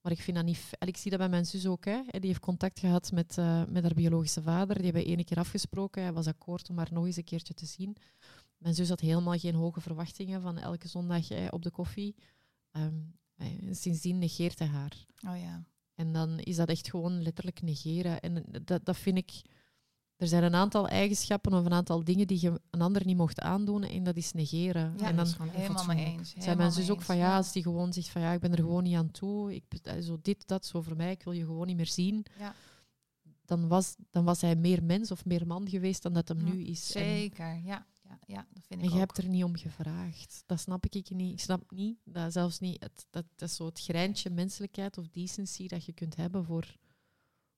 Maar ik vind dat niet. En ik zie dat bij mijn zus ook. Hè. Die heeft contact gehad met, uh, met haar biologische vader. Die hebben één keer afgesproken. Hij was akkoord om haar nog eens een keertje te zien. Mijn zus had helemaal geen hoge verwachtingen van elke zondag eh, op de koffie. Um, eh, sindsdien negeert hij haar.
Oh ja.
En dan is dat echt gewoon letterlijk negeren. En dat, dat vind ik. Er zijn een aantal eigenschappen of een aantal dingen die je een ander niet mocht aandoen en dat is negeren.
Ja,
en dan
is helemaal mee eens.
Zei mijn zus ook van ja, als die gewoon zegt van ja, ik ben er gewoon niet aan toe, ik, zo dit, dat, zo voor mij, ik wil je gewoon niet meer zien.
Ja.
Dan was, dan was hij meer mens of meer man geweest dan dat hem nu is.
Zeker, en, ja ja, ja, dat vind
ik
En je
ook. hebt er niet om gevraagd. Dat snap ik niet. Ik snap niet, dat zelfs niet, het, dat, dat is zo het grijntje menselijkheid of decency dat je kunt hebben voor,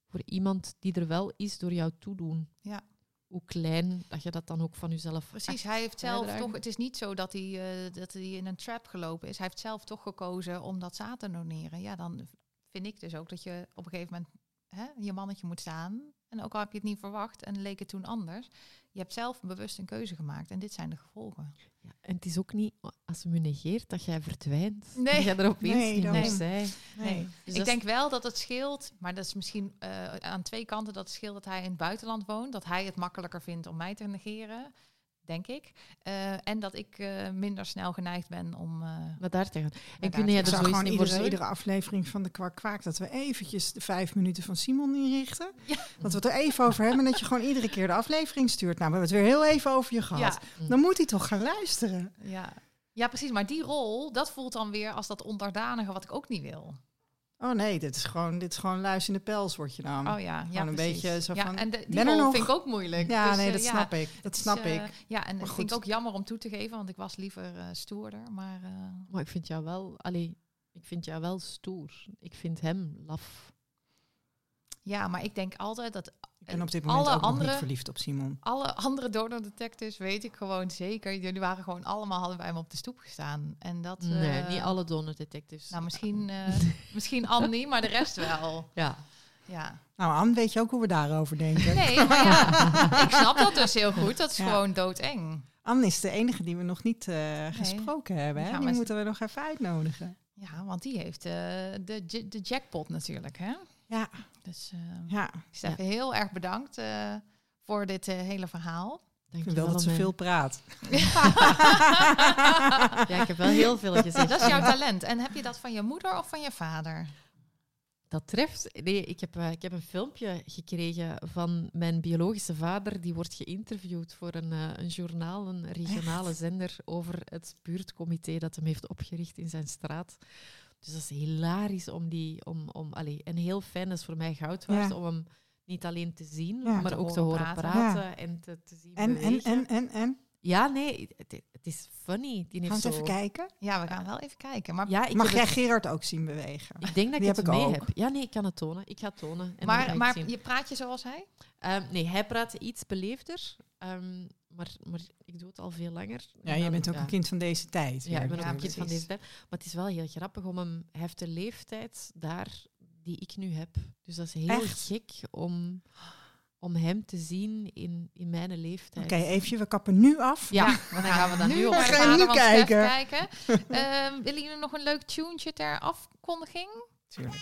voor iemand die er wel is door jou toedoen.
Ja.
Hoe klein dat je dat dan ook van jezelf.
Precies, hij heeft zelf toch. Het is niet zo dat hij, uh, dat hij in een trap gelopen is. Hij heeft zelf toch gekozen om dat zaad te doneren. Ja, dan vind ik dus ook dat je op een gegeven moment hè, je mannetje moet staan. En ook al heb je het niet verwacht en leek het toen anders. Je hebt zelf bewust een keuze gemaakt en dit zijn de gevolgen.
Ja, en het is ook niet als ze me negeert dat jij verdwijnt. Nee. Dat jij er opeens nee, niet meer
Nee. nee. Dus ik denk wel dat het scheelt, maar dat is misschien uh, aan twee kanten dat het scheelt dat hij in het buitenland woont. Dat hij het makkelijker vindt om mij te negeren denk ik. Uh, en dat ik uh, minder snel geneigd ben om... Uh,
Wat daar te gaan.
En kun je er gewoon iedere, iedere aflevering van de Kwak Kwaak... dat we eventjes de vijf minuten van Simon inrichten. Ja. Dat we het er even over hebben... en dat je gewoon iedere keer de aflevering stuurt. Nou, we hebben het weer heel even over je gehad. Ja. Dan moet hij toch gaan luisteren.
Ja. ja, precies. Maar die rol, dat voelt dan weer als dat onderdanige... wat ik ook niet wil.
Oh nee, dit is gewoon, dit is gewoon luis in de pels word je dan.
Oh ja,
ja
een
beetje zo
ja,
van.
En de, die rol vind ik ook moeilijk.
Ja, dus, nee, dat uh, snap ik. Dat snap uh, ik.
Ja, en dat vind ik ook jammer om toe te geven, want ik was liever uh, stoerder. Maar,
maar ik vind jou wel, allee, ik vind jou wel stoer. Ik vind hem laf.
Ja, maar ik denk altijd dat
ben op dit moment alle ook andere, niet verliefd op Simon.
Alle andere donor detectives weet ik gewoon zeker. Jullie waren gewoon allemaal hadden bij hem op de stoep gestaan. En dat,
nee, uh, niet alle donor detectives.
Nou, misschien, uh, (laughs) misschien Annie, maar de rest wel.
Ja.
Ja.
Nou, Anne, weet je ook hoe we daarover denken?
Nee, (laughs) maar ja, ik snap dat dus heel goed. Dat is ja. gewoon doodeng.
Anne is de enige die we nog niet uh, gesproken nee. hebben. Hè? Die, die moeten we nog even uitnodigen.
Ja, want die heeft de, de jackpot natuurlijk, hè?
Ja.
Dus uh, ja. Stefan, ja. heel erg bedankt uh, voor dit uh, hele verhaal.
Dank ik vind wel dat ze veel praat. (laughs)
ja, ik heb wel heel veel gezegd.
Dat is jouw talent. En heb je dat van je moeder of van je vader?
Dat treft. Nee, ik heb, ik heb een filmpje gekregen van mijn biologische vader. Die wordt geïnterviewd voor een, een journaal, een regionale zender, over het buurtcomité dat hem heeft opgericht in zijn straat. Dus dat is hilarisch om die, om, om allee, en heel fijn, dat is voor mij goud waard, ja. om hem niet alleen te zien, ja, maar te ook te horen praten, praten ja. en te, te zien
en,
bewegen.
En, en, en, en?
Ja, nee, het, het is funny. Die
gaan we
zo...
even kijken?
Ja, we gaan wel even kijken. Maar
ja, ik Mag jij het... Gerard ook zien bewegen?
Ik denk dat
die
ik het mee
ook.
heb. Ja, nee, ik kan het tonen. Ik ga het tonen. En
maar maar je praat je zoals hij?
Um, nee, hij praat iets beleefder. Um, maar, maar ik doe het al veel langer.
Ja, jij bent ook ja. een kind van deze tijd.
Ja, ik ben ook een kind van deze tijd. Maar het is wel heel grappig om hem... Hij heeft de leeftijd daar die ik nu heb. Dus dat is heel
Echt?
gek om, om hem te zien in, in mijn leeftijd.
Oké, okay, even, we kappen nu af.
Ja, dan gaan we dan nu op
we nu kijken.
kijken. um, (laughs) willen jullie nog een leuk tuentje ter afkondiging?
Tuurlijk.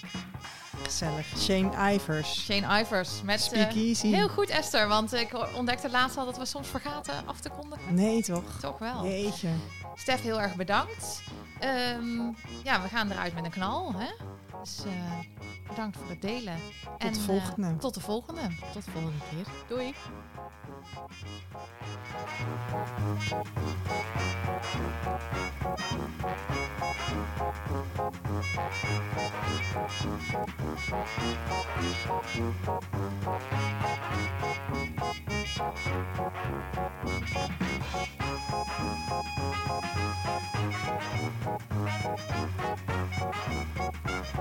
Gezellig. Shane Ivers.
Shane Ivers. Met,
Speakeasy.
Uh, heel goed, Esther. Want ik ontdekte laatst al dat we soms vergaten af te kondigen.
Nee, toch?
Toch wel.
Jeetje.
Stef, heel erg bedankt. Um, ja, we gaan eruit met een knal. Hè? Dus uh, bedankt voor het delen.
Tot
en,
de volgende.
Uh, tot de volgende.
Tot de volgende keer.
Doei.